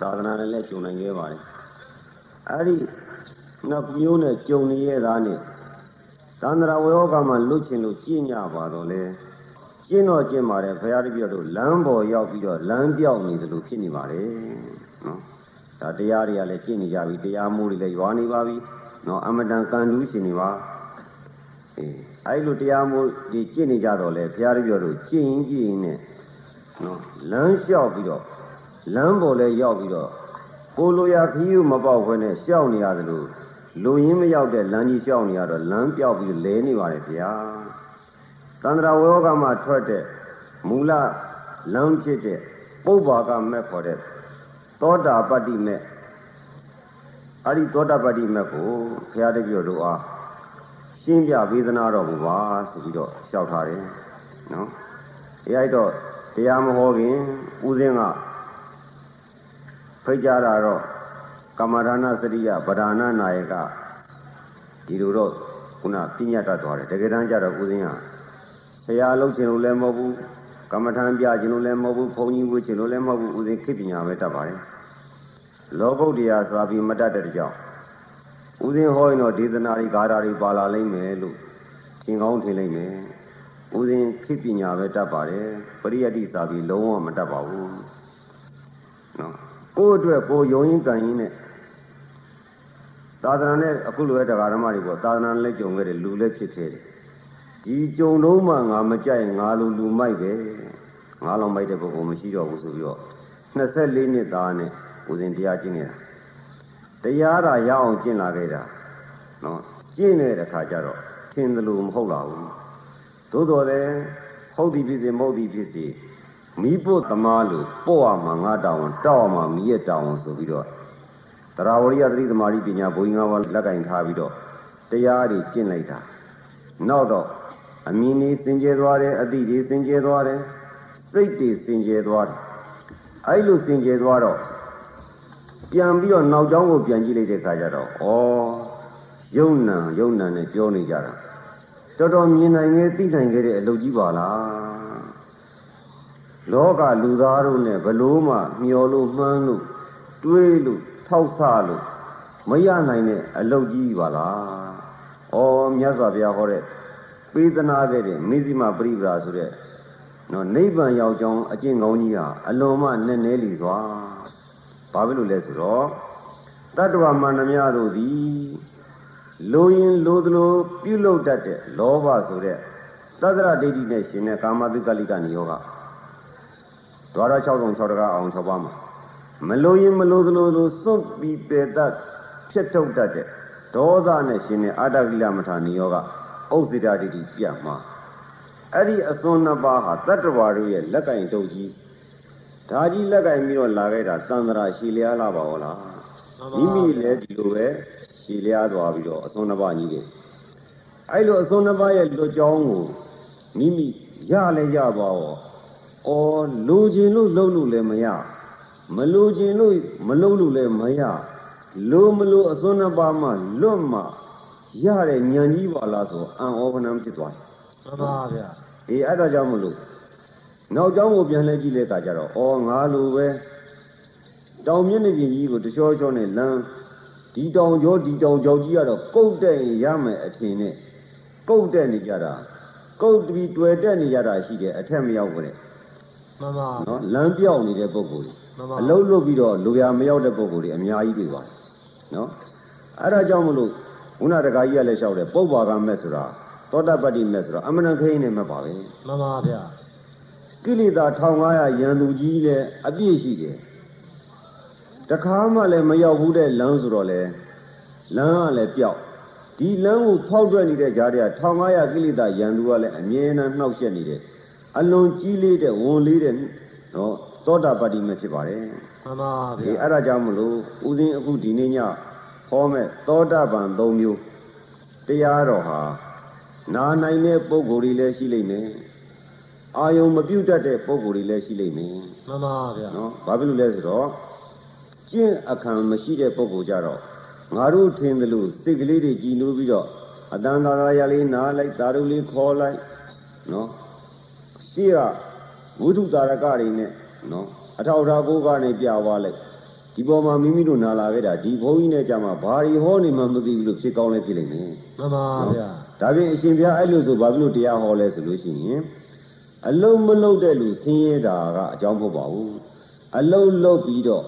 သာသနာနဲ့လည်းကြုံနိုင်ခဲ့ပါတယ်အဲ့ဒီနောက်မျိုးနဲ့ကြုံနေရတာနဲ့သန္တရာဝေဟောကမှာလွတ်ချင်လို့ကြည်ညပါတော့လေကျင့်တော့ကျင့်ပါတယ်ဘုရားတပည့်တို့လမ်းပေါ်ရောက်ပြီးတော့လမ်းပြောက်နေသလိုဖြစ်နေပါတယ်နော်ဒါတရားတွေကလည်းကျင့်နေကြပြီတရားမိုးတွေလည်းရွာနေပါပြီနော်အမတန်ကံတူးရှင်နေပါအေးအဲ့လိုတရားမိုးဒီကျင့်နေကြတော့လေဘုရားတပည့်တို့ကျင့်ရင်ကျင့်ရင်နဲ့နော်လမ်းလျှောက်ပြီးတော့ လမ်းပေါ်လည်းရောက်ပြီးတော့ကိုလိုရာခီးယူမပေါက်ခွဲနဲ့ရှောက်နေရသလိုလူရင်းမရောက်တဲ့လမ်းကြီးရှောက်နေရတော့လမ်းပြောက်ပြီးလဲနေပါတယ်ဗျာတန္တရာဝေဟကမှာထွက်တဲ့မူလလမ်းဖြစ်တဲ့ပုဗ္ဗာကမဲ့ခေါ်တဲ့သောတာပတ္တိမဲ့အဲ့ဒီသောတာပတ္တိမဲ့ကိုဘုရားတပည့်တို့အားရှင်းပြဝေဒနာတော်မူပါဆိုပြီးတော့လျှောက်ထားတယ်နော်အဲအဲ့တော့တရားမဟောခင်ဦးဇင်းက ဖိတ်ကြတာတော့ကမ္မဒါနစရိယဗဒါနနာယကဒီလိုတော့ခုနပြညတ်တတ်သွားတယ်တကယ်တမ်းကျတော့ဦးဇင်းကဆရာလုပ်ချင်လို့လည်းမဟုတ်ဘူးကမ္မထမ်းပြချင်လို့လည်းမဟုတ်ဘူးဘုန်းကြီးဝှချင်လို့လည်းမဟုတ်ဘူးဦးဇင်းခေပညာပဲတတ်ပါတယ်လောကုတ္တရာစာပြီးမတတ်တဲ့ကြောင့်ဦးဇင်းဟောရင်တော့ဒေသနာတွေဂါထာတွေပါလာလိမ့်မယ်လို့ထင်ကောင်းထင်လိမ့်မယ်ဦးဇင်းခေပညာပဲတတ်ပါတယ်ပရိယတ္တိစာပြီးလုံးဝမတတ်ပါဘူးနော် ကိုယ့်အတွက်ကိုယ်ယုံရင်ကံရင်နဲ့သာသနာနဲ့အခုလိုပဲတရားဓမ္မတွေပေါ့သာသနာနဲ့ကြုံခဲ့တယ်လူလည်းဖြစ်ခဲ့တယ်ဒီကြုံတော့မှငါမကြိုက်ငါလူလူမိုက်ပဲငါလောင်မိုက်တဲ့ပုဂ္ဂိုလ်မရှိတော့ဘူးဆိုပြီးတော့24နှစ်သားနဲ့ဦးဇင်တရားကျင့်နေတာတရားသာရအောင်ကျင့်လာခဲ့တာနော်ကျင့်နေတဲ့အခါကျတော့ထင်သလိုမဟုတ်လာဘူးသို့တော်လည်းဟုတ်သည်ဖြစ်စေမဟုတ်သည်ဖြစ်စေ မိဖို့သမားလို့ပို့ရမှာငါတောင်းတောက်ရမှာမိရဲ့တောင်းဆိုပြီးတော့တရားဝရိယသတိသမารိပညာဘုံငါးပါးလက်ကင်ထားပြီးတော့တရားတွေကျင့်လိုက်တာနောက်တော့အမြင်ကြီးစင်ကြဲသွားတယ်အတိကြီးစင်ကြဲသွားတယ်စိတ်တွေစင်ကြဲသွားတယ်အဲ့လိုစင်ကြဲသွားတော့ပြန်ပြီးတော့နောက်ကျောင်းကိုပြန်ကြည့်လိုက်တဲ့အခါကျတော့ဩယုံနံယုံနံနဲ့ပြောနေကြတာတော်တော်မြင်နိုင်ခဲ့သိနိုင်ခဲ့တဲ့အလုပ်ကြီးပါလား လောကလူသားတို့နဲ့ဘလို့မှမျောလို့မှန်းလို့တွေးလို့ထောက်ဆလို့မရနိုင်တဲ့အလုပ်ကြီးပါလားဩမြတ်စွာဘုရားဟောတဲ့ပေးသနာခဲ့တဲ့မိဇိမပရိပရာဆိုတဲ့နော်နိဗ္ဗာန်ရောက်ကြောင်းအကျင့်ကောင်းကြီးဟာအလွန်မှနည်းနည်းလီစွာဘာဖြစ်လို့လဲဆိုတော့တတ္တဝမန္တမြတို့သည်လိုရင်လိုသလိုပြုလုပ်တတ်တဲ့လောဘဆိုတဲ့သတ္တရဒိဋ္ဌိနဲ့ရှင်တဲ့ကာမတုကလိကနိယောဂ ဒွါရ66တကားအောင်6ပါးမှာမလိုရင်မလိုသလိုလိုစွန့်ပြီးပေတတ်ဖြစ်ထုတ်တတ်တဲ့ဒေါသနဲ့ရှင်တဲ့အာတကိလမထာနိယောဂဥစ္စေတဒိဋ္ဌိပြတ်မှာအဲ့ဒီအစွန်းနှစ်ပါးဟာတတ္တဝါတို့ရဲ့လက်ကင်တုပ်ကြီးဒါကြီးလက်ကင်ပြီးတော့လာခဲ့တာတန်ត្រာရှည်လျားလာပါဘောလားမိမိလည်းဒီလိုပဲရှည်လျားသွားပြီးတော့အစွန်းနှစ်ပါးကြီးတယ်အဲ့လိုအစွန်းနှစ်ပါးရဲ့လွတ်ကြောင်းကိုမိမိရလဲရပါရော အော်လိုချင်လို့လုံလို့လည်းမရမလိုချင်လို့မလုံလို့လည်းမရလိုမလိုအစွန်းနှစ်ပါးမှလွတ်မှရတဲ့ဉာဏ်ကြီးပါလားဆိုအံဩဗနံဖြစ်သွားတယ်မှန်ပါဗျာအေးအဲ့ဒါကြောင့်မလို့နောက်ကျောင်းကိုပြန်လဲကြည့်တဲ့အခါကျတော့ဩငါလိုပဲတောင်မြင့်နေပြင်ကြီးကိုတချောချောနဲ့လမ်းဒီတောင်ကျော်ဒီတောင်ကျော်ကြီးကတော့ကုတ်တဲ့ရမယ်အထင်နဲ့ကုတ်တဲ့နေကြတာကုတ်ပြီးတွေ့တဲ့နေကြတာရှိတယ်အထက်မရောက်ဘူးတဲ့ မှန်ပါနော်လမ်းပြောက်နေတဲ့ပုံကိုယ်ကြီးအလုံးလုတ်ပြီးတော့လူရမရောက်တဲ့ပုံကိုယ်ကြီးအများကြီးတွေ့ပါတယ်နော်အဲ့ဒါကြောင့်မလို့ခုနတကာကြီးကလည်းလျှောက်တယ်ပုပ္ပါကမဲ့ဆိုတာသောတပတ္တိမဲ့ဆိုတော့အမနခိန်းနဲ့မဲ့ပါပဲမှန်ပါဗျာကိလေသာ1500ရန်သူကြီးလည်းအပြည့်ရှိတယ်တခါမှလည်းမရောက်ဘူးတဲ့လမ်းဆိုတော့လေလမ်းကလည်းပျောက်ဒီလမ်းကိုဖောက်ထွက်နေတဲ့ကြားတွေက1500ကိလေသာရန်သူကလည်းအမြဲတမ်းနှောက်ယှက်နေတယ် အလွန်ကြီးလေးတဲ့ဝန်လေးတဲ့နော်သောတာပတ္တိမဲ့ဖြစ်ပါတယ်မှန်ပါဗျာဒီအဲ့ဒါကြောင့်မလို့ဦးဇင်းအခုဒီနေ့ညဟောမဲ့သောတာပန်၃မျိုးတရားတော်ဟာနာနိုင်တဲ့ပုံကိုယ်တွေလည်းရှိလိမ့်မယ်အာယုံမပြုတ်တတ်တဲ့ပုံကိုယ်တွေလည်းရှိလိမ့်မယ်မှန်ပါဗျာနော်ဘာဖြစ်လို့လဲဆိုတော့ကျင့်အခမ်းမရှိတဲ့ပုံကိုယ်ကြတော့ငါတို့ထင်တယ်လို့စိတ်ကလေးတွေကြည်နိုးပြီးတော့အတန်သာသာရလေးနားလိုက်တာတို့လေးခေါ်လိုက်နော် ရှိကဝိထုတာရကတွေနဲ့နော်အထောက်ထားကိုးကနေပြသွားလိုက်ဒီပေါ်မှာမိမိတို့နာလာခဲ့တာဒီဘုန်းကြီးနဲ့ကြာမှဘာတွေဟောနေမှမသိဘူးလို့ဖြစ်ကောင်းလဲဖြစ်လိမ့်မယ်မှန်ပါဗျာဒါပြင်အရှင်ဘုရားအဲ့လိုဆိုဘာဖြစ်လို့တရားဟောလဲဆိုလို့ရှိရင်အလုံးမလုံးတဲ့လူဆင်းရဲတာကအကြောင်းမဟုတ်ပါဘူးအလုံးလုံးပြီးတော့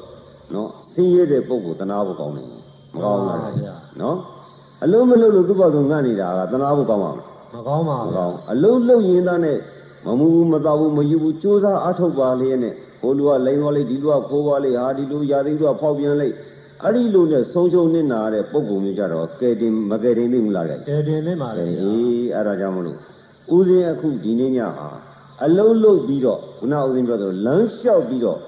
နော်ဆင်းရဲတဲ့ပုဂ္ဂိုလ်တနာဖို့ကောင်းတယ်မကောင်းဘူးလားနော်အလုံးမလုံးလို့သူ့ဘာသူငတ်နေတာကတနာဖို့ကောင်းပါမလားမကောင်းပါမဗျာကောင်းအလုံးလုံးရင်းသားနဲ့ မမူဘူးမတော်ဘူးမယူဘူးကြိုးစားအထုတ်ပါလေနဲ့ဟိုလူကလိန်သွားလိုက်ဒီလူကခိုးသွားလိုက်ဟာဒီလူရာသီလူကဖောက်ပြန်လိုက်အဲ့ဒီလိုနဲ့ဆုံးရှုံးနေတာတဲ့ပုံပုံမျိုးကြတော့ကဲတင်မကဲတင်သိဘူးလားကြတဲတင်လေးပါလေအေဗျားအဲ့ဒါကြောင့်မလို့ဦးစင်းအခုဒီနေ့ညဟာအလုံးလုံးပြီးတော့ခုနဦးစင်းပြောသလိုလမ်းလျှောက်ပြီးတော့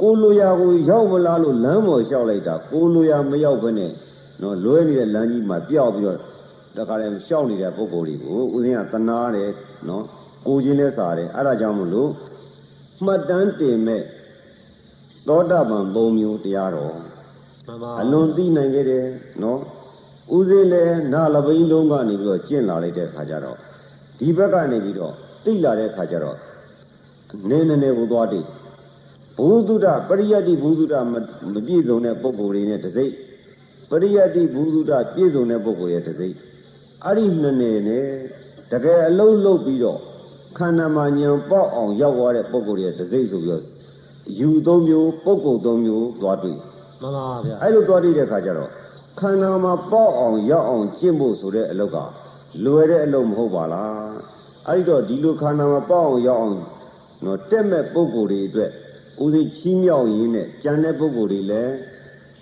ကိုလိုရာကိုရောက်မလားလို့လမ်းပေါ်လျှောက်လိုက်တာကိုလိုရာမရောက်ဘဲနဲ့နော်လွဲနေတဲ့လမ်းကြီးမှာပြောက်ပြီးတော့တခါတည်းလျှောက်နေတဲ့ပုံကိုယ်တွေကိုဦးစင်းကတနာတယ်နော် ကိုချင်းလဲစားတယ်အဲ့ဒါကြောင့်မလို့မှတ်တမ်းတင်မဲ့သောတာပန်၃မျိုးတရားတော်မှန်ပါအလွန်သိနိုင်ခဲ့တယ်နော်ဦးစင်းလည်းနာလပိန်းလုံးကနေပြီးတော့ကျင့်လာလိုက်တဲ့ခါကျတော့ဒီဘက်ကနေပြီးတော့သိလာတဲ့ခါကျတော့နည်းနည်းနဲ့ကိုသွားတိဘုသူဒ္ဓပရိယတ္တိဘုသူဒ္ဓမမပြည့်စုံတဲ့ပုံကိုယ်တွေနဲ့တစိမ့်ပရိယတ္တိဘုသူဒ္ဓပြည့်စုံတဲ့ပုံကိုယ်ရဲ့တစိမ့်အဲ့ဒီနှစ်နယ်နဲ့တကယ်အလုံးလုံးပြီးတော့ ခန္ဓာမှာညံပေါက်အောင်ရောက်သွားတဲ့ပုံကိုယ်ရဲ့တစိမ့်ဆိုပြီးတော့ယူသုံးမျိုးပုံကိုယ်သုံးမျိုးသွားတွေ့မှန်ပါဗျာအဲ့လိုသွားတည်တဲ့ခါကျတော့ခန္ဓာမှာပေါ့အောင်ရောက်အောင်ကျင့်ဖို့ဆိုတဲ့အလုပ်ကလွယ်တဲ့အလုပ်မဟုတ်ပါလားအဲ့ဒီတော့ဒီလိုခန္ဓာမှာပေါ့အောင်ရောက်အောင်နော်တက်မဲ့ပုံကိုယ်တွေအတွက်ဦးစီးချီးမြှောက်ရင်းနဲ့ကြံတဲ့ပုံကိုယ်တွေလည်း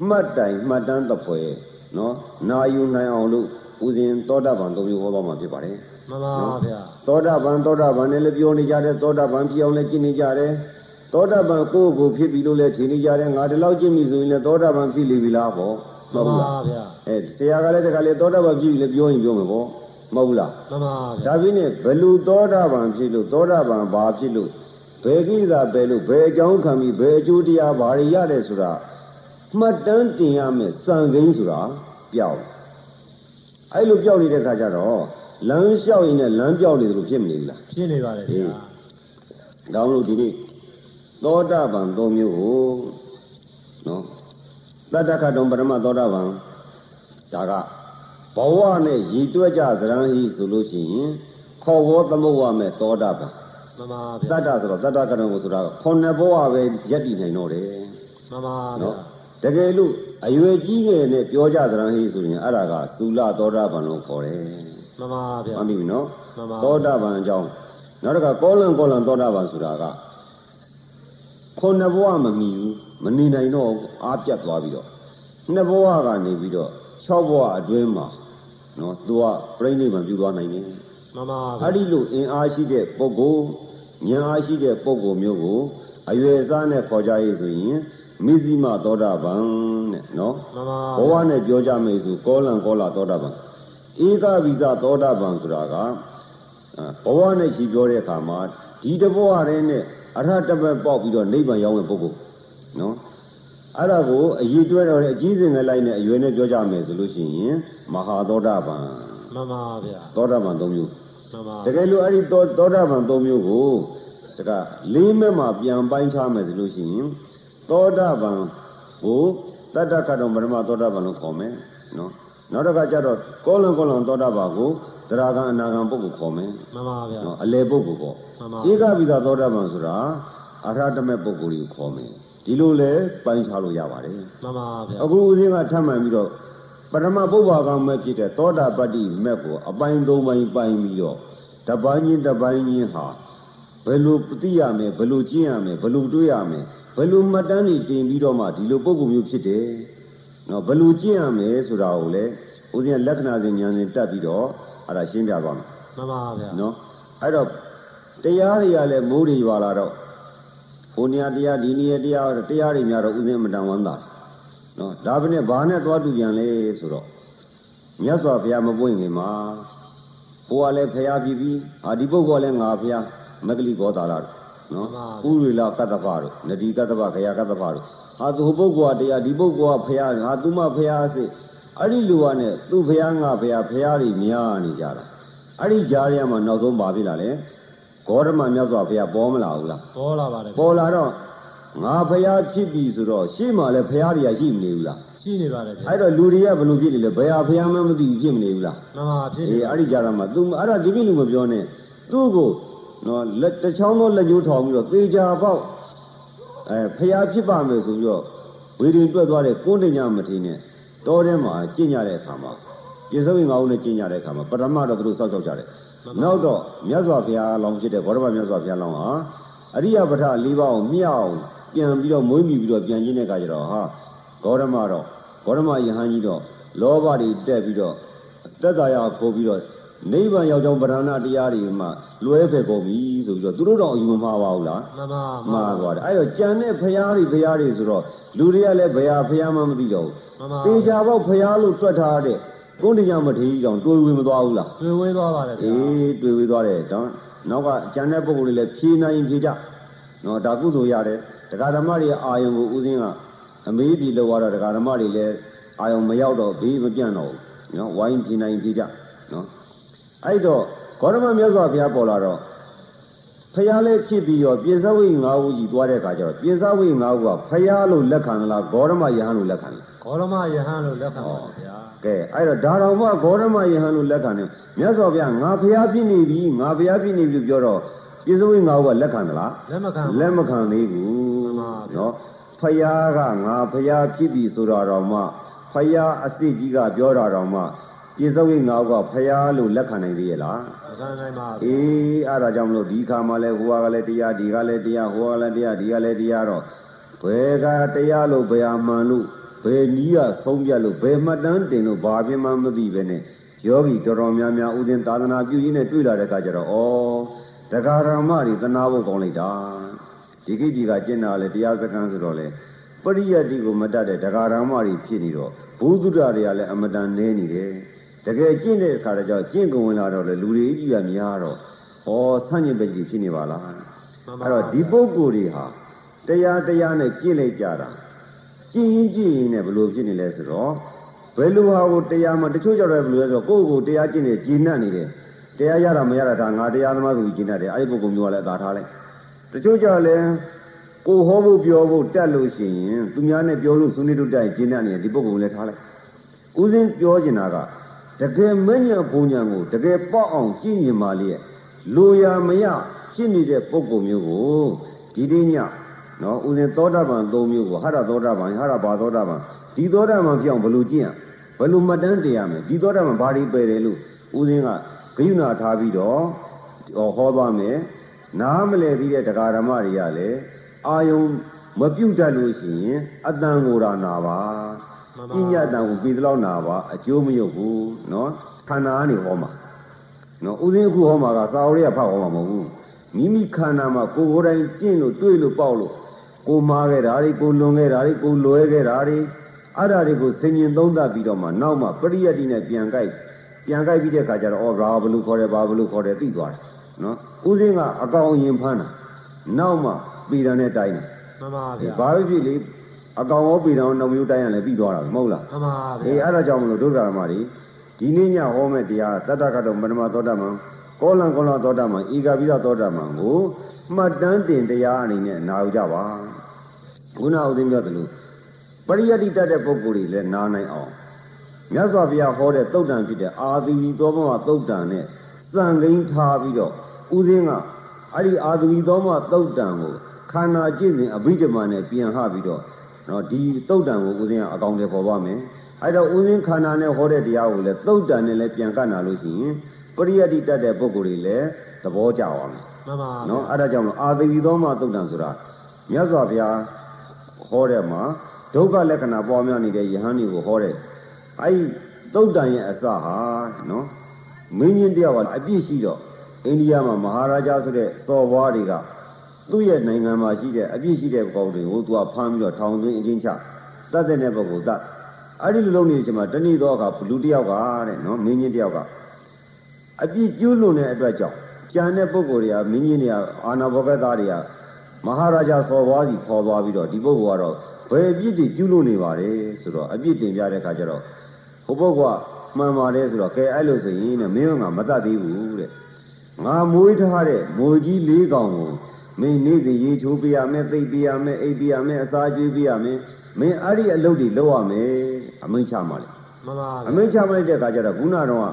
မှတ်တိုင်မှတ်တမ်းသဖွယ်နော်နာယူနိုင်အောင်လို့ဦးဇင်သောတာပန်သုံးမျိုးဟောတော်မှာဖြစ်ပါတယ် မှန်ပါဗျာသောတာပန်သောတာပန်နဲ့လည်းပြောနေကြတယ်သောတာပန်ဖြစ်အောင်လည်းကျင့်နေကြတယ်သောတာပန်ကိုယ့်ကိုယ်ဖြစ်ပြီလို့လည်းထင်နေကြတယ်ငါဒီလောက်ကျင့်ပြီဆိုရင်လည်းသောတာပန်ဖြစ်လိပြီလားဟောမမှန်ဟုတ်ဘူးပါလားဗျာအဲဆရာကလည်းတခါလေသောတာပန်ဖြစ်ပြီလည်းပြောရင်ပြောမယ်ပေါ့မဟုတ်ဘူးလားမှန်ပါဗျာဒါပြင်းနဲ့ဘယ်လိုသောတာပန်ဖြစ်လို့သောတာပန်ဘာဖြစ်လို့ဘယ်ကိစ္စဘယ်လို့ဘယ်အကြောင်းခံပြီးဘယ်အကျိုးတရားဘာတွေရတယ်ဆိုတာမှတ်တမ်းတင်ရမယ်စံကိန်းဆိုတာပျောက်အဲ့လိုပျောက်နေတဲ့ခါကျတော့ လမ်းလျှောက်ရင်လည်းလမ်းပျောက်နေတယ်လို့ဖြစ်မနေဘူးလားဖြစ်နေပါလေဗျာဒါမလို့ဒီနေ့သောတာပန်၃မျိုးကိုနော်တတ္တခတုံပရမသောတာပန်ဒါကဘဝနဲ့ရည်တွက်ကြသရံဟိဆိုလို့ရှိရင်ခေါ်ဝေါ်သမုတ်ဝမဲ့သောတာပန်မှန်ပါတဗျာတ္တဆိုတော့တတ္တခတုံကိုဆိုတာခုနှစ်ဘဝပဲရက်တည်နိုင်တော့တယ်မှန်ပါဗျာနော်တကယ်လို့အရွယ်ကြီးငယ်နဲ့ပြောကြသရံဟိဆိုရင်အဲ့ဒါကသုလသောတာပန်လို့ခေါ်တယ် မှန်ပါဗျာမှန်ပြီနော်မှန်ပါသောတာပန်အကြောင်းနောက်တစ်ခါကောလံကောလံသောတာပန်ဆိုတာကခုနှစ်ဘဝမမီဘူးမနေနိုင်တော့ဘူးအားပြတ်သွားပြီးတော့နှစ်ဘဝကနေပြီးတော့၆ဘဝအတွင်းမှာနော်သူကပြိဋိဘံပြုသွားနိုင်တယ်မှန်ပါဗျာအဲ့ဒီလိုအင်အားရှိတဲ့ပုဂ္ဂိုလ်ဉာဏ်အားရှိတဲ့ပုဂ္ဂိုလ်မျိုးကိုအရွယ်စားနဲ့ခေါ်ကြရေးဆိုရင်မိဇိမသောတာပန်တဲ့နော်မှန်ပါဘဝနဲ့ပြောကြမယ်ဆိုကောလံကောလာသောတာပန် ဧကဗိဇသောတာပန်ဆိုတာကအာဘဝနဲ့ရှိပြောတဲ့အခါမှာဒီတဘဝတည်းနဲ့အရဟတပတ်ပေါက်ပြီးတော့နိဗ္ဗာန်ရောက်တဲ့ပုဂ္ဂိုလ်နော်အဲ့ဒါကိုအည်တွဲတော်တဲ့အကြီးစင်ငယ်လိုက်နဲ့အရွယ်နဲ့ပြောကြမယ်ဆိုလို့ရှိရင်မဟာသောတာပန်မှန်ပါဗျာသောတာပန်၃မျိုးမှန်ပါတကယ်လို့အဲ့ဒီသောသောတာပန်၃မျိုးကိုတကလေးမဲ့မှာပြန်ပိုင်းခြားမယ်ဆိုလို့ရှိရင်သောတာပန်ကိုတတ္တကတောပရမသောတာပန်လို့ခေါ်မယ်နော် နောက်တစ်ခါကျတော့ကောလံကောလံသောတာပန်ကိုတရာဂံအနာဂံပုဂ္ဂိုလ်ခေါ်မယ်မှန်ပါဗျာနော်အလေပုဂ္ဂိုလ်ပေါ့မှန်ပါဧကပိသသောတာပန်ဆိုတာအရဟတမေပုဂ္ဂိုလ်ကိုခေါ်မယ်ဒီလိုလဲပိုင်းခြားလို့ရပါတယ်မှန်ပါဗျာအခုဦးဇင်းကထပ်မှန်ပြီးတော့ပရမပုဗ္ဗာကမဲ့ဖြစ်တဲ့သောတာပတ္တိမက်ကိုအပိုင်း၃ပိုင်းပိုင်းပြီးတော့တပိုင်းချင်းတပိုင်းချင်းဟာဘယ်လိုသိရမယ်ဘယ်လိုကျင့်ရမယ်ဘယ်လိုတွေးရမယ်ဘယ်လိုမှတ်တမ်းတွေတင်ပြီးတော့မှဒီလိုပုံကုမျိုးဖြစ်တယ် နော်ဘယ်လိုကျင့်ရမယ်ဆိုတာကိုလည်းဦးဇင်းကလက္ခဏာစဉ်ဉာဏ်စဉ်တက်ပြီးတော့အဲ့ဒါရှင်းပြသွားမယ်မှန်ပါဗျာနော်အဲ့တော့တရားတွေကလည်းမိုးတွေရွာလာတော့ဟိုနေရာတရားဒီနေရာတရားတရားတွေများတော့ဥစဉ်မတန်ဝမ်းသာနော်ဒါပဲနဲ့ဘာနဲ့သွားတူပြန်လဲဆိုတော့မြတ်စွာဘုရားမပွင့်ခင်မှာဟိုကလည်းဖရာပြည်ပြီးဟာဒီပုဂ္ဂိုလ်ကလည်းငါဖရာမဂလိဘောသာလာတို့နော်ဥရိလကတ္တဖတို့နဒီကတ္တဖခရာကတ္တဖတို့ ဟာသူပုဂ္ဂိုလ်ကတရားဒီပုဂ္ဂိုလ်ကဖရာဟာသူမဖရာစိအဲ့ဒီလူကနဲ့သူ့ဖရာငါဖရာဖရာတွေများနေကြတာအဲ့ဒီကြားရမှာနောက်ဆုံးပါပြီလားလေဂေါတမမြတ်စွာဘုရားပေါ်မလာဘူးလားပေါ်လာပါတယ်ဗျာပေါ်လာတော့ငါဖျားဖြစ်ပြီဆိုတော့ရှေ့မှာလည်းဖျားတွေကရှိမနေဘူးလားရှိနေပါတယ်ဗျာအဲ့တော့လူတွေကဘယ်လိုဖြစ်နေလဲဘယ်ဟာဖျားမှန်းမသိဘူးဖြစ်မနေဘူးလားမှန်ပါဖြစ်နေအေးအဲ့ဒီကြတာမှာ तू အဲ့ဒါဒီပြည့်လူမပြောနဲ့သူ့ကိုနော်လက်တစ်ချောင်းသောလက်ညှိုးထောင်ပြီးတော့သေချာပေါက် အဲဖျားဖြစ်ပါမယ်ဆိုပြီးတော့ဝေရင်တွက်သွားတဲ့ကိုးတင်ညာမထင်းနဲ့တောထဲမှာကျင့်ကြတဲ့အခါမှာပြေစုံငါးဦးနဲ့ကျင့်ကြတဲ့အခါမှာပထမတော့သူတို့စောက်ချောက်ကြတယ်နောက်တော့မြတ်စွာဘုရားလောင်းဖြစ်တဲ့ဘောရမမြတ်စွာဘုရားလောင်းဟာအရိယပဋ္ဌ၄ပါးကိုမြောက်ပြန်ပြီးတော့မွေးမိပြီးတော့ပြန်ကျင့်တဲ့အခါကျတော့ဟာဂေါရမတော့ဂေါရမယဟန်ကြီးတော့လောဘတွေတက်ပြီးတော့တက်တာရပို့ပြီးတော့ နိဗ္ဗာန်ရောက်ကြောင်းပဓာနာတရားတွေမှာလွဲဖယ်ကုန်ပြီဆိုပြီးတော့သူတို့တော့အယူမမှားပါဘူးလားမှန်ပါမှားသွားတယ်အဲ့တော့ကြံတဲ့ဖရားတွေဖရားတွေဆိုတော့လူတွေကလည်းဘယ်ဟာဖရားမှမသိတော့မှန်ပါဘူးတေချာပေါက်ဖရားလို့တွက်ထားတဲ့ကုန်းတရားမထေကြီးတောင်တွေးဝေမသွားဘူးလားတွေ့ဝေးသွားပါတယ်ဗျာအေးတွေးဝေသွားတယ်တော့နောက်ကကြံတဲ့ပုံကိုယ်တွေလည်းဖြေနိုင်ရင်ဖြေကြနော်ဒါကုသိုလ်ရတယ်တရားဓမ္မတွေအာယုံကိုဥစဉ်ကအမေးပြီလောက်ရတော့တရားဓမ္မတွေလည်းအာယုံမရောက်တော့ဘေးမပြန့်တော့ဘူးနော်ဝိုင်းဖြေနိုင်ရင်ဖြေကြနော် အဲ့တော့ဂေါရမမြတ်စွာဘုရားပေါ်လာတော့ဖျားလေးဖြစ်ပြီးတော့ပြင်စဝိငါးဦးကြီးသွားတဲ့အခါကျတော့ပြင်စဝိငါးဦးကဖျားလို့လက်ခံသလားဂေါရမယဟန်လို့လက်ခံလားဂေါရမယဟန်လို့လက်ခံပါတယ်ဗျာကဲအဲ့တော့ဒါတော်မှဂေါရမယဟန်လို့လက်ခံတယ်မြတ်စွာဘုရားငါဖျားဖြစ်နေပြီငါဖျားဖြစ်နေပြီပြောတော့ပြင်စဝိငါးဦးကလက်ခံသလားလက်မခံပါလက်မခံသေးဘူးမှန်ပါဗျာနော်ဖျားကငါဖျားဖြစ်ပြီဆိုတော့တော့မှဖျားအစ်စ်ကြီးကပြောတာတော့မှ ပြင်စဝိငါးဦးကဖျားလို့လက်ခံနိုင်သေးရဲ့လားမခံနိုင်ပါဘူးအေးအဲ့ဒါကြောင့်မလို့ဒီခါမှလည်းဟိုကလည်းတရားဒီကလည်းတရားဟိုကလည်းတရားဒီကလည်းတရားတော့ဘယ်ကတရားလို့ဘယ်ဟာမှန်လို့ဘယ်နည်းကဆုံးပြတ်လို့ဘယ်မှတ်တမ်းတင်လို့ဘာဖြစ်မှမသိပဲနဲ့ယောဂီတော်တော်များများဥစဉ်သာသနာပြုရင်းနဲ့တွေ့လာတဲ့အခါကျတော့ဩတရားဓမ္မတွေတနာဖို့ကောင်းလိုက်တာဒီကိဒီကကျင့်တာလေတရားစခန်းဆိုတော့လေပရိယတ်တိကိုမတတ်တဲ့တရားဓမ္မတွေဖြစ်နေတော့ဘုသူဒ္ဓတွေကလည်းအမတန်နေနေတယ် တကယ်ကျင့်တဲ့အခါကျတော့ကျင့်ကုန်ဝင်လာတော့လေလူတွေကြီးကများတော့ဩဆန့်ကျင်ပဲကြီးဖြစ်နေပါလားအဲ့တော့ဒီပုဂ္ဂိုလ်တွေဟာတရားတရားနဲ့ကျင့်လိုက်ကြတာကျင့်ရင်ကျင့်ရင်လည်းဘလို့ဖြစ်နေလဲဆိုတော့ဘယ်လိုဟာကိုတရားမှတချို့ကြတော့ဘယ်လိုလဲဆိုတော့ကိုယ့်ကိုတရားကျင့်နေကျင့်နေတယ်တရားရတာမရတာဒါငါတရားသမားဆိုပြီးကျင့်တယ်အဲ့ဒီပုဂ္ဂိုလ်မျိုးကလည်းသာထားလိုက်တချို့ကြလည်းကိုဟောဖို့ပြောဖို့တတ်လို့ရှိရင်သူများနဲ့ပြောလို့ဆွေးနွေးတို့တိုက်ကျင့်တဲ့အနေနဲ့ဒီပုဂ္ဂိုလ်လည်းထားလိုက်ဦးစင်းပြောကျင်တာက တကယ်မညံဘုံညာကိုတကယ်ပေါ့အောင်ကြည့်ရင်ပါလေလူရမရဖြစ်နေတဲ့ပုံပုံမျိုးကိုဒီဒီညနော်ဦးစင်းသောတာပန်၃မျိုးကိုဟာရသောတာပန်ဟာရဘာသောတာပန်ဒီသောတာပန်ပြောင်းဘယ်လိုကြည့်ရဘယ်လိုမှတ်တမ်းတင်ရမလဲဒီသောတာပန်ဘာတွေပယ်တယ်လို့ဦးစင်းကဂယုဏထားပြီးတော့ဟောသွားမယ်နားမလဲသေးတဲ့တရားဓမ္မတွေကလည်းအာယုံမပြုတ်တတ်လို့ရှိရင်အတန်ကိုယ်ရာနာပါ ပညာတန်ကိုပြီးသလောက်နာပါအကျိုးမရုပ်ဘူးနော်ခန္ဓာကနေဟောမှာနော်ဥစဉ်အခုဟောမှာကစာအုပ်တွေကဖတ်ဟောမှာမဟုတ်ဘူးမိမိခန္ဓာမှာကိုယ်ကိုယ်တိုင်ကျင့်လို့တွေ့လို့ပေါက်လို့ကိုမားခဲ့တာတွေကိုလွန်ခဲ့တာတွေကိုလွဲခဲ့တာတွေအဲ့ဒါတွေကိုစင်ញင်သုံးသပ်ပြီးတော့မှနောက်မှပရိယတ်တိနဲ့ပြန်ကြိုက်ပြန်ကြိုက်ပြီးတဲ့အခါကျတော့အော်ဘာဘလို့ခေါ်တယ်ဘာဘလို့ခေါ်တယ်သိသွားတယ်နော်ဥစဉ်ကအကောင်အရင်ဖမ်းတာနောက်မှပြည်တယ်နဲ့တိုင်းတယ်မှန်ပါဗျာဘာပဲဖြစ်လေ အကောင်ရောပြည်တော်နောက်မျိုးတိုင်းရလဲပြီးသွားတာပဲမဟုတ်လားမှန်ပါအေးဗျာအဲ့ဒါကြောင့်မလို့ဒုက္ခရမတွေဒီနေ့ညဟောမဲ့တရားတတ္တကတော့မနမသောတာမံကောလံကောလံသောတာမံဤကပိသသောတာမံကိုမှတ်တမ်းတင်တရားအနေနဲ့နာယူကြပါခုနဥသိမ်းပြောသလိုပရိယတ္တိတတ်တဲ့ပုဂ္ဂိုလ်တွေလည်းနားနိုင်အောင်မြတ်စွာဘုရားဟောတဲ့တုတ်တန်ဖြစ်တဲ့အာသီဝီသောဘဝတုတ်တန်နဲ့စံကိန်းထားပြီးတော့ဥသိမ်းကအဲ့ဒီအာသီဝီသောဘဝတုတ်တန်ကိုခန္ဓာကျင့်စဉ်အဘိဓမ္မာနဲ့ပြန်ဟပြီးတော့ နော်ဒီတုတ်တန်ကိုဦးဇင်းကအကောင်တွေပေါ်သွားမယ်အဲ့တော့ဦးဇင်းခန္ဓာနဲ့ဟောတဲ့တရားကိုလည်းတုတ်တန်နဲ့လည်းပြန်ကတ်နာလို့ရှိရင်ပရိယတ္တိတတ်တဲ့ပုဂ္ဂိုလ်တွေလည်းသဘောကျသွားမယ်မှန်ပါနော်အဲ့ဒါကြောင့်လို့အာသီဝီသောမတုတ်တန်ဆိုတာမြတ်စွာဘုရားဟောတဲ့မှာဒုက္ခလက္ခဏာပေါ်များနေတဲ့ယဟန်တွေကိုဟောတဲ့အဲ့ဒီတုတ်တန်ရဲ့အစဟာနော်မင်းကြီးတယောက်ကအပြစ်ရှိတော့အိန္ဒိယမှာမဟာရာဂျာဆိုတဲ့စော်ဘွားတွေက သူ့ရဲ့နိုင်ငံမှာရှိတဲ့အပြစ်ရှိတဲ့ကောင်တွေကိုသူကဖမ်းပြီးတော့ထောင်သွင်းအချင်းချတတ်တဲ့ဘက်ကိုတတ်အဲ့ဒီလိုလုပ်နေချိန်မှာတဏှိတော့ကလူတစ်ယောက်ကတဲ့နော်မင်းကြီးတစ်ယောက်ကအပြစ်ကျူးလွန်တဲ့အတွက်ကြောင့်ကြံတဲ့ပုဂ္ဂိုလ်တွေကမင်းကြီးတွေကအာနာဘောဂတ်သားတွေကမဟာရာဂျာစော်ဘွားစီခေါ်သွားပြီးတော့ဒီပုဂ္ဂိုလ်ကတော့ဘယ်အပြစ်တွေကျူးလွန်နေပါလဲဆိုတော့အပြစ်တင်ပြတဲ့ခါကျတော့ဟိုပုဂ္ဂိုလ်ကမှန်ပါတယ်ဆိုတော့ကဲအဲ့လိုဆိုရင်တဲ့မင်းကမတတ်သေးဘူးတဲ့ငါမွေးထားတဲ့မိုးကြီးလေးကောင်ကို မင်းနေ့စဉ်ရေချိုးပြရမယ်သိပ်ပြရမယ်အိပ်ပြရမယ်အစာကျွေးပြရမယ်မင်းအဲ့ဒီအလုပ်တွေလုပ်ရမယ်အမိန့်ချမှလေမှန်ပါအမိန့်ချမှလိုက်တဲ့အခါကျတော့ခုနတော့က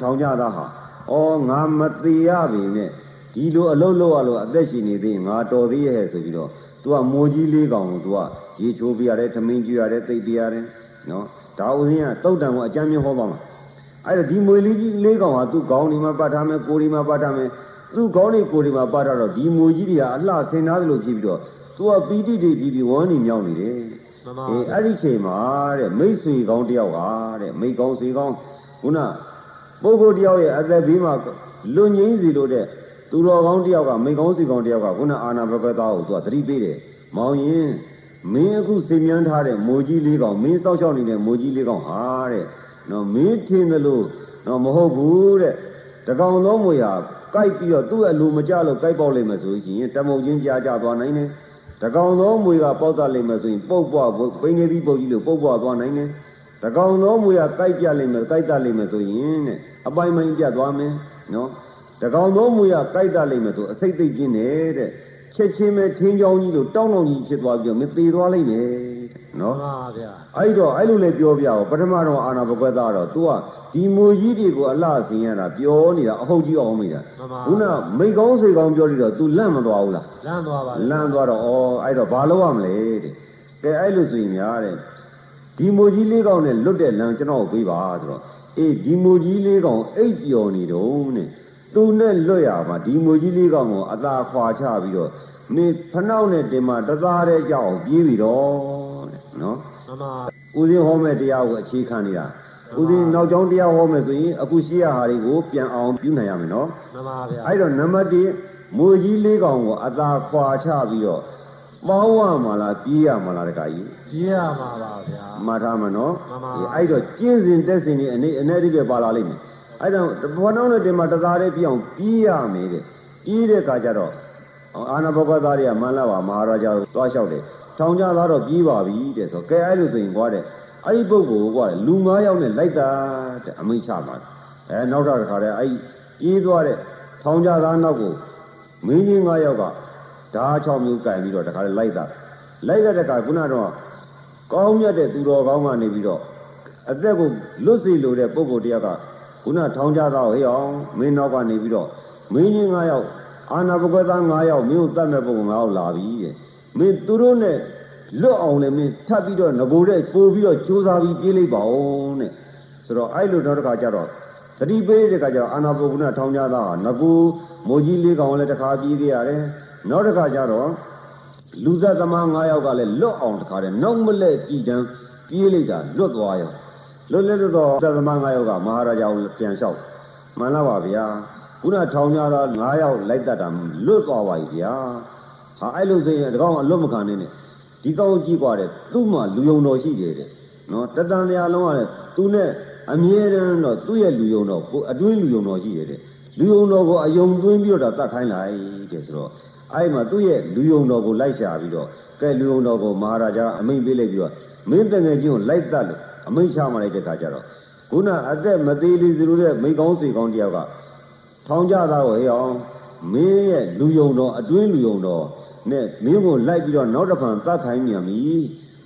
ထောင်ကြသားဟာအော်ငါမသေးရပြီနဲ့ဒီလိုအလုပ်လုပ်ရလို့အသက်ရှင်နေသေးရင်ငါတော်သေးရဲ့ဆိုပြီးတော့ तू ကမိုးကြီးလေးကောင်ကို तू ကရေချိုးပြရတယ်ထမင်းကျွေးရတယ်သိပ်ပြရတယ်နော်ဒါဦးစင်းကတုတ်တံကိုအကြမ်းမြင်ဟောသွားမှာအဲ့တော့ဒီမွေလေးကြီးလေးကောင်ဟာသူ့ခေါင်းဒီမှာပတ်ထားမယ်ကိုယ်ဒီမှာပတ်ထားမယ် သူ့ခေါင်းလေးကိုယ်ဒီမှာပတ်ထားတော့ဒီမွေကြီးတွေကအလှဆင်သားသလိုဖြစ်ပြီးတော့ तू ကပီတိတွေပြီးပြီးဝမ်းနေမြောက်နေတယ်မှန်ပါအေးအဲ့ဒီချိန်မှာတဲ့မိတ်ဆွေကောင်းတယောက်ဟာတဲ့မိတ်ကောင်းဆွေကောင်းခုနပုဂ္ဂိုလ်တယောက်ရဲ့အသက်ဘေးမှာလွန်ငင်းစီလို့တဲ့သူတော်ကောင်းတယောက်ကမိတ်ကောင်းဆွေကောင်းတယောက်ကခုနအာနာဘဂဝသားကိုသူကသတိပေးတယ်မောင်ရင်မင်းအခုစိတ်မြန်းထားတဲ့မိုးကြီးလေးကောင်မင်းစောက်ရှောက်နေတဲ့မိုးကြီးလေးကောင်ဟာတဲ့နော်မင်းထင်တယ်လို့နော်မဟုတ်ဘူးတဲ့တကောင်လုံးမွေဟာ ကြိုက်ပြီးတော့သူ့အလိုမကြလို့ကြိုက်ပေါက်လိမ့်မယ်ဆိုရင်တမုံချင်းပြာကြသွားနိုင်တယ်တကောင်သောမွေကပေါက်တတ်လိမ့်မယ်ဆိုရင်ပုတ်ပွားပိနေသည့်ပုတ်ကြီးလို့ပုတ်ပွားသွားနိုင်တယ်တကောင်သောမွေကကြိုက်ပြလိမ့်မယ်ကြိုက်တတ်လိမ့်မယ်ဆိုရင်တဲ့အပိုင်ပိုင်ပြတ်သွားမယ်နော်တကောင်သောမွေကကြိုက်တတ်လိမ့်မယ်ဆိုအစိတ်သိပ်ပြင်းနေတဲ့ချက်ချင်းပဲထင်းချောင်းကြီးလို့တောင်းတောင်းကြီးဖြစ်သွားပြီးတော့မသေးသွားလိမ့်မယ် တဲ့မှနော်န်ပါဗျာအဲ့တော့အဲ့လိုလေပြောပြအောင်ပထမတော့အာနာဘကွက်သားတော့ तू ကဒီမွေကြီးတွေကိုအလှဆင်းရတာပြောနေတာအဟုတ်ကြီးအောင်မိတာမှန်ပါခုနမိတ်ကောင်းစေကောင်းပြောပြီးတော့ तू လန့်မသွားဘူးလားလမ်းသွားပါလမ်းသွားတော့ဩအဲ့တော့ဘာလုပ်ရမလဲတဲ့ကဲအဲ့လိုဆိုရင်များတဲ့ဒီမိုကြီးလေးကောင်နဲ့လွတ်တဲ့လမ်းကျွန်တော်ကိုပေးပါဆိုတော့အေးဒီမိုကြီးလေးကောင်အိပ်ပျော်နေတော့တဲ့သူနဲ့လွတ်ရမှာဒီမိုကြီးလေးကောင်ကိုအသာခွာချပြီးတော့မင်းဖနှောက်နဲ့တင်မတသားတဲ့ကြောက်ပြေးပြီတော့တဲ့ နော်မှန်ပါဦးစင်းဟောမဲ့တရားကိုအခြေခံနေတာဦးစင်းနောက်ကျောင်းတရားဟောမယ်ဆိုရင်အခုရှိရဟာတွေကိုပြန်အောင်ပြုနိုင်ရမယ်နော်မှန်ပါဗျာအဲ့တော့နံပါတ်1မွေကြီးလေးကောင်ကိုအသာခွာချပြီးတော့ပေါင်းရမှာလားပြေးရမှာလားတခါကြီးပြေးရမှာပါဗျာမှားထားမှာနော်မှန်ပါအေးအဲ့တော့ကျင့်စဉ်တက်စဉ်ဒီအနေအနေအဓိပ္ပာယ်ပါလာလိမ့်မယ်အဲ့တော့ဘောနောင်းနဲ့တင်မှာတသားလေးပြအောင်ပြေးရမယ်တဲ့ပြေးတဲ့အခါကျတော့အာနာဘဂဝသားတွေကမန္လပါမဟာရာဇာကိုသွားလျှောက်တယ် ထောင်ကြသားတော့ပြေးပါပြီတဲ့ဆိုကဲအဲ့လိုဆိုရင်ကွာတဲ့အဲ့ဒီပုဂ္ဂိုလ်ကွာလူ9ယောက်နဲ့လိုက်တာတဲ့အမိန့်ချမှာအဲနောက်တော့တခါတည်းအဲ့ဒီပြေးသွားတဲ့ထောင်ကြသားနောက်ကိုမင်းကြီး9ယောက်ကဓာတ်6မျိုးကင်ပြီးတော့တခါတည်းလိုက်တာလိုက်တဲ့အခါခုနတော့ကောင်းမြတ်တဲ့သူတော်ကောင်းကနေပြီးတော့အသက်ကိုလွတ်စေလိုတဲ့ပုဂ္ဂိုလ်တယောက်ကခုနထောင်ကြသားဟေးအောင်မင်းနောက်ကနေပြီးတော့မင်းကြီး9ယောက်အာနာဘဂဝသား9ယောက်မင်းကိုတတ်မဲ့ပုဂ္ဂိုလ်9ယောက်လာပြီတဲ့ မင်းသူတို့နဲ့လွတ်အောင်လည်းမင်းထပ်ပြီးတော့ငကိုတဲ့ပို့ပြီးတော့ကြိုးစားပြီးပြေးလိုက်ပါဦးတဲ့ဆိုတော့အဲ့လိုတော့တစ်ခါကျတော့သတိပေးတဲ့ခါကျတော့အာနာဘဂဝနာထောင်ကြသားဟာငကိုမိုးကြီးလေးကောင်လည်းတစ်ခါပြေးခဲ့ရတယ်နောက်တစ်ခါကျတော့လူသက်သမား9ယောက်ကလည်းလွတ်အောင်တခါတည်းနောက်မလဲကြည်တန်းပြေးလိုက်တာလွတ်သွားရောလွတ်လဲလွတ်တော့သက်သမား9ယောက်ကမဟာရာဇာကိုပြန်လျှောက်မှန်လားပါဗျာခုနထောင်ကြသား9ယောက်လိုက်တတ်တာလွတ်သွားပါပြီဗျာ ဟာအဲ့လိုဆိုရင်တကောင်အလွတ်မခံနေနဲ့ဒီကောင်ကြည့်กว่าတဲ့သူ့မှာလူယုံတော်ရှိတယ်တဲ့နော်တတန်တရားလုံးကလည်းသူနဲ့အမြဲတမ်းတော့သူ့ရဲ့လူယုံတော်ကိုအတွင်းလူယုံတော်ရှိတယ်တဲ့လူယုံတော်ကိုအယုံသွင်းပြီးတော့တတ်ခိုင်းလိုက်တဲ့ဆိုတော့ အဲ့မှာသူ့ရဲ့လူယုံတော်ကိုလိုက်ရှာပြီးတော့ကဲလူယုံတော်ကိုမဟာရာဇာအမိန့်ပေးလိုက်ပြီးတော့မင်းတငယ်ချင်းကိုလိုက်တတ်လို့အမိန့်ချမှလိုက်တဲ့ခါကျတော့ခုနအသက်မသေးလေးစလို့တဲ့မိကောင်းစီကောင်းတယောက်ကထောင်ကြသားကိုဟေးအောင်မင်းရဲ့လူယုံတော်အတွင်းလူယုံတော် နဲ့မင်းကိုလိုက်ပြီးတော့နောက်တစ်ဖန်တတ်ခိုင်းမြန်ပြီ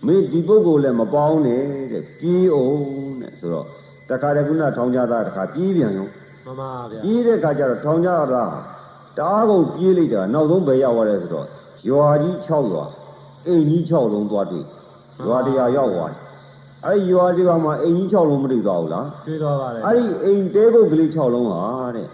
မင်းဒီပုဂ္ဂိုလ်လည်းမပေါင်းနဲ့တဲ့ပြေးအောင်တဲ့ဆိုတော့တခါတည်းခုနထောင်ကြသားတခါပြေးပြန်ရောမှန်ပါဗျာပြေးတဲ့ခါကျတော့ထောင်ကြတာတအားကုန်ပြေးလိုက်တာနောက်ဆုံးပဲရောက်သွားတယ်ဆိုတော့ရွာကြီး6ရွာအိမ်ကြီး6လုံးသွားတွေ့ရွာတရားရောက်သွားတယ်အဲ့ဒီရွာတရားမှာအိမ်ကြီး6လုံးမတွေ့သွားဘူးလားတွေ့တော့ပါတယ်အဲ့ဒီအိမ်တဲကုတ်ကလေး6လုံးဟာတဲ့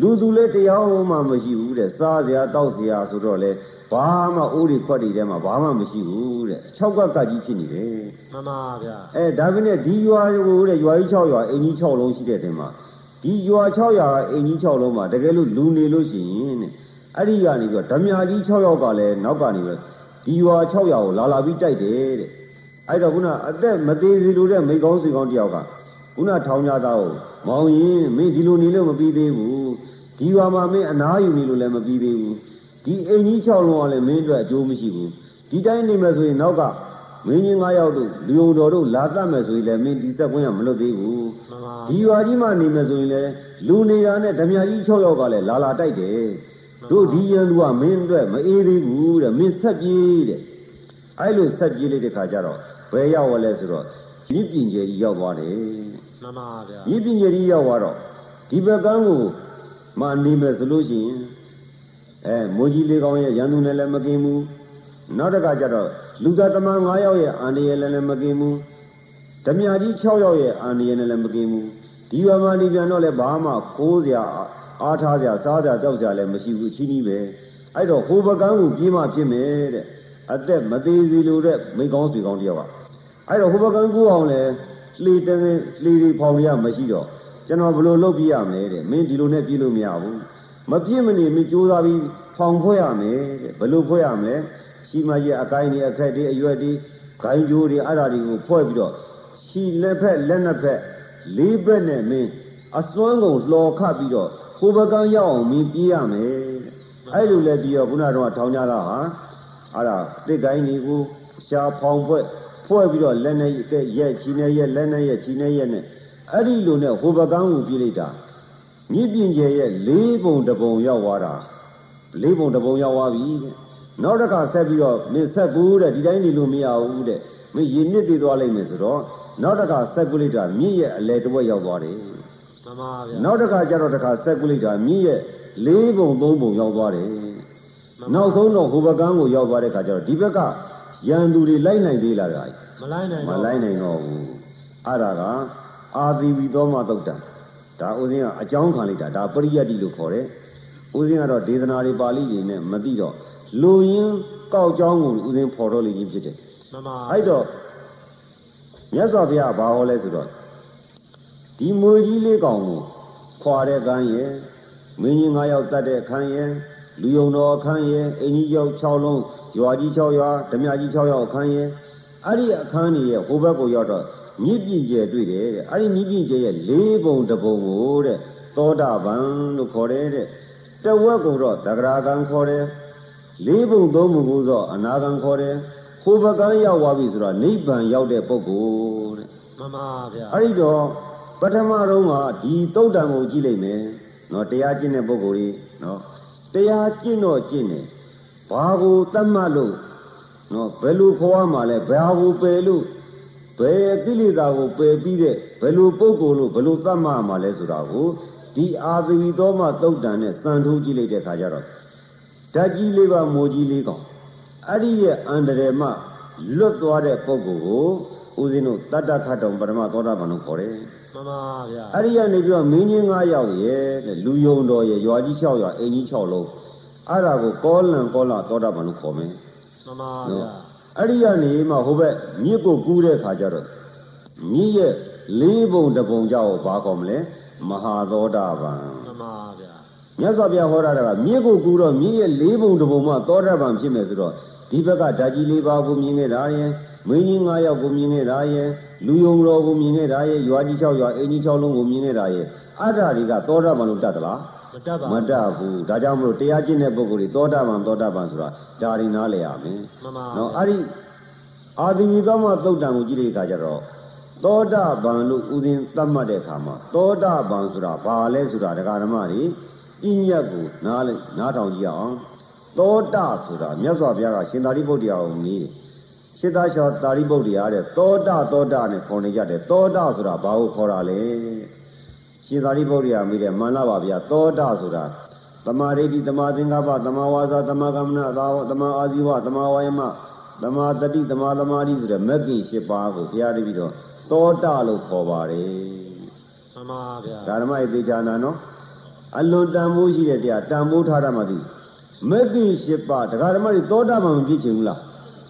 လူသူလည်းတရားမှမရှိဘူးတဲ့စားစရာတောက်စရာဆိုတော့လေ ဘာမှအိုးတွေခွက်တွေထဲမှာဘာမှမရှိဘူးတဲ့6ကကကြီးဖြစ်နေတယ်မှန်ပါဗျာအဲဒါပေမဲ့ဒီရွာကိုတဲ့ရွာကြီး6ရွာအိမ်ကြီး6လုံးရှိတဲ့တင်မှာဒီရွာ6ရွာကအိမ်ကြီး6လုံးမှာတကယ်လို့လူနေလို့ရှိရင်တဲ့အဲ့ဒီကနေပြီးတော့ဓမြကြီး6ယောက်ကလည်းနောက်ကနေပဲဒီရွာ6ရွာကိုလာလာပြီးတိုက်တယ်တဲ့အဲ့တော့ခုနအသက်မသေးစီလို့တဲ့မိကောင်းစီကောင်းတယောက်ကခုနထောင်ကြသားကိုမောင်ရင်မင်းဒီလိုနေလို့မပြီးသေးဘူးဒီရွာမှာမင်းအနားယူနေလို့လည်းမပြီးသေးဘူး ဒီအိမ်ကြီး6လုံးကလည်းမင်းအတွက်အကျိုးမရှိဘူးဒီတိုင်းနေမယ်ဆိုရင်နောက်ကမင်းကြီး9ယောက်တို့လူုံတော်တို့လာတတ်မယ်ဆိုရင်လည်းမင်းဒီဆက်ကွင်းကမလွတ်သေးဘူးမှန်ပါဒီရွာကြီးမှနေမယ်ဆိုရင်လည်းလူနေတာနဲ့ဓမြကြီး6ယောက်ကလည်းလာလာတိုက်တယ်တို့ဒီရန်သူကမင်းအတွက်မအေးသေးဘူးတဲ့မင်းဆက်ပြေးတဲ့အဲ့လိုဆက်ပြေးလိုက်တဲ့ခါကျတော့ဘယ်ရောက်ရလဲဆိုတော့မြစ်ပြင်ကျယ်ကြီးရောက်သွားတယ်မှန်ပါဗျာမြစ်ပြင်ကျယ်ကြီးရောက်သွားတော့ဒီဘက်ကန်းကိုမနေမယ်ဆိုလို့ရှိရင် အဲမိုးကြီးလေးကောင်းရဲ့ရန်သူနဲ့လည်းမကင်းဘူးနောက်တစ်ခါကျတော့လူသားတမန်9ယောက်ရဲ့အာဏာရဲ့လည်းမကင်းဘူးဓမြကြီး6ယောက်ရဲ့အာဏာရဲ့လည်းမကင်းဘူးဒီဘက်မှာဒီပြန်တော့လည်းဘာမှခိုးစရာအားထားစရာစားစရာတောက်စရာလည်းမရှိဘူးအချင်းကြီးပဲအဲ့တော့ဟိုဘကန်းကိုပြေးမှဖြစ်မယ်တဲ့အသက်မသေးစီလို့တဲ့မိကောင်းစီကောင်းတယောက်ကအဲ့တော့ဟိုဘကန်းကိုအောင်လဲလှေတန်းလှေတွေဖောင်ရမရှိတော့ကျွန်တော်ဘယ်လိုလုပ်ပြရမလဲတဲ့မင်းဒီလိုနဲ့ပြေးလို့မရဘူး မပြည့်မနေမင်းကြိုးစားပြီးဖောင်ဖွဲ့ရမယ်တဲ့ဘယ်လိုဖွဲ့ရမလဲရှိမရဲ့အကိုင်းတွေအခက်တွေအရွက်တွေဂိုင်းကြိုးတွေအဲ့ဓာတွေကိုဖွဲ့ပြီးတော့ခြိလက်ဖက်လက်နှစ်ဖက်လေးဘက်နဲ့မင်းအစွမ်းကုန်လှော်ခတ်ပြီးတော့ဟိုဘကန်းရောက်အောင်မင်းပြေးရမယ်တဲ့အဲ့လိုလဲပြီးတော့ခုနကတော့ထောင်းကြတာဟာအဲ့ဒါတစ်ကိုင်းတွေကိုရှားဖောင်ဖွဲ့ဖွဲ့ပြီးတော့လက်နဲ့ကဲရက်ချီနဲ့ရက်လက်နဲ့ရက်ချီနဲ့ရက်နဲ့အဲ့ဒီလိုနဲ့ဟိုဘကန်းကိုပြေးလိုက်တာ မြစ်ပြင်ကျယ်ရဲ့လေးပုံတစ်ပုံရောက်သွားတာလေးပုံတစ်ပုံရောက်သွားပြီတဲ့နောက်တစ်ခါဆက်ပြီးတော့မင်းဆက်ကူတဲ့ဒီတိုင်းနေလို့မရဘူးတဲ့မင်းရည်နစ်တည်သွားလိမ့်မယ်ဆိုတော့နောက်တစ်ခါဆက်ကူလိုက်တာမြစ်ရဲ့အလဲတစ်ဝက်ရောက်သွားတယ်မှန်ပါဗျာနောက်တစ်ခါကျတော့တစ်ခါဆက်ကူလိုက်တာမြင့်ရဲ့လေးပုံသုံးပုံရောက်သွားတယ်နောက်ဆုံးတော့ဟိုဘကန်းကိုရောက်သွားတဲ့ခါကျတော့ဒီဘက်ကရန်သူတွေလိုက်နိုင်သေးလားကြာမလိုက်နိုင်မတော့လိုက်နိုင်တော့ဘူးအဲ့ဒါကအာသီဝီသောမသုတ်တံ ဒါဥစဉ်ကအကြောင်းခံလိုက်တာဒါပရိယတ်တိလို့ခေါ်တယ်ဥစဉ်ကတော့ဒေသနာတွေပါဠိတွေနဲ့မသိတော့လူရင်းကောက်ကြောင်းကိုဥစဉ်ဖော်တော့လိမ့်ခြင်းဖြစ်တယ်မှန်ပါအဲ့တော့မြတ်စွာဘုရားဘာဟောလဲဆိုတော့ဒီမွေကြီးလေးကောင်ကိုခွာတဲ့ကမ်းရဲ့မင်းကြီး9ယောက်တတ်တဲ့ခန်းရဲ့လူယုံတော်အခန်းရဲ့အင်ကြီးယောက်6လုံးရွာကြီး6ရွာဓမြကြီး6ယောက်အခန်းရဲ့အဲ့ဒီအခန်းကြီးရဲ့ဟိုဘက်ကိုရောက်တော့ မြစ်ပြင်ကျယ်တွေ့တယ်တဲ့အဲ့ဒီမြစ်ပြင်ကျယ်ရဲ့လေးပုံတစ်ပုံကိုတဲ့သောတာပန်လို့ခေါ်တယ်တဲ့တဝက်ကိုတော့တဂရာကံခေါ်တယ်လေးပုံသုံးပုံကိုတော့အနာကံခေါ်တယ်ဟိုဘက်ကန်းရောက်သွားပြီဆိုတော့နိဗ္ဗာန်ရောက်တဲ့ပုဂ္ဂိုလ်တဲ့မှန်ပါဗျာအဲ့ဒီတော့ပထမတော့ကဒီတုတ်တံကိုကြည့်လိုက်မယ်နော်တရားကျင့်တဲ့ပုဂ္ဂိုလ်ကြီးနော်တရားကျင့်တော့ကျင့်တယ်ဘာကိုတတ်မှတ်လို့နော်ဘယ်လိုခေါ်ရမှာလဲဘာကိုပယ်လို့ ဘယ်ကိလေသာကိုပယ်ပြီးတဲ့ဘယ်လိုပုဂ္ဂိုလ်လို့ဘယ်လိုတတ်မှတ်မှာလဲဆိုတာကိုဒီအာသဝီတော်မှတုတ်တံနဲ့စံထိုးကြည့်လိုက်တဲ့ခါကျတော့ဓာတ်ကြီးလေးပါမိုးကြီးလေးကောင်အဲ့ဒီရဲ့အန္တရာယ်မှလွတ်သွားတဲ့ပုဂ္ဂိုလ်ကိုဦးဇင်းတို့တတ္တခတ်တော်ပရမသောတာပန်လို့ခေါ်တယ်မှန်ပါဗျာအဲ့ဒီကနေပြီးတော့မင်းကြီး9ယောက်ရဲ့တဲ့လူယုံတော်ရဲ့ရွာကြီး6ရွာအိမ်ကြီး6လုံးအဲ့ဒါကိုကောလံကောလသောတာပန်လို့ခေါ်မယ်မှန်ပါနော်ဗျာ အဲ့ဒီကနေမှဟိုဘက်မြစ်ကိုကူးတဲ့ခါကျတော့မြစ်ရဲ့လေးပုံတစ်ပုံကြောက်ဘာခေါ်မလဲမဟာသောတာပန်မှန်ပါဗျာမြတ်စွာဘုရားဟောတာကမြစ်ကိုကူးတော့မြစ်ရဲ့လေးပုံတစ်ပုံမှသောတာပန်ဖြစ်မယ်ဆိုတော့ဒီဘက်ကဓာကြီးလေးပါးကိုမြင်ခဲ့တာယင်မင်းကြီး9ယောက်ကိုမြင်ခဲ့တာယင်လူယုံတော်ကိုမြင်ခဲ့တာယင်ရွာကြီး6ရွာအိမ်ကြီး6လုံးကိုမြင်ခဲ့တာယင်အဲ့ဒါတွေကသောတာပန်လို့တတ်သလား မတတ်ပါမတတ်ဘူးဒါကြောင့်မလို့တရားကျင့်တဲ့ပုဂ္ဂိုလ်တွေသောတာပန်သောတာပန်ဆိုတာဒါရီနားလေရမယ်မှန်ပါနော်အဲ့ဒီအာသီဝီသောမသုတ်တံကိုကြည့်တဲ့အခါကျတော့သောတာပန်လို့ဥစဉ်သတ်မှတ်တဲ့အခါမှာသောတာပန်ဆိုတာဘာလဲဆိုတာဒကာဓမ္မတွေပြဉ္ညတ်ကိုနားလေနားထောင်ကြည့်အောင်သောတာဆိုတာမြတ်စွာဘုရားကရှင်သာရိပုတ္တရာကိုမေးတယ်ရှင်သာရှောသာရိပုတ္တရာတဲ့သောတာသောတာနဲ့ခေါ်နေကြတယ်သောတာဆိုတာဘာကိုခေါ်တာလဲ ရှင်သာရိပုတ္တရာမေးတယ်မှန်လားပါဗျာသောတာဆိုတာသမာဓိတိသမာသင်္ကပ္ပသမာဝါစာသမာကမ္မနာသာဝသမာအာဇီဝသမာဝါယမသမာတတိသမာသမာဓိဆိုတဲ့မဂ္ဂင်၈ပါးကိုဘုရားတပည့်တော်သောတာလို့ခေါ်ပါတယ်မှန်ပါဗျာဓမ္မရဲ့သေချာနာနော်အလွန်တန်ဖိုးရှိတဲ့တရားတန်ဖိုးထားတာမှသိမဂ္ဂင်၈ပါးဒကာဓမ္မတွေသောတာပန်မဖြစ်ချင်ဘူးလား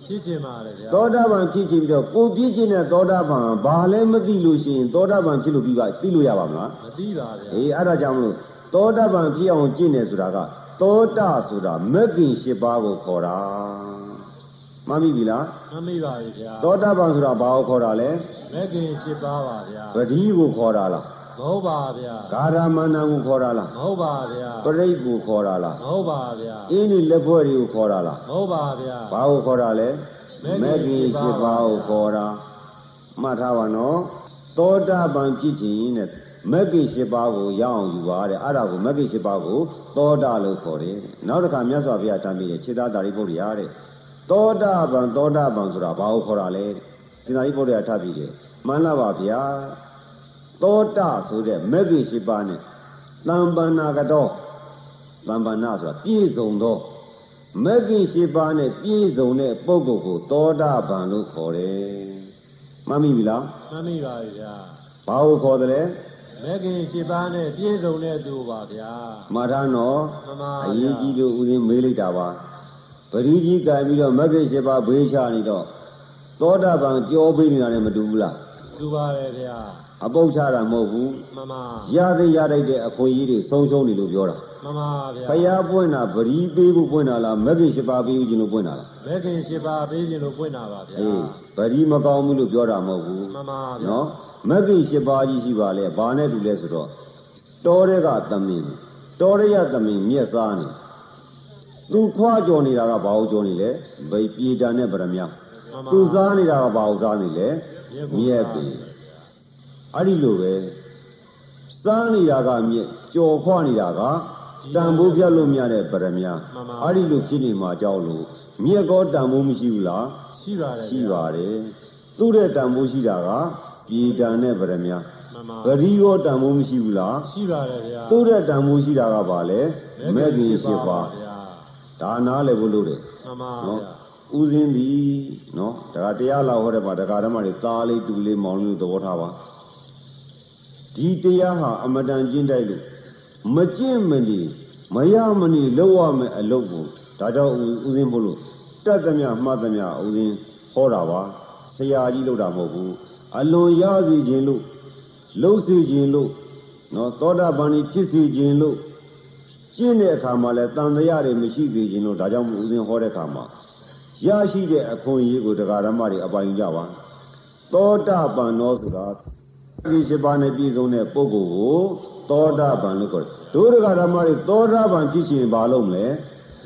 ဖြစ်ချင်ပါတယ်ဗျာသောတာပန်ဖြစ်ချင်ပြီးတော့ကိုပြည့်ချင်တဲ့သောတာပန်ဘာလဲမသိလို့ရှိရင်သောတာပန်ဖြစ်လို့ပြီးပါသိလို့ရပါမလားမသိပါဗျာအေးအဲ့ဒါကြောင့်မလို့သောတာပန်ဖြစ်အောင်ကျင့်တယ်ဆိုတာကသောတာဆိုတာမဂ္ဂင်၈ပါးကိုခေါ်တာမှန်ပြီပြီလားမမိပါဘူးဗျာသောတာပန်ဆိုတာဘာကိုခေါ်တာလဲမဂ္ဂင်၈ပါးပါဗျာပတိကိုခေါ်တာလား မဟုတ်ပါဗျာဂါရမဏံကိုခေါ်တာလားမဟုတ်ပါဗျာပရိတ်ကိုခေါ်တာလားမဟုတ်ပါဗျာအင်းဒီလက်ဖွဲ့တွေကိုခေါ်တာလားမဟုတ်ပါဗျာဘာကိုခေါ်တာလဲမမဂ္ဂ္ဂဂင်င်၈၈ပါးပါးကိုခေါ်တာမှတ်ထားပါနော်သောတာပန်ဖြစ်ခြင်းတဲ့မဂ္ဂင်၈ပါးကိုရအောင်ယူပါတဲ့အဲ့ဒါကိုမဂ္ဂင်၈ပါးကိုသောတာလို့ခေါ်တယ်နောက်တစ်ခါမြတ်စွာဘုရားတမ်းပြီးတယ်ခြေသားတာရိပုတ္တရာတဲ့သောတာပန်သောတာပန်ဆိုတာဘာကိုခေါ်တာလဲခြေသားရိပုတ္တရာထပ်ပြီးတယ်မှန်လားပါဗျာ သောတာဆိုတဲ့မဂ္ဂင်၈ပါးနဲ့သံပန္နာကတော့သံပန္နာဆိုတာပြည့်စုံသောမဂ္ဂင်၈ပါးနဲ့ပြည့်စုံတဲ့ပုဂ္ဂိုလ်ကိုသောတာပန်လို့ခေါ်တယ်မှတ်မိပြီလားမှန်ပြီပါဗျာဘာကိုခေါ်တယ်လဲမဂ္ဂင်၈ပါးနဲ့ပြည့်စုံတဲ့သူပါဗျာမှားထားနော်မှန်ပါအဗျာရေးကြီးလို့ဦးဇင်းမေးလိုက်တာပါပရိကြီးကံပြီးတော့မဂ္ဂင်၈ပါးဘေးချနေတော့သောတာပန်ကြောပေးနေတာလည်းမတူဘူးလားသူပါတယ်ဗျာ အပုတ်ချတာမဟုတ်ဘူးမှန်ပါရသေးရလိုက်တဲ့အခွင့်အရေးတွေဆုံးရှုံးနေလို့ပြောတာမှန်ပါဗျာဖျားပွင့်တာပရိပေးဖို့ပွင့်တာလားမဂ္ဂင်၈ပါးပေးဖို့ခြင်းလို့ပွင့်တာလားမဂ္ဂင်၈ပါးပေးခြင်းလို့ပွင့်တာပါဗျာအေးပရိမကောင်းဘူးလို့ပြောတာမဟုတ်ဘူးမှန်ပါဗျာနော်မဂ္ဂင်၈ပါးကြီးရှိပါလေဘာနဲ့တူလဲဆိုတော့တောတဲ့ကသမင်တောရရသမင်မြက်စားနေသူခွာကြော်နေတာကဘာကိုကြော်နေလဲဗိပြေတာနဲ့ဗရမမှန်ပါသူစားနေတာကဘာကိုစားနေလဲမြက်ပြီ အဲ့ဒီလိုပဲစားနေတာကမြက်ကြော်ခွာနေတာကတန်ဖိုးပြတ်လို့မရတဲ့ဗရမအဲ့ဒီလိုဖြစ်နေမှာကြောက်လို့မြက်ကောတန်ဖိုးမရှိဘူးလားရှိပါတယ်ရှိပါတယ်သူ့တဲ့တန်ဖိုးရှိတာကပြေတန်နဲ့ဗရမမှန်ပါပရိယောတန်ဖိုးမရှိဘူးလားရှိပါတယ်ဗျာသူ့တဲ့တန်ဖိုးရှိတာကဘာလဲမဲ့ခင်ရှိပါဗျာဒါနားလည်းဘုလို့တယ်မှန်ပါနော်ဗျာဥစဉ်သည်နော်ဒါကတရားလာဟောတဲ့မှာတရားဓမ္မတွေသားလေးတူလေးမောင်လေးသဘောထားပါ ဒီတရားဟာအမတန်ကျင့်တိုက်လို့မကျင့်မနေမရမနေလောက်ရမယ်အလုပ်ကိုဒါကြောင့်ဥစဉ်ဖို့လို့တတ်သမျှမှတ်သမျှဥစဉ်ဟောတာပါဆရာကြီးလို့တာမဟုတ်ဘူးအလွန်ရစီခြင်းလို့လှုပ်စီခြင်းလို့နော်သောတာပန်ကြီးဖြစ်စီခြင်းလို့ကျင့်တဲ့အခါမှာလဲတန်တရားတွေမရှိစေခြင်းလို့ဒါကြောင့်ဥစဉ်ဟောတဲ့အခါမှာရရှိတဲ့အခွင့်အရေးကိုတရားဓမ္မတွေအပိုင်ကြပါသောတာပန်သောဆိုတာ ဒီရှိပါနဲ့ပြည်စုံတဲ့ပုဂ္ဂိုလ်ကိုသောတာပန်လို့ခေါ်တယ်ဒုတရားဓမ္မတွေသောတာပန်ဖြစ်ရှင်ဘာလို့မလဲ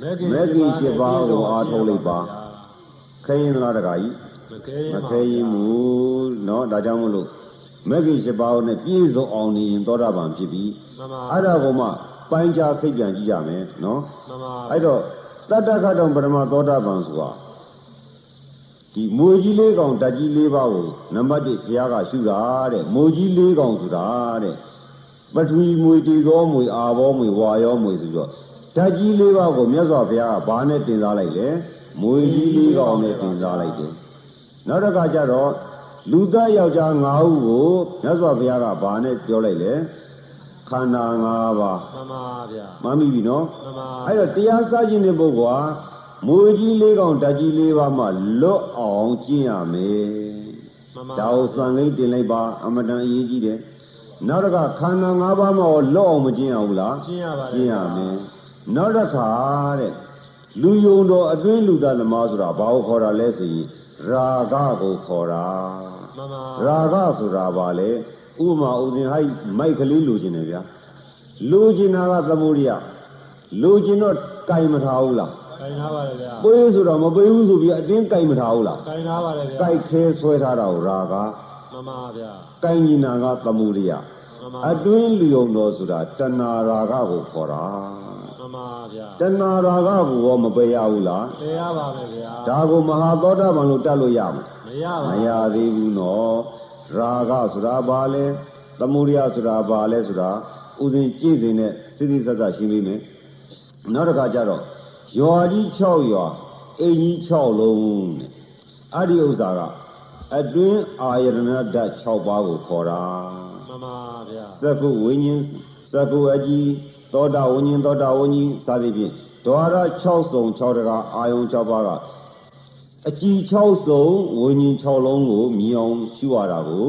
မဂ္ဂင် မဂ္ဂင်၈ပါးကိုအားထုတ်လိုက်ပါ ခဲရင်လားတခါကြီး မခဲရင် မခဲရင်မူเนาะဒါကြောင့်မလို့မဂ္ဂင်၈ပါးနဲ့ပြည့်စုံအောင်နေရင်သောတာပန်ဖြစ်ပြီ မှန်ပါ အဲ့ဒါကိုမှပိုင်းခြားစိတ်ပြန်ကြည့်ရမယ်เนาะ မှန်ပါ အဲ့တော့တတ္တခတောင်ပရမသောတာပန်ဆိုတာ ဒီမွေကြီးလေးကောင်ဓာတ်ကြီးလေးပါးကိုနံပါတ်1ဘုရားကရှုတာတဲ့မွေကြီးလေးကောင်ဆိုတာတဲ့ပထဝီမွေတေဇောမွေအာဘောမွေဝါယောမွေဆိုပြီးတော့ဓာတ်ကြီးလေးပါးကိုမြတ်စွာဘုရားကဘာနဲ့တင်စားလိုက်လဲမွေကြီးလေးကောင်နဲ့တင်စားလိုက်တယ်နောက်တစ်ခါကျတော့လူသားယောက်ျား၅ဦးကိုမြတ်စွာဘုရားကဘာနဲ့ပြောလိုက်လဲခန္ဓာ၅ပါးမှန်ပါဗျာမမိပြီနော်မှန်ပါအဲ့တော့တရားစခြင်းတဲ့ပုဂ္ဂိုလ်ဟာ မွေကြီးလေးကောင်ဓာတ်ကြီးလေးပါးမှလွတ်အောင်ကျင့်ရမယ်မှန်ပါ။ဒါကိုစံကိန်းတင်လိုက်ပါအမတန်အရေးကြီးတယ်။နောက်တစ်ခါခန္ဓာ၅ပါးမှရောလွတ်အောင်မကျင့်ရဘူးလားကျင့်ရပါကျင့်ရမယ်။နောက်တစ်ခါတဲ့လူယုံတော်အတွင်းလူသားသမားဆိုတာဘာကိုခေါ်တာလဲဆိုရင်ရာဂကိုခေါ်တာမှန်ပါ။ရာဂဆိုတာဘာလဲဥပမာဥစဉ်ဟိုက်မိုက်ကလေးလူကျင်တယ်ဗျာ။လူကျင်တာကသမုဒိယလူကျင်တော့ကြိုင်မထားဘူးလား ခိုင်ထားပါတယ်ဗျာပေးဆိုတော့မပေးဘူးဆိုပြီးအတင်းကြိုင်မထားဘူးလားခိုင်ထားပါတယ်ဗျာကြိုက်ခဲဆွဲထားတာကိုရာကမှန်ပါဗျာကြိုင်ညီနာကသမုဒိယမှန်ပါအတွင်းလျုံတော်ဆိုတာတဏှာရာဂကိုခေါ်တာမှန်ပါဗျာတဏှာရာဂကိုရောမပေးရဘူးလားတရားပါမယ်ဗျာဒါကိုမဟာသောတာပန်လို့တတ်လို့ရမလားမရပါမဘူးရသေးဘူးနော်ရာဂဆိုတာဘာလဲသမုဒိယဆိုတာဘာလဲဆိုတာဥစဉ်ကြည့်စဉ်နဲ့စိစိဆက်ဆက်ရှင်းပြီးမယ်နောက်တစ်ခါကျတော့ ရွာကြီး6ရွာအိမ်ကြီး6လုံးတဲ့အဲ့ဒီဥစ္စာကအတွင်းအာယတနာဓာတ်6ပါးကိုခေါ်တာမှန်ပါဗျာသက္ကုဝိညာဉ်သက္ကုအကြီးသောတာဝိညာဉ်သောတာဝိညာဉ်စသည်ဖြင့်ဒွါရ6စုံ6တကားအာယုံ6ပါးကအကြီး6စုံဝိညာဉ်6လုံးကိုမြင်အောင်ရှုရတာကို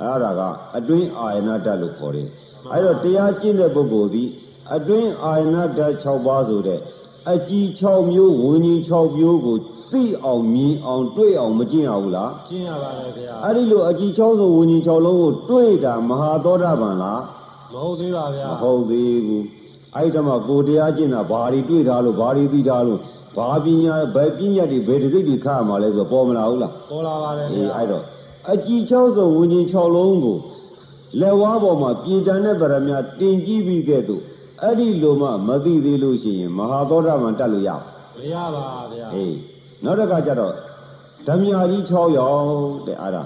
အဲ့ဒါကအတွင်းအာယနာဓာတ်လို့ခေါ်တယ်အဲ့တော့တရားကျင့်တဲ့ပုဂ္ဂိုလ်သည်အတွင်းအာယနာဓာတ်6ပါးဆိုတဲ့ အကြီး6မျိုးဝိညာဉ်6မျိုးကိုသိအောင်မြင်အောင်တွေ့အောင်မကျင့်ရဘူးလားကျင့်ရပါတယ်ဗျာအဲ့ဒီလိုအကြီး6စုံဝိညာဉ်6လုံးကိုတွေ့တာမဟာသောတာပန်လားမဟုတ်သေးပါဗျာမဟုတ်သေးဘူးအဲ့ဒီတမှာကိုတရားကျင့်တာဘာတွေတွေ့ထားလို့ဘာတွေသိထားလို့ဘာပညာဘယ်ပညာတွေဘယ်တစ်စိတ်တွေခါမှာလဲဆိုပေါ်မလာဘူးလားပေါ်လာပါတယ်အေးဗျာအဲ့တော့အကြည်6စုံဝิญဉ်6လုံးကိုလက်ဝါးပေါ်မှာပြည်တန်တဲ့ဗရမ ्या တင်ကြည့်ပြီးခဲ့သူ အဲ့ဒီလိုမှမသိသေးလို့ရှိရင်မဟာသောတာပန်တက်လို့ရအောင်မရပါဗျာအေးနောက်တစ်ခါကျတော့ဓမြကြီး6ယောက်တဲ့အဲ့ဒါ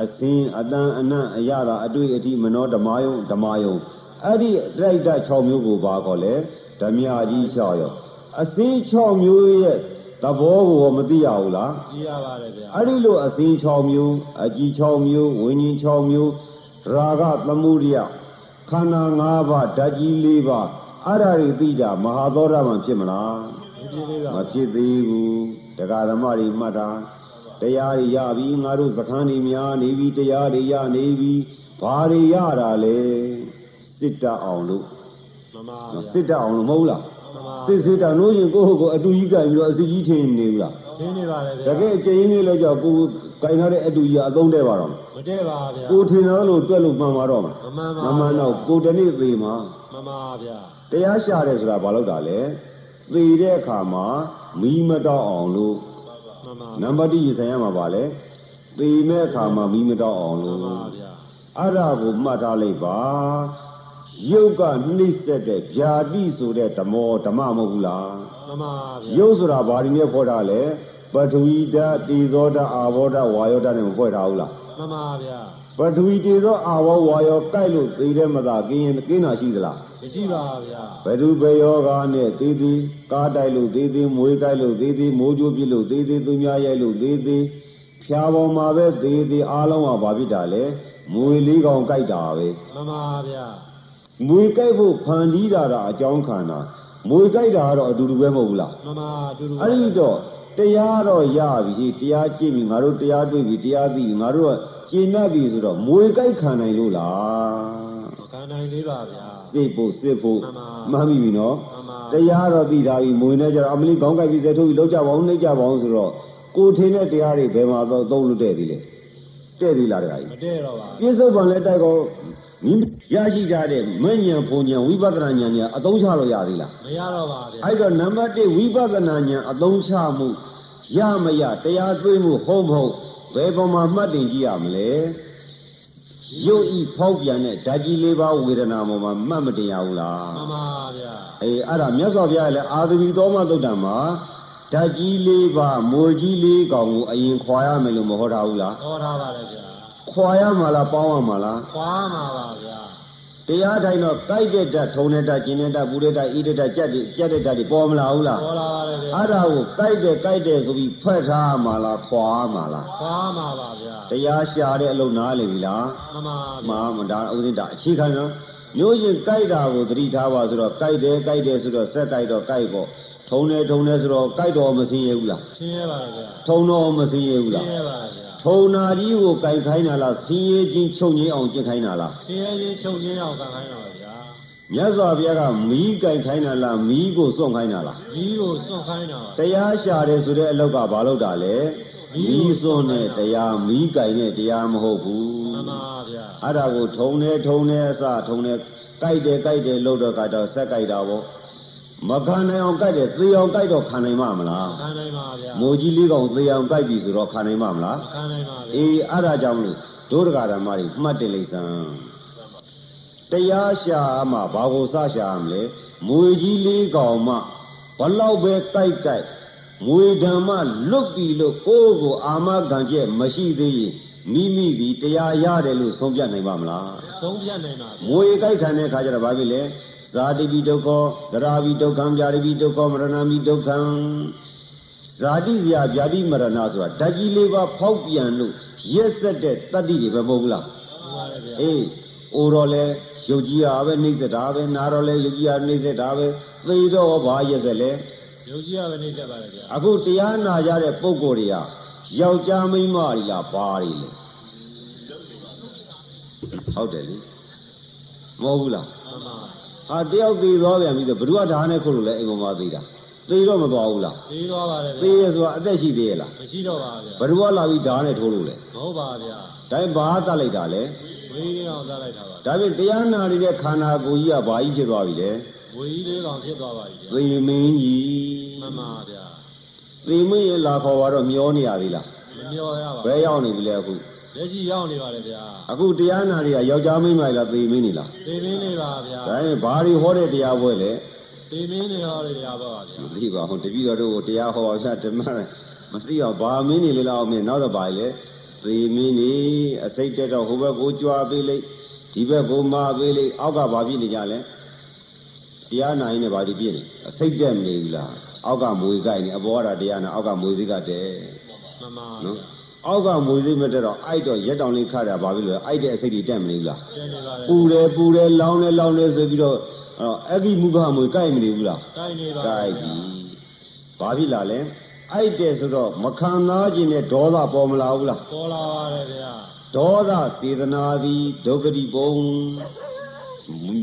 အစင်းအတန်အနံ့အရသာအတွေ့အထိမနောဓမာယုံဓမာယုံအဲ့ဒီတိုက်တာ6မျိုးကိုပါခေါ်လဲဓမြကြီး6ယောက်အစင်း6မျိုးရဲ့သဘောကိုမသိရဘူးလားကြည့်ရပါတယ်ဗျာအဲ့ဒီလိုအစင်း6မျိုးအကြည်6မျိုးဝิญဉ်6မျိုးရာဂသမှုရိယ ခန္ဓာ5ပါးဓာတ်ကြီး4ပါးအဲ့ဒါတွေသိတာမဟာသောတာပန်ဖြစ်မလားဒီပြလေးပါမဖြစ်သေးဘူးတရားဓမ္မတွေမှတ်တာတရားတွေရပြီငါတို့စခန်းတွေများနေပြီတရားတွေရနေပြီဘာတွေရတာလဲစစ်တတ်အောင်လို့မမဗျာစစ်တတ်အောင်လို့မဟုတ်လားမမစစ်စစ်တတ်လို့ရင်ကိုယ့်ကိုယ်ကိုအတူကြီးကြိုင်ပြီးတော့အစီကြီးထင်နေဘူးလား ထင်းနေပါတယ်တဗျာကယ်အကျဉ်းကြီးလဲကြောက်ကိုယ်ကြိုင်ထားတဲ့အတူကြီးကအသုံးတဲ့ပါတော့မတည့်ပါဗျာကိုယ်ထင်တယ်လို့တွက်လို့မှန်ပါတော့မှာမမှန်ပါမမှန်တော့ကိုယ်တနေ့သေးမှာမမဗျာတရားရှာတယ်ဆိုတာဘာလို့တာလဲသေတဲ့အခါမှာမီးမတော့အောင်လို့မမနံပါတ်1ဆိုင်ရမှာပါလေသေမဲ့အခါမှာမီးမတော့အောင်မလို့မဗျာအဲ့ဒါကိုမှတ်ထားလိုက်ပါ ရုပ်ကနှိမ့်ဆက်တဲ့ဗျာတိဆိုတဲ့ဓမောဓမ္မမဟုတ်ဘူးလားမမဗျာရုပ်ဆိုတာဘာဒီနဲ့ဖော်ထားလဲပထဝီဓာတ်တေဇောဓာတ်အာဘောဓာတ်ဝါယောဓာတ်နဲ့မဖွဲ့ထားဘူးလားမမဗျာပထဝီတေဇောအာဘောဝါယောကြိုက်လို့သေတဲ့မသာကင်းရင်ကင်းတာရှိသလားမရှိပါဗျာဘဒုဘယောဂာနဲ့သေးသေးကားတိုက်လို့သေးသေးမွေးကြိုက်လို့သေးသေးမိုးကြိုးပြစ်လို့သေးသေးသူများရိုက်လို့သေးသေးဖြာပေါ်မှာပဲသေးသေးအားလုံးကဘာဖြစ်တာလဲမွေလေးကောင်ကြိုက်တာပဲမမဗျာ မွေကြိုက်ဖို့ဖန်တီးတာတာအကြောင်းခံတာမွေကြိုက်တာကတော့အတူတူပဲမဟုတ်ဘူးလားမမအတူတူအဲ့ဒီတော့တရားတော့ရပြီတရားကြည့်ပြီငါတို့တရားတွေ့ပြီတရားသိပြီငါတို့ကကျင့်တတ်ပြီဆိုတော့မွေကြိုက်ခံနိုင်လို့လားမခံနိုင်သေးပါဗျာစိတ်ဖို့စစ်ဖို့မှန်ပါမှန်ပြီပြီနော်မမတရားတော့သိတာပြီမွေနဲ့ကြတော့အမလီခေါင်းကိုက်ပြီးစက်ထုတ်ပြီးလောက်ကြပါအောင်နှိပ်ကြပါအောင်ဆိုတော့ကိုထင်းတဲ့တရားတွေဘယ်မှာတော့သုံးလို့တဲ့သေးလဲတဲ့သေးလားတရားကြီးမတည့်တော့ပါပြစ္ဆုတ်ပံလည်းတိုက်ကောမိ ရရှိကြတဲ့မဉ္ဇဉ်ဘုံဉဏ်ဝိပဿနာဉာဏ်ညာအသုံးချလို့ရသေးလားမရတော့ပါဗျာအဲ့တော့နံပါတ်1ဝိပဿနာဉာဏ်အသုံးချမှုရမရတရားတွေးမှုဟုတ်မဟုတ်ဘယ်ပုံမှာမှတ်တင်ကြည့်ရမလဲရုပ်ဤဖောက်ပြန်တဲ့ဓာတ်ကြီးလေးပါးဝေဒနာပေါ်မှာမှတ်မတင်ရဘူးလားမမဗျာအေးအဲ့ဒါမြတ်စွာဘုရားလည်းအာသဝီသောမသုတ်တံမှာဓာတ်ကြီးလေးပါမွေကြီးလေးကောင်ကိုအရင်ခွာရမယ်လို့မဟောထားဘူးလားဟောထားပါတယ်ဗျာ ခွာရမှာလားပေါင်းရမှာလားခွာမှာပါဗျာတရားထိုင်တော့ကြိုက်တဲ့ဓာတ်ထုံတဲ့ဓာတ်ကျင်တဲ့ဓာတ်ပူတဲ့ဓာတ်ဤတဲ့ဓာတ်ကြက်တဲ့ကြက်တဲ့ဓာတ်တွေပေါ်မလာဘူးလားဟောလာပါတယ်ဗျာအဲ့ဒါကိုကြိုက်တယ်ကြိုက်တယ်ဆိုပြီးဖက်ထားမှာလားခွာမှာလားခွာမှာပါဗျာတရားရှာတဲ့အလုပ်နားလေပြီလားမမမာမဒါဥစဉ်ဒါအခြေခံနော်မျိုးရင်ကြိုက်တာကိုသတိထားပါဆိုတော့ကြိုက်တယ်ကြိုက်တယ်ဆိုတော့ဆက်ကြိုက်တော့ကြိုက်ပေါ့ထုံတယ်ထုံတယ်ဆိုတော့ကြိုက်တော့မစင်းရဘူးလားရှင်းရပါတယ်ဗျာထုံတော့မစင်းရဘူးရှလားင်းရပါတယ်ဗျာ ထုံနာကြီးကိုကြိုက်ခိုင်းတာလားစင်းရဲချင်းချုပ်ငင်းအောင်ကျင့်ခိုင်းတာလားရှင်းရချင်းချုပ်ချင်းအောင်ခံခိုင်းတော့ဗျာမြတ်စွာဘုရားကမီးကြိုက်ခိုင်းတာလားမီးကိုစွန့်ခိုင်းတာလားဒီကိုစွန့်ခိုင်းတော့တရားရှာတယ်ဆိုတဲ့အလောက်ကဘာလို့တာလဲမီးစွန့်တဲ့တရားမီးကြိုင်တဲ့တရားမဟုတ်ဘူးမမဗျာအဲ့ဒါကိုထုံနေထုံနေအစထုံနေကြိုက်တယ်ကြိုက်တယ်လို့တော့ကတော့ဆက်ကြိုက်တာပေါ့ မခံနိုင်အောင်ကြိုက်တယ်သေအောင်ကြိုက်တော့ခံနိုင်မှာမလားခံနိုင်ပါဗျာမိုးကြီးလေးကောင်သေအောင်ကြိုက်ပြီဆိုတော့ခံနိုင်မှာမလားခံနိုင်ပါဗျာအေးအဲ့ဒါကြောင့်မလို့ဒုဒကာဓမ္မတွေမှတ်တယ်လိမ့်စံတရားရှာမှဘာကိုစရှာရမလဲမွေကြီးလေးကောင်မှဘလောက်ပဲကြိုက်ကြိုက်မွေဓမ္မလွတ်ပြီလို့ကိုယ့်ကိုအာမခံချက်မရှိသေးရင်မိမိဒီတရားရတယ်လို့ဆုံးဖြတ်နိုင်ပါမလားဆုံးပြတ်နိုင်ပါဗျာမွေကြိုက်ခံတဲ့ခါကျတော့ဘာဖြစ်လဲ ဇာတိပိဒုက္ခသရာပိဒုက္ခဗျာတိပိဒုက္ခမရဏပိဒုက္ခဇာတိဇာဗျာတိမရဏဆိုတာဓာတ်ကြီးလေးပါဖောက်ပြန်လို့ရက်ဆက်တဲ့တတ္တိတွေပဲမဟုတ်ဘူးလားမှန်ပါတယ်ဗျာအေးအိုတော့လဲယုတ်ကြီးရပဲနှိမ့်စတာပဲနားတော့လဲယုတ်ကြီးရနှိမ့်စတာပဲသေတော့ဘာရက်ဆက်လဲယုံကြည်ရပဲနေတတ်ပါတယ်ဗျာအခုတရားနာကြတဲ့ပုံကိုယ်တွေကယောက်ျားမိန်းမတွေလားဘာတွေလဲဟုတ်တယ်လေမဟုတ်ဘူးလားမှန်ပါ ဟာတယောက်သေးသွားပြန်ပြီဆိုဘ누구ကဓာတ်နဲ့ခုတ်လို့လဲအိမ်ပေါ်မှာသေးတာသေးတော့မသွားဘူးလား သေးသွားပါတယ် သေး ဗျာ ရဆိုတာအသက်ရှိသေးရဲ့လား မရှိတော့ပါဗျာ ဘ누구ကလာပြီးဓာတ်နဲ့ထိုးလို့လဲ မဟုတ်ပါဗျာ ဒါပေမဲ့ဘာတတ်လိုက်တာလဲ ဝေးလေးအောင်စားလိုက်တာပါ ဒါပေမဲ့တရားနာနေတဲ့ခန္ဓာကိုယ်ကြီးကဘာကြီးဖြစ်သွားပြီလဲ ဝေးလေးကောင်ဖြစ်သွားပါပြီဗျာ သေမင်းကြီး မှန်ပါဗျာ သေမင်းရဲ့လာခေါ်ပါတော့မျောနေရသေးလား မမျောရပါ ဘယ်ရောက်နေပြီလဲအခု ဒ လက်ရှိရောက်နေပါတယ်ဗျာအခုတရားနာတွေကယောက်ျားမိန်းမလားသေမင်းနေလားသေမင်းနေပါဗျာဒါရင်ဘာတွေဟောတဲ့တရားပွဲလဲသေမင်းနေဟောတယ်ဗျာပါဗျာမသိပါဘူးတပည့်တော်တို့ကိုတရားဟောပါဗျာဓမ္မမသိအောင်ဘာမင်းနေလေလောက်မင်းနောက်တော့ပါလေသေမင်းနေအစိတ်တက်တော့ဟိုဘက်ကိုကြွားပေးလိုက်ဒီဘက်ကိုမာပေးလိုက်အောက်ကဘာဖြစ်နေကြလဲတရားနာရင်လည်းဘာဒီပြည့်နေအစိတ်တက်မနေဘူးလားအောက်ကမွေကြိုက်နေအပေါ်ကတရားနာအောက်ကမွေစိကတဲ့မမနော်ဗျာ အောက်ကမွေစိမတက်တော့အိုက်တော့ရက်တောင်လေးခါတာဘာဖြစ်လို့လဲအိုက်တဲ့အစိတ်တွေတက်မနေဘူးလားကျန်နေပါတယ်ပူတယ်ပူတယ်လောင်းတယ်လောင်းတယ်ဆိုပြီးတော့အဲ့ဒီမုခမွေကြိုက်မနေဘူးလားတိုင်းနေပါကြိုက်ပြီဘာဖြစ်လာလဲအိုက်တယ်ဆိုတော့မခံသားခြင်းနဲ့ဒေါသပေါ်မလာဘူးလားပေါ်လာပါတယ်ဗျာဒေါသစေတနာသည်ဒုက္ခတိပုံ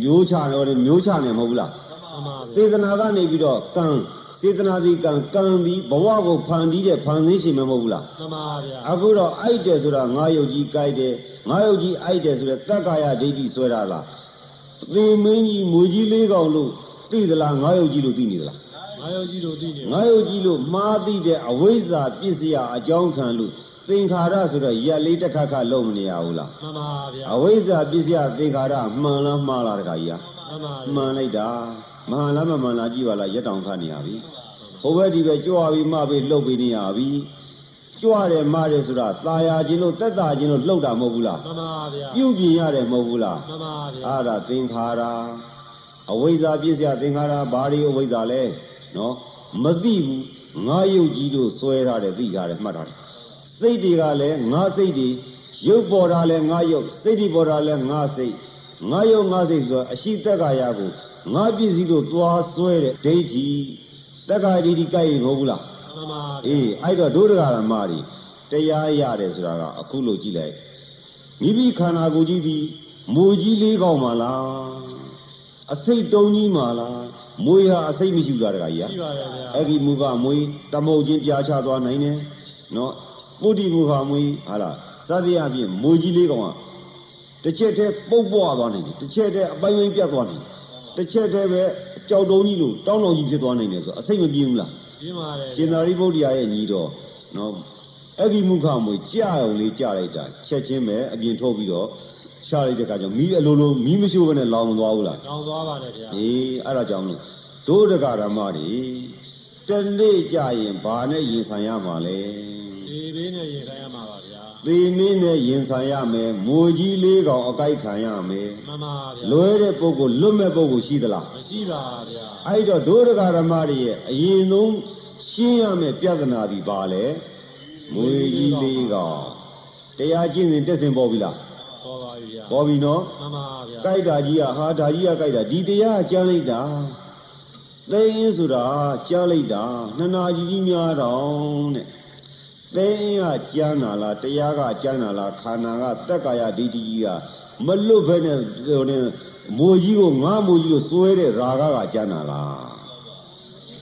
မျိုးချတော့တယ်မျိုးချနေမဟုတ်ဘူးလားမမစေဗျာတနာကနေပြီးတော့ကံ စေတနာသည်ကံကံသည်ဘဝကိုဖန်တီးတဲ့ဖန်ဆင်းရှင်မဟုတ်ဘူးလားမမဗျာအခုတော့အိုက်တယ်ဆိုတာငါယုတ်ကြီးကြိုက်တယ်ငါယုတ်ကြီးအိုက်တယ်ဆိုတဲ့တက္ကာယဒိဋ္ဌိဆွဲတာလားသေမင်းကြီးမူကြီးလေးကောင်လို့သိသလားငါယုတ်ကြီးလို့သိနေသလားငါယုတ်ကြီးတို့သိနေငါယုတ်ကြီးလို့မှားသိတဲ့အဝိဇ္ဇာပစ္စယအကြောင်းခံလို့သင်္ခါရဆိုတော့ရက်လေးတစ်ခါခါလုံးမနေရဘူးလားမမဗျာအဝိဇ္ဇာပစ္စယသင်္ခါရမှန်လားမှားလားတခါကြီးမမ မှန်လိုက်တာမှန်လားမမှန်လားကြည့်ပါလားရက်တောင်ခါနေရပြီဟိုဘက်ဒီဘက်ကြွားပြီးမှပြီးလှုပ်ပြီးနေရပြီကြွားတယ်မှားတယ်ဆိုတာตาယာခြင်းလို့တက်တာခြင်းလို့လှုပ်တာမဟုတ်ဘူးလားမမဗျာပြုတ်ပြင်ရတယ်မဟုတ်ဘူးလားမမဗျာအဲ့ဒါသင်္ခါရအဝိဇ္ဇာပစ္စယသင်္ခါရဘာတွေအဝိဇ္ဇာလဲနော်မသိဘူးငါယုတ်ကြီးတို့စွဲထားတယ်သိထားတယ်မှတ်ထားတယ်စိတ်တွေကလည်းငါစိတ်တွေရုပ်ပေါ်တာလည်းငါယုတ်စိတ်တွေပေါ်တာလည်းငါစိတ် ငါယုတ်ငါစိတ်ဆိုတော့အရှိတက်ကာယကိုငါပစ္စည်းတို့သွားစွဲတဲ့ဒိဋ္ဌိတက်ကာယဒိဋ္ဌိကြိုက်ရင်မဟုတ်ဘူးလားမမဗျာအေးအဲ့တော့ဒုဒကရမတွေတရားရတယ်ဆိုတာကအခုလို့ကြည့်လိုက်မိမိခန္ဓာကိုယ်ကြီးသည်မူကြီးလေးကောင်းပါလားအစိတ်တုံးကြီးပါလားမွေဟာအစိတ်မရှိဘူးလားတခါကြီးရှိပါတယ်ဗျာအဲ့ဒီမူကမွေတမုတ်ချင်းပြာချသွားနိုင်တယ်နော်ပုတ္တိမူဟာမွေဟာလားစသည်အပြင်မူကြီးလေးကောင်က တစ်ချက်တည်းပုတ်ပွားသွားနိုင်တယ်တစ်ချက်တည်းအပိုင်းပိုင်းပြတ်သွားနိုင်တယ်တစ်ချက်တည်းပဲကြောက်တုံးကြီးလို့တောင်းတောင်ကြီးဖြစ်သွားနိုင်တယ်ဆိုအစိတ်မပြင်းဘူးလားပြင်းပါတယ်ရှင်သာရိပုတ္တရာရဲ့ညီတော်နော်အဲ့ဒီမုခမွေကြာအောင်လေးကြာလိုက်တာချက်ချင်းပဲအပြင်ထုတ်ပြီးတော့ရှာလိုက်တဲ့အခါကျတော့မီးအလိုလိုမီးမရှိုးဘဲနဲ့လောင်မသွားဘူးလားတောင်းသွားပါတယ်ဗျာအေးအဲ့ဒါကြောင့်လို့ဒုဒကရမတွေတနေ့ကြာရင်ဘာနဲ့ရင်ဆိုင်ရမှာလဲဒီဘေးနဲ့ရင်ဆိုင်ရမှာပါဗျာ သေမင်းနဲ့ရင်ဆိုင်ရမယ်မွေကြီးလေးကောင်အကိုက်ခံရမယ်မမဗျာလွဲတဲ့ပုဂ္ဂိုလ်လွတ်မဲ့ပုဂ္ဂိုလ်ရှိသလားမရှိပါဗျာအဲ့တော့ဒုဒကရမတွေရဲ့အရင်ဆုံးရှင်းရမယ်ပြဿနာဒီပါလေမွေကြီးလေးကောင်တရားကျင့်စဉ်တက်စဉ်ပေါ်ပြီလားပေါ်ပါပြီဗျာပေါ်ပြီနော်မမဗျာကြိုက်တာကြီးကဟာဒါကြီးကကြိုက်တာဒီတရားကကြားလိုက်တာသိရင်ဆိုတာကြားလိုက်တာနှစ်နာကြီးကြီးများတော့တဲ့ သိရင်ကကြားနာလားတရားကကြားနာလားခန္ဓာကတက်ကာယဒိဋ္ဌိကြီးကမလွတ်ဘဲနဲ့ဟိုနဲ့မိုးကြီးကိုငါမိုးကြီးကိုစွဲတဲ့ရာဂကကြားနာလား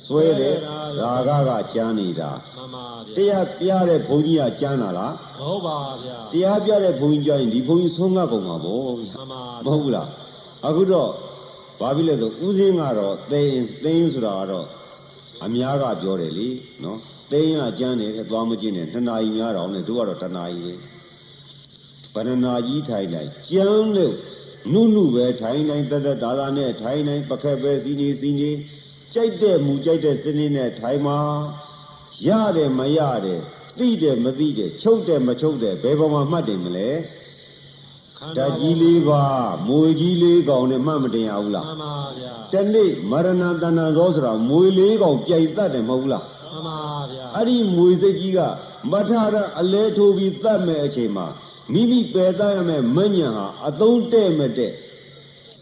စွဲတဲ့ရာဂကကြားနေတာမမဗျာတရားပြတဲ့ဘုန်းကြီးကကြားနာလားမဟုတ်ပါဗျာတရားပြတဲ့ဘုန်းကြီးကြားရင်ဒီဘုန်းကြီးဆုံးငတ်ကုန်မှာပေါ့မမမဟုတ်ဘူးလားအခုတော့ဘာဖြစ်လဲဆိုဥစဉ်ကတော့သိရင်သိရင်ဆိုတာကတော့အများကပြောတယ်လေနော် သိရင်ကကြမ်းတယ်တဲ့သွားမကျင်တယ်နှစ်နာရီများတော့နဲ့တို့ကတော့တစ်နာရီပဲဘယ်နှနာကြီးထိုင်တိုင်းကြမ်းလို့နုနုပဲထိုင်တိုင်းတက်တက်ဒါသာနဲ့ထိုင်တိုင်းပခက်ပဲစီနေစီနေကြိုက်တဲ့မူကြိုက်တဲ့စနေနဲ့ထိုင်မှာရတယ်မရတယ်သိတယ်မသိတယ်ချုပ်တယ်မချုပ်တယ်ဘယ်ပေါ်မှာမှတ်တယ်မလဲဓာတ်ကြီးလေးပါမွေကြီးလေးကောင်နဲ့မှတ်မတင်ရဘူးလားမမဗျာတနေ့မရဏတဏ္ဍဇောဆိုတာမွေလေးကောင်ပြိုင်တတ်တယ်မဟုတ်ဘူးလား မမဗျာအဲ့ဒီမွေစိတ်ကြီးကမထရအလဲထိုးပြီးတတ်မဲ့အချိန်မှာမိမိပယ်တတ်ရမဲ့မညံဟာအသုံးတဲ့မတဲ့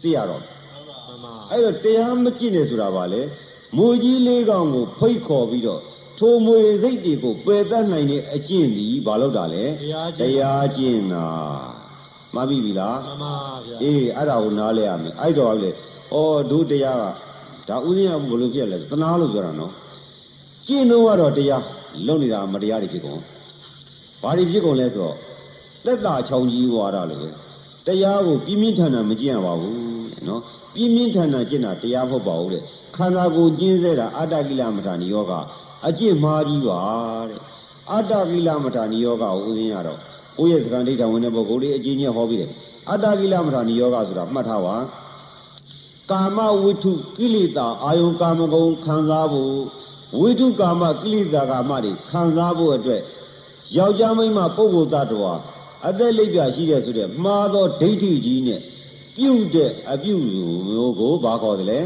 သိရတော့မမအဲ့တော့တရားမကျင့်နေဆိုတာပါလေမွေကြီးလေးကောင်ကိုဖိတ်ခေါ်ပြီးတော့ထိုမွေစိတ်တွေကိုပယ်တတ်နိုင်တဲ့အကျင့်ဒီဘာလို့တာလဲတရားတကျင့်ရားကျင့်တာမသိပြီလားမမဗျာအေးအဲ့ဒါကိုနားလဲရမယ်အဲ့တော့လေဩဒုတရားကဒါဥစဉ်ကဘယ်လိုပြက်လဲသနာလို့ပြောတာနော် ကျင့်တော့ကတော့တရားလုံနေတာမတရားတွေဖြစ်ကုန်ဘာတွေဖြစ်ကုန်လဲဆိုတော့သက်တာချောင်းကြီးဝါဒလို့ပဲတရားကိုပြင်းပြင်းထန်ထန်မကျင့်ရပါဘူးတဲ့နော်ပြင်းပြင်းထန်ထန်ကျင့်တာတရားမဟုတ်ပါဘူးတဲ့ခန္ဓာကိုယ်ကျင့်စေတာအတ္တကိလမထာနိယောဂအကျင့်မှားကြီးပါတဲ့အတ္တကိလမထာနိယောဂကိုဥစဉ်ရတော့ကိုယ့်ရဲ့စကံဒိဋ္ဌဝင်တဲ့ပုဂ္ဂိုလ်တွေအကြီးကြီးဟောပြီးတယ်အတ္တကိလမထာနိယောဂဆိုတာမှတ်ထားပါကာမဝိထုကိလေသာအာယုံကာမဂုဏ်ခံစားဖို့ ဝိထုကာမကိလေသာကာမတွေခံစားဖို့အတွက်ယောက်ျားမိန်းမပုဂ္ဂိုလ်သတ္တဝါအသက်လိပ်ပြရှိတဲ့ဆိုတဲ့မှားသောဒိဋ္ဌိကြီးနဲ့ပြုတ်တဲ့အပြုမျိုးကိုဘာခေါ်တယ်လဲ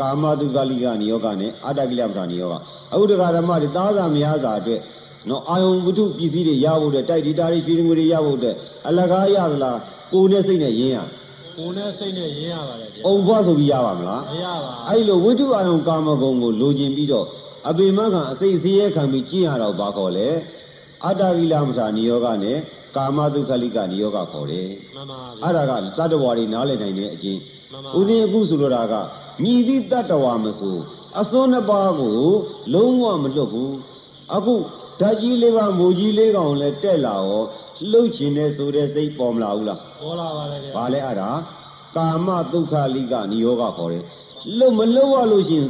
ကာမတုကလိကနိယောဂနဲ့အတ္တကိလမထာနိယောဂအခုတက္ကဓမ္မတွေသားစာမယားစာအတွက်နော်အာယုံဝိထုပစ္စည်းတွေရဖို့အတွက်တိုက်ဒီတာတွေပြည်ငွေတွေရဖို့အတွက်အလကားရသလားကိုယ်နဲ့စိတ်နဲ့ရင်းရကိုယ်နဲ့စိတ်နဲ့ရင်းရပါတယ်ဗျာအုံဘွားဆိုပြီးရပါမလားမရပါအဲ့လိုဝိတုအာယုံကာမဂုဏ်ကိုလိုချင်ပြီးတော့ အပေမခံအစိတ်စည်းရဲခံပြီးကြည့်ရတော့ဘာခေါ်လဲအတ္တကိလမထာနိယောဂနဲ့ကာမတုခလိကနိယောဂခေါ်တယ်မှန်ပါဗျာအဲ့ဒါကတတ္တဝါတွေနားလည်နိုင်တဲ့အချင်းမှန်ပါဦးဇင်းအခုဆိုလိုတာကမြည်သည့်တတ္တဝါမဆိုအစွန်းနှစ်ပါးကို လုံးဝမလွတ်ဘူးအခုဓာတ်ကြီးလေးပါမူကြီးလေးကောင်လည်းတက်လာရောလှုပ်ချင်တဲ့ဆိုတဲ့စိတ်ပေါ်မလာဘူးလားပေါ်လာပါတယ်ဗျာဘာလဲအဲ့ဒါကာမဒုက္ခလိကနိယောဂခေါ်တယ်လုံမလုံရလို့ရှရင်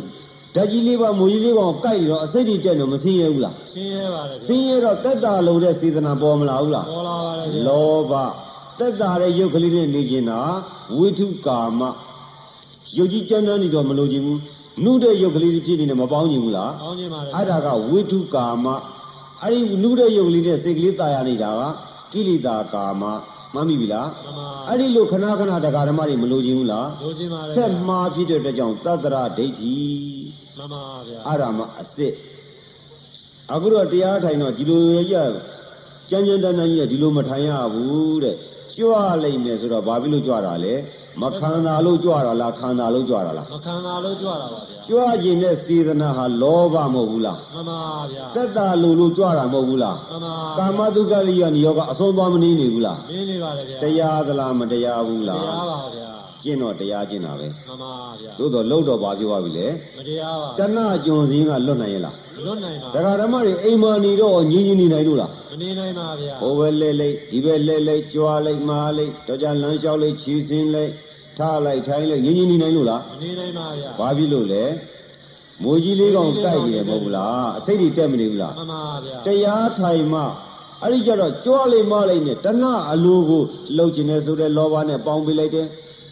ဓာတ်ကြီးလေးပါမူကြီးလေးကောင်ကိုက်ပြီးတော့အစိတ်တွေတက်တော့မဆင်းရဲဘူးလား ရှင်းရဲပါတယ် ဆင်းရဲတော့တက်တာလုံးတဲ့စေတနာပေါ်မလာဘူးလား ပေါ်လာပါတယ်ဗျာ လောဘတက်တာတဲ့ရုပ်ကလေးနဲ့နေကျင်တာဝိထုကာမရုပ်ကြီးကြမ်းတမ်းနေတော့မလိုချင်ဘူးနှုတဲ့ရုပ်ကလေးတွေဖြစ်နေတယ်မပေါင်းချင်ဘူးလား ကောင်းခြင်းပါတယ် အဲ့ဒါကဝိထုကာမအဲ့ဒီနှုတဲ့ရုပ်ကလေးနဲ့စိတ်ကလေးตายရနေတာကကိလေသာကာမမှတ်မိပြီလား မှန်ပါ အဲ့ဒီလိုခဏခဏတရားဓမ္မတွေမလိုချင်ဘူးလား လိုခြင်းပါတယ် ဆက်မှားဖြစ်တဲ့အတွက်ကြောင့်တတ္တရဒိဋ္ဌိ မှန်ပါဗျာအဲ့ဒါမှအစစ်အခုတော့တရားထိုင်တော့ဒီလိုရရကြမ်းကြမ်းတမ်းတမ်းကြီးကဒီလိုမထိုင်ရဘူးတဲ့ကြွလိုက်မယ်ဆိုတော့ဘာဖြစ်လို့ကြွတာလဲမခံတာလို့ကြွတာလားခံတာလို့ကြွတာလားမခံတာလို့ကြွတာပါဗျာကြွခြင်းတဲ့စေတနာဟာလောဘမဟုတ်ဘူးလားမှန်ပါဗျာတက်တာလို့လို့ကြွတာမဟုတ်ဘူးလားမှန်ပါကာမတုကလိယနိယောကအဆုံးသွားမနေနေဘူးလားမင်းနေပါတယ်ဗျာတရားသလားမတရားဘူးလားတရားပါဗျာ ကျင့်တော့တရားကျင့်တာပဲမှန်ပါဗျာသို့တော့လှုပ်တော့ဘာပြောပါပြီလဲမတရားပါတဏှကျွန်စည်းကလွတ်နိုင်ရဲ့လားမလွတ်နိုင်ပါဒကာဓမ္မတွေအိမ်မာနေတော့ငြင်းငြင်းနေနိုင်လို့လားမနေနိုင်ပါဗျာဟိုဘက်လဲလိုက်ဒီဘက်လဲလိုက်ကြွားလိုက်မာလိုက်တော့ကြလမ်းလျှောက်လိုက်ခြီးစင်းလိုက်ထားလိုက်ထိုင်းလိုက်ငြင်းငြင်းနေနိုင်လို့လားမနေနိုင်ပါဗျာဘာဖြစ်လို့လဲမိုးကြီးလေးကောင်တိုက်နေတယ်မဟုတ်ဘူးလားအစိတ်တွေတက်မနေဘူးလားမှန်ပါဗျာတရားထိုင်မှအဲ့ဒီကြတော့ကြွားလိုက်မလိုက်နဲ့တဏှအလိုကိုလှုပ်ခြင်းနဲ့ဆိုတဲ့လောဘနဲ့ပေါင်းပေးလိုက်တယ်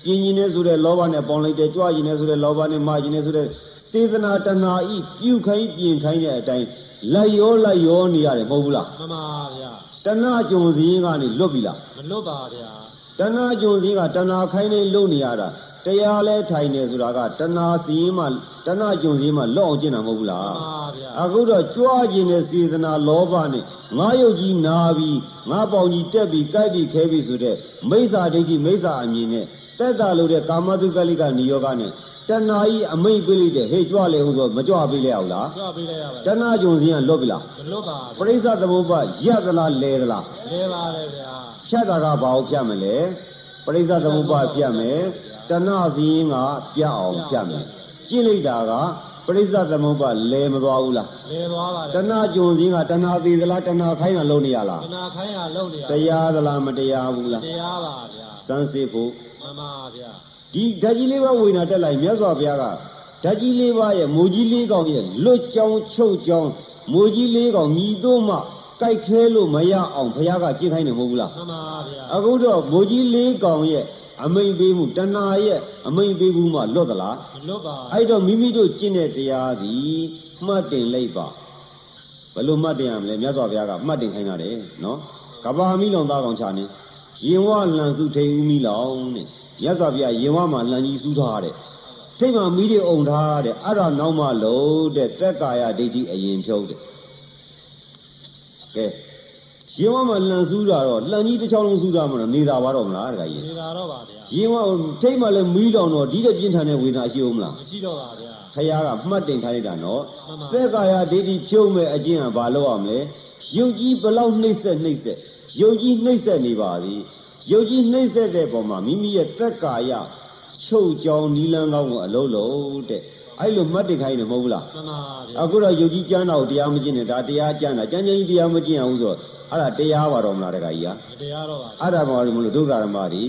ပြင်းခြင်းနဲ့ဆိုတဲ့လောဘနဲ့ပေါင်းလိုက်တယ်ကြွားခြင်းနဲ့ဆိုတဲ့လောဘနဲ့မာခြင်းနဲ့ဆိုတဲ့စေတနာတဏှာဤပြုခိုင်းပြင်ခိုင်းတဲ့အတိုင်းလိုက်ရောလိုက်ရောနေရတယ်မဟုတ်ဘူးလားမှန်ပါဗျာတဏှကြုံစည်းကနေလွတ်ပြီလားမလွတ်ပါဗျာတဏှကြုံစည်းကတဏှခိုင်းနေလုံနေရတာတရားလဲထိုင်နေဆိုတာကတဏှစည်းမှတဏှကြုံစည်းမှလွတ်အောင်ကျင့်တာမဟုတ်ဘူးလားမှန်ပါဗျာအခုတော့ကြွားခြင်းနဲ့စေတနာလောဘနဲ့ငါယုတ်ကြီးနာပြီးငါပေါင်ကြီးတက်ပြီးကြိုက်ပြီးခဲပြီးဆိုတဲ့မိစ္ဆာဒိဋ္ဌိမိစ္ဆာအမြင်နဲ့ တက်တာလို့တဲ့ကာမတုကလိကနိယောဂနဲ့တဏှာကြီးအမိတ်ပေးလိုက်တဲ့ဟေ့ကြွားလေဟုတ်ဆိုမကြွားပေးလိုက်အောင်လားကြွပေးလိုက်ရပါတဏှကြုံစည်းကလွတ်ပြီလားမလွတ်ပါပရိစ္ဆသမုပ္ပါရက်သလားလဲသလားလဲပါတယ်ဗျာဖြတ်တာကဘာကိုဖြတ်မလဲပရိစ္ဆသမုပ္ပါဖြတ်မယ်တဏှစည်းကပြအောင်ဖြတ်မယ်ကြည့်လိုက်တာက ပရိစ္ဆသမုပ္ပါလဲမသွားဘူးလားလဲသွားပါတတယ်ဏှကြုံစည်းကတဏှသေးသလားတဏှခိုင်းတာလုံးနေရလားခဏခိုင်းရလုံနေရတရားသလားမတရားဘူးလားတရားပါဗျာစမ်းစစ်ဖို့မှန်ပါဗျာဒီဓာတ်ကြီးလေးပါးဝေနာတက်လိုက်မြတ်စွာဘုရားကဓာတ်ကြီးလေးပါးရဲ့မိုးကြီးလေးကောင်ရဲ့လွတ်ကြောင်ချုပ်ကြောင်မိုးကြီးလေးကောင်မြည်တော့မှကြိုက်ခဲလို့မရအောင်ဘုရားကကြင့်ခိုင်းတယ်မဟုတ်ဘူးလားမှန်ပါဗျာအခုတော့မိုးကြီးလေးကောင်ရဲ့ အမိန်ပေးမှုတဏှာရဲ့အမိန်ပေးမှုမှလွတ်သလားမလွတ်ပါအဲ့တော့မိမိတို့ကျင့်တဲ့တရားသည်မှတ်တင်လိုက်ပါဘယ်လိုမှတ်တင်ရမလဲမြတ်စွာဘုရားကမှတ်တင်ခိုင်းတာတယ်နော်ကဘာမိလောင်သားကောင်ချာနေရင်ဝလန်စုထိန်ဦးမိလောင်တဲ့မြတ်စွာဘုရားရင်ဝမှာလန်ကြီးစူးထားတဲ့ထိတ်မှမိတွေအုံထားတဲ့အဲ့ဒါနောက်မှလို့တဲ့သက်ကာယဒိဋ္ဌိအရင်ဖြုတ်တဲ့ကဲ ရင်ဝမှာလန်စူးတာတော့လန်ကြီးတစ်ချောင်းလုံးစူးတာမလို့နေတာပါတော့မလားတခါကြီးနေတာတော့ပါဗျာရင်ဝထိတ်မှလည်းမီးလောင်တော့ဒီတဲ့ပြင်းထန်တဲ့ဝေဒနာရှိအောင်မလားမရှိတော့ပါဗျာဖယားကမှတ်တင်ခိုင်းလိုက်တာနော်မှန်ပါသက်ကာယဒိဋ္ဌိဖြုံးမဲ့အကျင့်ကဘာလို့ရမလဲယုတ်ကြီးဘလောက်နှိမ့်ဆက်နှိမ့်ဆက်ယုတ်ကြီးနှိမ့်ဆက်နေပါသည်ယုတ်ကြီးနှိမ့်ဆက်တဲ့ပုံမှာမိမိရဲ့သက်ကာယချုပ်ကြောင်နီလန်းကောင်းကိုအလုံးလုံးတဲ့ အဲ့လိုမှတ်တင်ခိုင်းတယ်မဟုတ်ဘူးလားမှန်ပါဗျာအခုတော့ယုတ်ကြီးကျမ်းတော်တရားမကျင့်နဲ့ဒါတရားကျမ်းတာကျမ်းကျမ်းကြီးတရားမကျင့်အောင်ဆိုတော့အဲ့ဒါတရားပါတော့မလားတခါကြီးဟာမတရားတော့ပါအဲ့ဒါမှမလို့ဒုက္ခရမတွေ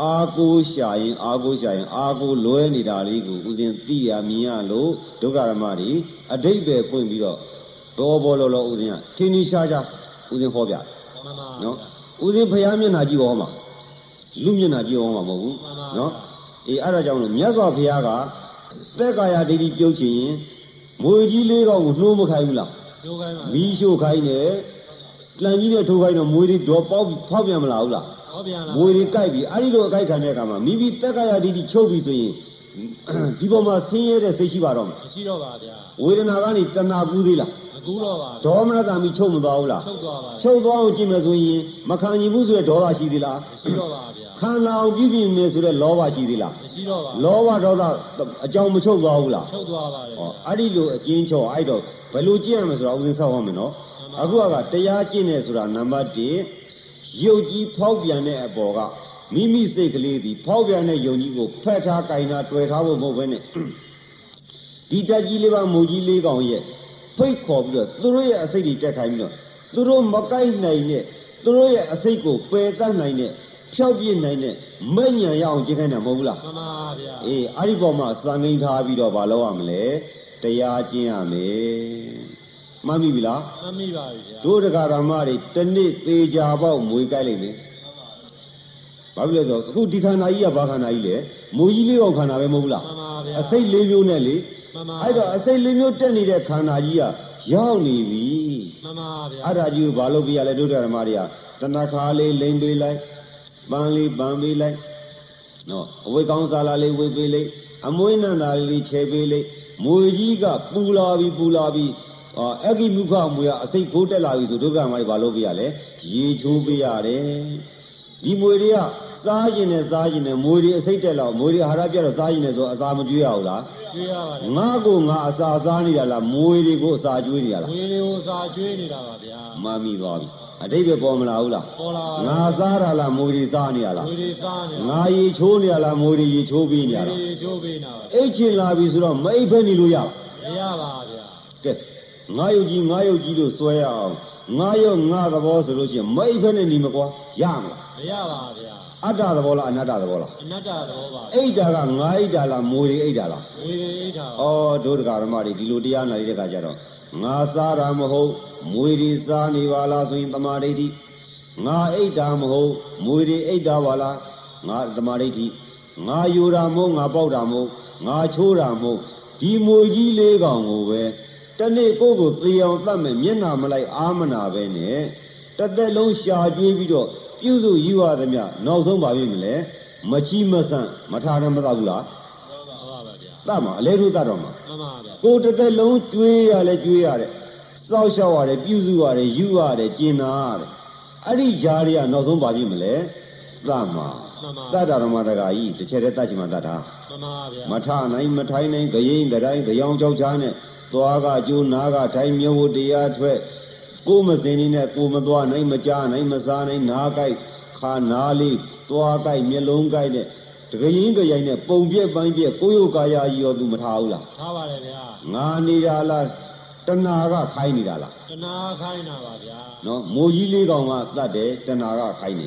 အာကိုရှာရင်အာကိုရှာရင်အာကိုလွဲနေတာလေးကိုဥစဉ်သိရမြင်ရလို့ဒုက္ခရမတွေအတိတ်ပဲဖွင့်ပြီးတော့ဘောဘောလောလောဥစဉ်ကထင်းထင်းရှားရှားဥစဉ်ဟောပြတယ်မှန်ပါနော်ဥဦးစင်းဖျားမျက်နှာကြည့်ဟောမှာလူမျက်နှာကြည့်ဟောမှာမဟုတ်ဘူးနော်အေးအဲ့ဒါကြောင့်လို့မြတ်စွာဘုရားက သက်ကာယဒိဋ္ဌိပြုတ်ချင်ရင်မွေကြီးလေးကောင်ကိုနှိုးမခိုင်းဘူးလားကျိုးခိုင်းပါမီးရှို့ခိုင်းတယ်လန်ကြီးနဲ့ထိုးခိုင်းတော့မွေတွေတော့ပေါက်ပြီးဖောက်ပြန်မလာဘူးလားဟောပြန်လာမွေတွေကြိုက်ပြီးအဲ့ဒီလိုအကြိုက်ခံတဲ့အခါမှာမိမိတက်ကရာဒိဋ္ဌိချုပ်ပြီဆိုရင် ဒီပေါ်မှာဆင်းရဲတဲ့စိတ်ရှိပါတော့မယ်မရှိတော့ပါဗျာဝေဒနာကနေတဏှာကူးသေးလားမကူတော့ပါဗျာဒေါမနတာမီချုပ်မသွားဘူးလားချုပ်သွားပါဗျာချုပ်သွားအောင်ကြည့်မယ်ဆိုရင်မခံနိုင်ဘူးဆိုတဲ့ဒေါသရှိသေးလားမရှိတော့ပါဗျာခံလာအောင်ပြုပြင်မယ်ဆိုတဲ့လောဘရှိသေးလားမရှိတော့ပါလောဘဒေါသအကြောင်းမချုပ်သွားဘူးလားချုပ်သွားပါတယ်ဟောအဲ့ဒီလိုအကျဉ်းချောအဲ့တော့ဘယ်လိုကြည့်ရမလဲဆိုတာဦးဇင်းဆောက်ဟောမယ်နော်အခုကတရားကျင့်နေဆိုတာနံပါတ်1ရုပ်ကြီးဖောက်ပြန်တဲ့အပေါ်က မိမိစိတ်ကလေးဒီဖောက်ပြန်တဲ့ယုံကြီးကိုဖက်ထားကင်တာတွေ့ထားဖို့မဟုတ်ဘဲနဲ့ဒီတက်ကြီးလေးပါမူကြီးလေးကောင်ရဲ့ဖိတ်ခေါ်ပြီးတော့သူတို့ရဲ့အစိတ်တွေတက်ခိုင်းပြီးတော့သူတို့မကိုက်နိုင်တဲ့သူတို့ရဲ့အစိတ်ကိုပယ်တတ်နိုင်တဲ့ဖြောက်ပြစ်နိုင်တဲ့မဲ့ညာရအောင်ကျင့်ခိုင်းတာမဟုတ်ဘူးလားမှန်ပါဗျာအေးအဲ့ဒီပေါ်မှာစံငိမ့်ထားပြီးတော့မလုပ်ရမလဲတရားကျင့်ရမယ်မှတ်မိပြီလားမမိပါဘူးဗျာတို့တရားဓမ္မတွေတစ်နေ့သေးကြပေါက်မွေကြိုက်လိုက်မယ် ဘာဖြစ်လဲဆိုတော့အခုဒီခန္ဓာကြီးကဘာခန္ဓာကြီးလဲမူကြီးလေးကောင်ခန္ဓာပဲမဟုတ်ဘူးလားမှန်ပါဗျာအစိတ်လေးမျိုးနဲ့လေမှန်ပါအဲ့တော့အစိတ်လေးမျိုးတက်နေတဲ့ခန္ဓာကြီးကရောက်နေပြီမှန်ပါဗျာအဲ့ဒါကြီးကိုဘာလို့ပြရလဲတို့တရားဓမ္မတွေကတဏခါလေးလိမ့်ပေးလိုက်ပန်းလေးပန်းပေးလိုက်နော်အဝိကောင်းစားလာလေးဝေပေးလိုက်အမွေးနန္တာလေးချဲပေးလိုက်မွေကြီးကပူလာပြီပူလာပြီအာအဂိမုခမွေကအစိတ်ကိုးတက်လာပြီဆိုဒုက္ခမကြီးဘာလို့ပြရလဲရေချိုးပေးရတယ် ဒီမွေတွေကစားကျင်နဲ့စားကျင်နဲ့မွေတွေအစိတ်တက်လာမွေတွေအာဟာရပြတော့စားကျင်နဲ့ဆိုအစာမကျွေးရဘူးလားကျွေးရပါတယ်ငါကိုငါအစာစားနေတာလားမွေတွေကိုအစာကျွေးနေတာလားဝေလေးကိုစာကျွေးနေတာပါဗျာမမီသွားပြီအတိတ်ပဲပေါ်မလာဘူးလားပေါ်လာငါစားတာလားမွေတွေစားနေတာလားဝေလေးစားနေငါရေချိုးနေရလားမွေတွေရေချိုးပေးနေရဝေလားလေးချိုးပေးနေတာပါအိတ်ချင်လာပြီဆိုတော့မအိတ်ဖဲနေလို့ရဘူးမရပါဗျာကဲငါယုတ်ကြီးငါယုတ်ကြီးလို့စွဲရအောင် ငါရောငါသဘောဆိုလို့ရှိရင်မအိတ်ဖဲနဲ့နေမကွာရမလားမရပါဗျာအတ္တသဘောလားအနတ္တသဘောလားအနတ္တတော့ပါအိတ်တာကငါအိတ်တာလားမွေတွေအိတ်တာလားဝေလေးအိတ်တာပါဩဒုဒကာရမတွေဒီလိုတရားနာရတဲ့ခါကျတော့ငါစားတာမဟုတ်မွေတွေစားနေပါလားဆိုရင်တမာဒိဋ္ဌိငါအိတ်တာမဟုတ်မွေတွေအိတ်တာပါလားငါတမာဒိဋ္ဌိငါယူတာမဟုတ်ငါပေါက်တာမဟုတ်ငါချိုးတာမဟုတ်ဒီမွေကြီးလေးကောင်ကိုပဲ တနေ့ကိုယ့်ကိုသေအောင်တတ်မယ်မျက်နာမလိုက်အာမနာပဲနဲ့တစ်သက်လုံးရှာကြွေးပြီးတော့ပြုစုယူရသမျှနောက်ဆုံးပါပြီမလဲမချီမဆန့်မထားရမတော့ဘူးလားဟုတ်ပါဟုတ်ပါဗျာတတ်မှာအလဲတို့တတ်တော့မှာမှန်ပါဗျာကိုယ်တစ်သက်လုံးကျွေးရလဲကျွေးရတယ်စောက်ရှောက်ရတယ်ပြုစုရတယ်ယူရတယ်ကျင်နာရတယ်အဲ့ဒီຢာတွေကနောက်ဆုံးပါပြီမလဲတတ်မှာမှန်ပါတတ်တာဓမ္မတကာကြီးတစ်ချက်တည်းတတ်ချင်မှတတ်တာမှန်ပါဗျာမထနိုင်မထိုင်နိုင်ဂရင်ဂတိုင်းကြောင်ကြောက်ချားနဲ့ သွားကကျိုးနာကထိုင်မြဝတရားထွက်ကိုယ်မစင်နေနဲ့ကိုယ်မသွားနိုင်မကြားနိုင်မစားနိုင်နားကြိုက်ခါနာလေးသွားကြိုက်မျက်လုံးကြိုက်နဲ့တကရင်ကြရင်နဲ့ပုံပြက်ပိုင်းပြက်ကိုယ်ရုပ်ကာယကြီးရောသူမထားဘူးလားထားပါတယ်ဗျာငါနေတာလားတဏှာကခိုင်းနေတာလားတနာခိုင်းတာပါဗျာနော်မိုးကြီးလေးကောင်ကတတ်တယ်တဏှာကခိုင်းနေ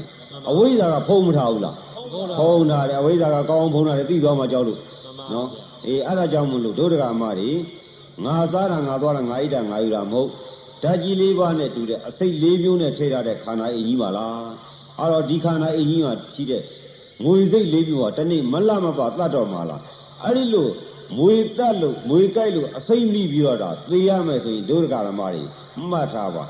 အဝိဇ္ဇာကဖုံးမထားဘူးလားဟုတ်လားဖုံးတာတယ်အဝိဇ္ဇာကကောင်းအောင်ဖုံးတာတယ်သိသွားမှကြောက်လို့မှန်ပါနော်ဗျာအေးအဲ့ဒါကြောင့်မလို့ဒုဒကမတွေ ငါသားတာငါသွားတာငါဣတာငါယူတာမဟုတ်ဓာတ်ကြီးလေးပါးနဲ့တူတဲ့အစိတ်လေးမျိုးနဲ့ထိထားတဲ့ခန္ဓာအင်ကြီးပါလားအဲ့တော့ဒီခန္ဓာအင်ကြီးမှာရှိတဲ့ငွေစိတ်လေးမျိုးကတနေ့မလမပတတ်တော်မှာလားအဲ့ဒီလိုမွေတက်လို့မွေကြိုက်လို့အစိတ်မိပြီးတော့တာသေရမယ်ဆိုရင်ဒုဒကရမတွေမှတ်ထားပါ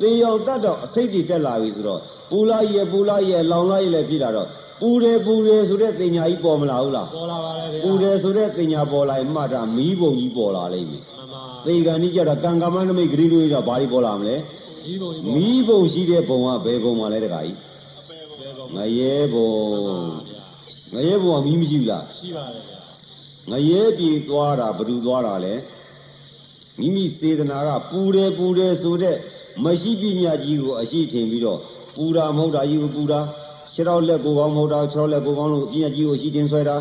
သေရောက်တတ်တော့အစိတ်တွေတက်လာပြီဆိုတော့ပူလာရဲ့ပူလာရဲ့လောင်လာရဲ့လည်းဖြစ်လာတော့ ပူတယ်ပူတယ်ဆိုတဲ့တင်ညာကြီးပေါ်မလာဘူးလားပေါ်လာပါတယ်ဗျာပူတယ်ဆိုတဲ့တင်ညာပေါ်လာရင်မှတ်တာမီးပုံကြီးပေါ်လာလိမ့်မယ်မှန်ပါ။သေကံကြီးကြတော့ကံကမနမိတ်ဂရိတို့ကြီးတော့ဘာကြီးပေါ်လာမလဲဒီပုံကြီး။ပေါ်မီးပုံရှိတဲ့ဘုံကဘယ်ဘုံမှလဲတခါကြီးဘယ်ပုံ။ငရဲဘုံမှန်ပါဗျာ။ငရဲဘုံကမီးမရှိဘူးလားရှိပါတယ်ဗျာ။ငရဲပြေသွားတာဘယ်သူသွားတာလဲ။မိမိစေတနာကပူတယ်ပူတယ်ဆိုတဲ့မရှိပညာကြီးကိုအရှိထင်ပြီးတော့ပူတာမဟုတ်တာကြီးကိုပူတာ ခြေတော်လက်ကိုယ်ကောင်းမဟုတ်တာခြေတော်လက်ကိုယ်ကောင်းလို့ပညာကြီးကိုအရှိထင်ဆွဲတာ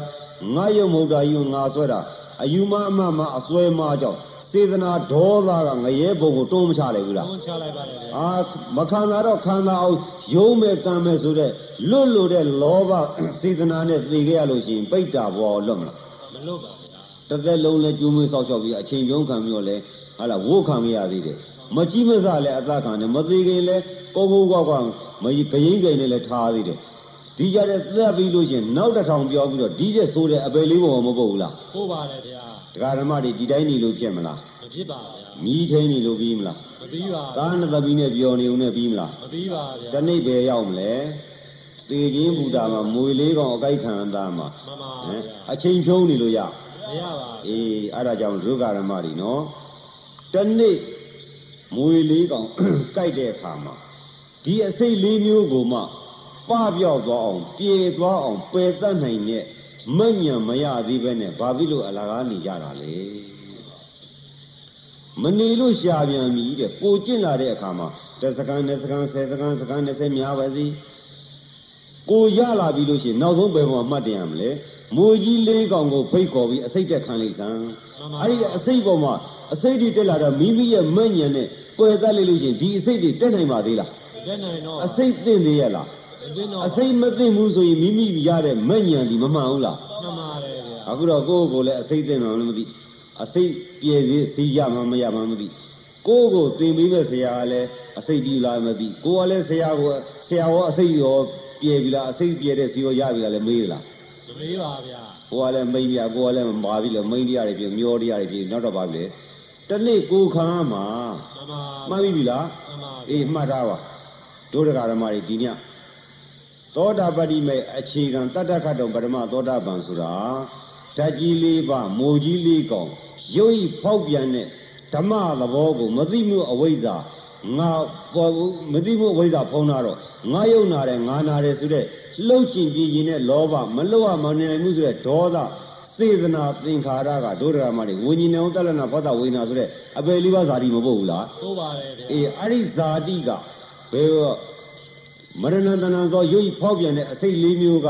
ငါရုံမဟုတ်တာကြီးကိုငါဆွဲတာအယူမအမမအစွဲမကြောင့်စေတနာဒေါသကငရဲဘုံကိုတွန်းမချလိုက်ဘူးလားတွန်းချလိုက်ပါတယ်ဗျာအာမခံတာတော့ခံတာအောင်ယုံမဲ့ကံမဲ့ဆိုတဲ့လွတ်လို့တဲ့လောဘစေတနာနဲ့သိခဲ့ရလို့ရှိရင်ပိတ္တာဘောလွတ်မလားမလို့ပါဗျာတစ်သက်လုံးလဲကျူးမွေးဆောက်ရှောက်ပြီးအချိန်ပြုံးခံပြီးတော့လဲဟာလာဝိုးခံမရသေးတယ်မကြီးမစလည်းအသက်ခံတယ်မသေးခင်လည်းကုန်းကုန်းကွာကွာမကြီးဂရင်ကိန်နဲ့လည်းထားသေးတယ် ဒီကြတဲ့သက်ပြီးလို့ရှရင်နောက်တစ်ထောင်ပြောပြီးတော့ဒီကျဆိုးတဲ့အပေလေးပေါ်မပုတ်ဘူးလားဟုတ်ပါတယ်ဗျာတရားဓမ္မတွေဒီတိုင်းနေလို့ဖြစ်မလားမဖြစ်ပါဗျာမြီးထိန်နေလို့ပြီးမလားမပြီးပါသားနှစ်သမီးနဲ့ပြောနေုံနဲ့ပြီးမလားမပြီးပါဗျာတနေ့ပဲရောက်မလဲတေချင်းဘုရားမှာမွေလေးကောင်အကြိုက်ခံသားမှာမှန်ပါဟမ်ဗျာအချိန်ဖြုံးနေလို့ရမရပါဘူးအေးအဲ့ဒါကြောင့်ဒုက္ခဓမ္မတွေနော်တနေ့မွေလေးကောင်ကြိုက်တဲ့အခါမှာဒီအစိတ်လေးမျိုးကိုမှ ပပြောက်သွားအောင်ပြေသွားအောင်ပယ်တတ်နိုင်တဲ့မညံမရသေးပဲနဲ့ဘာဖြစ်လို့အလကားနေကြတာလဲမနေလို့ရှာပြန်ပြီတဲ့ပိုကျင့်လာတဲ့အခါမှာတစ်စကန်တစ်စကန်ဆယ်စကန်စကန်20များပါစီကိုရလာပြီလို့ရှိရင်နောက်ဆုံးဘယ်မှာမှတ်တင်ရမလဲမိုးကြီးလေးကောင်ကိုဖိတ်ခေါ်ပြီးအစိတ်တက်ခံလိုက်စမ်းအဲ့ဒီအစိတ်ပေါ်မှာအစိတ်တွေတက်လာတော့မိမိရဲ့မညံနဲ့ပယ်တတ်လိုက်လို့ရှိရင်ဒီအစိတ်တွေတက်နိုင်ပါသေးလားတက်နိုင်တော့အစိတ်သိမ့်သေးရဲ့လားမတင်တော့ အစိတ်မသိမ့်ဘူးဆိုရင်မိမိရတဲ့မညံဒီမမှန်ဘူးလားမှန်ပါတယ်ဗျာအခုတော့ကိုယ့်ကိုယ်လည်းအစိတ်သိမ့်မှလည်းမသိအစိတ်ပြေသေးစီရမှမရမှမသိကိုယ့်ကိုယ်သင်ပေးမဲ့ဆရာကလည်းအစိတ်ပြီးလားမသိကိုယ်ကလည်းဆရာကိုဆရာရောအစိတ်ရောပြေပြီလားအစိတ်ပြေတဲ့စီရောရပြီလားလည်းမေးသလားမမေးပါဗျာကိုယ်ကလည်းမိန်ပြကိုယ်ကလည်းမာပြီလေမိန်တရားတွေပြေမျောတရားတွေပြေနောက်တော့ပါပြီလေတနေ့ကိုယ်ခါမှာမှန်ပါမှတ်ပြီလားမှန်ပါအေးမှတ်ထားပါဒုဒကာဓမ္မတွေဒီည သောတာပတိမေအခြေခံတတ္တခတ်တော်ပရမသောတာပန်ဆိုတာဓာတ်ကြီးလေးပါမိုးကြီးလေးကောင်ရုပ်ဤဖောက်ပြန်တဲ့ဓမ္မသဘောကိုမသိမှုအဝိဇ္ဇာငါပေါ်ဘူးမသိမှုအဝိဇ္ဇာဖုံးတာတော့ငါယုံနာတယ်ငါနာတယ်ဆိုတဲ့လှုပ်ချင်ပြင်းရင်တဲ့လောဘမလှုပ်ရမနိုင်မှုဆိုတဲ့ဒေါသစေတနာသင်္ခါရကဒုဒကာဓမ္မတွေဝิญဉာဏ်တလနာဘောဓဝေနာဆိုတဲ့အပေလေးပါးဇာတိမပုတ်ဘူးလားဟုတ်ပါတယ်ဗျာအေးအဲ့ဒီဇာတိကဘယ်တော့ မရဏတဏံသောရုပ်ဖောက်ပြန်တဲ့အစိတ်လေးမျိုးက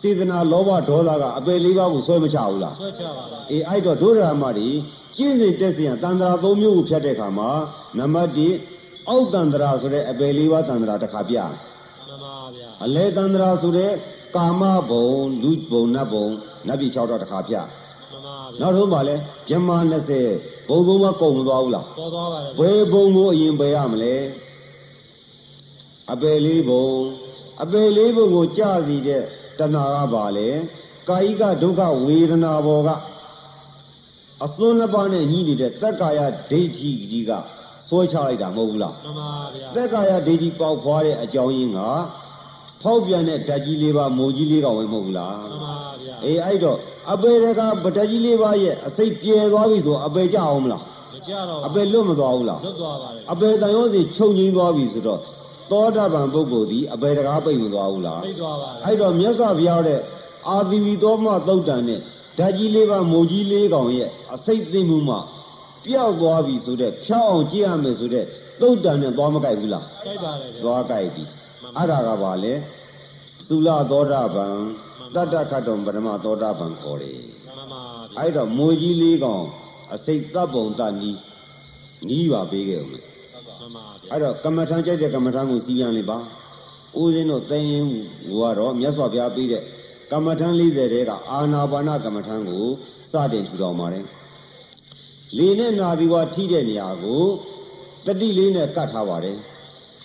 စေတနာလောဘဒေါသကအပယ်လေးပါးကိုဆွဲမချဘူးလား ဆွဲချပါလား အေးအဲ့တော့ဒုရဟမတွေကျင့်စဉ်တက်စဉ်တန်ត្រာ၃မျိုးကိုဖြတ်တဲ့အခါမှာနံပါတ်1အောက်တန်ត្រာဆိုတဲ့အပယ်လေးပါးတန်ត្រာတစ်ခါပြတယ် မှန်ပါဗျာ အလဲတန်ត្រာဆိုတဲ့ကာမဘုံလူဘုံနတ်ဘုံနတ်ပြည်၆တော့တစ်ခါပြတယ် မှန်ပါဗျာ နောက်ဆုံးပါလဲမြမ20ဘုံသုံးပါးကုန်မသွားဘူးလား ပေါ်သွားပါတယ် ဘယ်ဘုံကိုအရင်ပယ်ရမလဲ အပယ်လေးဘုံအပယ်လေးဘုံကိုကြစီတဲ့တဏှာကပါလေကာယိကဒုက္ခဝေဒနာဘောကအစွန်းနှစ်ပါးနဲ့ညီနေတဲ့တက်ကာယဒိဋ္ဌိကြီးကဆွဲချလိုက်တာမဟုတ်ဘူးလားမှန်ပါဗျာတက်ကာယဒိဋ္ဌိပေါက်ဖွားတဲ့အကြောင်းရင်းကဖောက်ပြန်တဲ့ဓာတ်ကြီးလေးပါမိုးကြီးလေးကဝယ်မဟုတ်ဘူးလားမှန်ပါဗျာအေးအဲ့တော့အပေတွေကဗဓာတ်ကြီးလေးပါရဲ့အစိတ်ပြဲသွားပြီဆိုအပေကြအောင်မလားမကြတော့အပေလွတ်မသွားဘူးလားလွတ်သွားပါတယ်အပေတန်ရောစီချုပ်ငိမ့်သွားပြီဆိုတော့ သောတာပန်ပုဂ္ဂိုလ်ဒီအပေတကားပိတ်မသွားဘူးလားသိသွားပါတယ်အဲ့တော့မြတ်စွာဘုရားတဲ့အာသီဝီသောမသုတ်တန်နဲ့ဓာကြီးလေးပါမိုးကြီးလေးကောင်ရဲ့အစိတ်သိမ့်မှုမှပျောက်သွားပြီဆိုတဲ့ဖြောက်အောင်ကြည့်ရမယ်ဆိုတဲ့သုတ်တန်နဲ့သွားမကြိုက်ဘူးလားကြိုက်ပါတယ်ဗျာသွားကြိုက်ပြီအဲ့ဒါကပါလေသုလသောတာပန်တတ္တခတ်တော်ပရမသောတာပန်ခေါ်တယ်မှန်ပါဗျာအဲ့တော့မိုးကြီးလေးကောင်အစိတ်တပ်ပုံတနီးနီးပါပေးခဲ့ဦးမယ်မှန်ပါဗျာ အဲ့တော့ကမ္မထံကြိုက်တဲ့ကမ္မထံကိုစီးပြန်လေပါဦးဇင်းတို့သိရင်ကတော့မြတ်စွာဘုရားပေးတဲ့ကမ္မထံ40တဲကအာနာပါနကမ္မထံကိုစတင်ထူထောင်ပါတယ်လေနဲ့နာပြီးွားထိတဲ့နေရာကိုတတိလေးနဲ့ကတ်ထားပါတယ်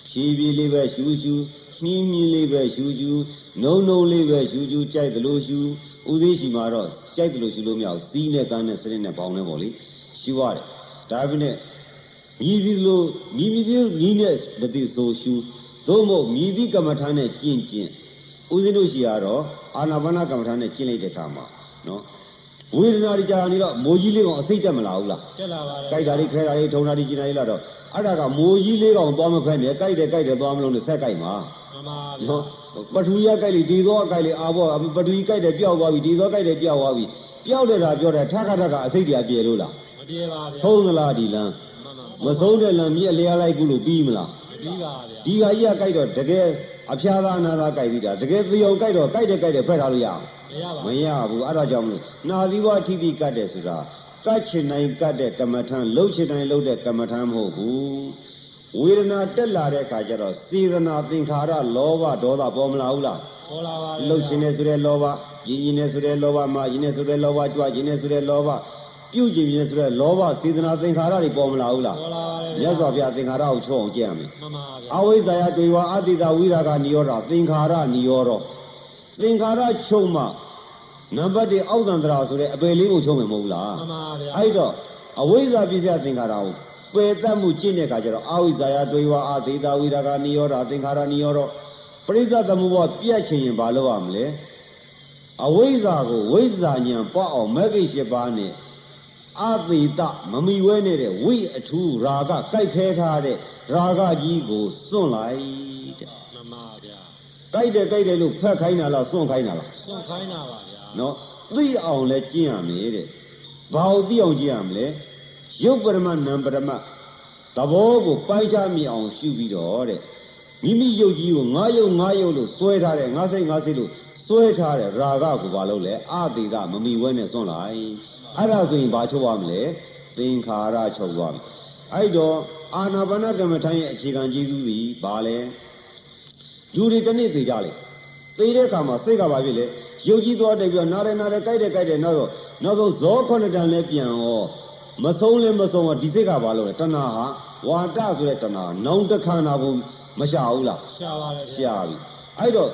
ဖြည်းဖြည်းလေးပဲရှူရှူနှီးမြင်းလေးပဲရှူရှူနုံနုံလေးပဲရှူရှူကြိုက်သလိုရှူဦးသေးရှိမှာတော့ကြိုက်သလိုရှူလို့မရဘူးစီးနဲ့ကန်းနဲ့စနစ်နဲ့ပေါင်းနေပေါ့လေရှူရတယ်ဒါပြနဲ့ မြည်ပြီးလို့မြည်ပြီးလို့ညီးနဲ့မသိဆိုရှုသို့မဟုတ်မြည်သည့်ကမ္မထာနဲ့ကျင့်ကျင့်ဦးဇင်းတို့ရှိရတော့အာနာပါနကမ္မထာနဲ့ကျင့်လိုက်တဲ့အခါမှာနော်ဝေဒနာတွေကြာနေတော့မိုးကြီးလေးကောင်အစိတ်တက်မလာဘူးလားတက်လာပါတယ်ကြိုက်တာတွေခဲတာတွေထုံတာတွေကျင်တာတွေလာတော့အဲ့ဒါကမိုးကြီးလေးကောင်သွားမခွဲနဲ့ကြိုက်တယ်ကြိုက်တယ်သွားမလို့နဲ့ဆက်ကြိုက်မှာမှန်ပါဗျာနော်ပထဝီရကြိုက်လေဒီသောအကြိုက်လေအာဘောပထဝီကြိုက်တယ်ပျောက်သွားပြီဒီသောကြိုက်တယ်ပျောက်သွားပြီပျောက်တယ်လားပြောတယ်ထခါထခါအစိတ်တွေကပြေလို့လားမပြေပါဗျာဆုံးသလားဒီလမ်း မှန်ပါမဆုံးတဲ့လမ်းမြစ်အလျားလိုက်ကုလို့ပြီးမလားမပြီးပါဗျာဒီဟာကြီးကကြိုက်တော့တကယ်အဖျားသားအနာသားကြိုက်ပြီးတာတကယ်သေအောင်ကြိုက်တော့ကြိုက်တယ်ကြိုက်တယ်ဖက်ထားလို့ရအောင်မရပါမဘူးရဘူးအဲ့ဒါကြောင့်မလို့နာသီဝအထိတိကတ်တယ်ဆိုတာကတ်ချင်နိုင်ကတ်တဲ့ကမ္မထံလှုပ်ချင်နိုင်လှုပ်တဲ့ကမ္မထံမဟုတ်ဘူးဝေဒနာတက်လာတဲ့အခါကျတော့စေဒနာသင်္ခါရလောဘဒေါသပေါ်မလာဘူးလားပေါ်လာပါဗျာလှုပ်ချင်တယ်ဆိုတဲ့လောဘရင်းရင်တယ်ဆိုတဲ့လောဘမာရင်တယ်ဆိုတဲ့လောဘကြွချင်တယ်ဆိုတဲ့လောဘ ပြုကျင်ခြင်းဆိုတဲ့လောဘစေတနာသင်္ခါရတွေပေါ်မလာဘူးလားပေါ်လာပါတယ်မြတ်စွာဘုရားသင်္ခါရကိုချောအောင်ကြည့်ရမယ်မှန်ပါဗျာအဝိဇ္ဇာယတွေဝါအတ္တိတဝိရာဂနိရောဓသင်္ခါရနိရောဓသင်္ခါရချုပ်မှနံပါတ်1အောက်တန္တရာဆိုတဲ့အပေလေးကိုချုပ်မယ်မဟုတ်ဘူးလားမှန်ပါဗျာအဲ့တော့အဝိဇ္ဇာပစ္စယသင်္ခါရကိုပယ်တတ်မှုကျင့်တဲ့အခါကျတော့အဝိဇ္ဇာယတွေဝါအတ္တိတဝိရာဂနိရောဓသင်္ခါရနိရောဓပရိစ္ဆသမုပ္ပါပြတ်ချင်ရင်ဘာလုပ်ရမလဲအဝိဇ္ဇာကိုဝိဇ္ဇာဉာဏ်ပွားအောင်မဂ္ဂိ၈ပါးနဲ့ အတိတမမီဝဲနေတဲ့ဝိအထူးရာဂကြိုက်ခဲထားတဲ့ရာဂကြီးကိုစွန့်လိုက်တဲ့မှန်ပါဗျာကြိုက်တယ်ကြိုက်တယ်လို့ဖက်ခိုင်းတာလားစွန့်ခိုင်းတာလားစွန့်ခိုင်းတာပါဗျာနော်သိအောင်လဲကျင့်ရမယ်တဲ့ဘာလို့သိအောင်ကျင့်ရမလဲရုပ်ပရမနံပရမသဘောကိုပိုင်းခြားမြင်အောင်ရှုပြီးတော့တဲ့မိမိရုပ်ကြီးကိုငါရုပ်ငါရုပ်လို့စွဲထားတဲ့ငါစိတ်ငါစိတ်လို့စွဲထားတဲ့ရာဂကိုဘာလို့လဲအတိကမမီဝဲနဲ့စွန့်လိုက် အဲ့ဒါဆိုရင်ဘာချုပ်ရမလဲသင်္ခါရချုပ်သွားပြီအဲ့တော့အာနာပါနကမ္မထိုင်ရဲ့အခြေခံကျေးဇူးသည်ဘာလဲလူတွေတစ်နေ့သိကြလေသိတဲ့အခါမှာစိတ်ကဘာဖြစ်လဲရုပ်ကြီးသွားတယ်ပြီးတော့နားတယ်နားတယ်ကြိုက်တယ်ကြိုက်တယ်နောက်တော့နောက်ဆုံးဇောခဏတန်လဲပြန်ရောမဆုံးလဲမဆုံးတော့ဒီစိတ်ကဘာလို့လဲတဏှာဟာဝါတဆိုတဲ့တဏှာနောင်တခန္ဓာကိုမရှာဘူးလားရှာပါတယ်ဗျာရှာပြီအဲ့တော့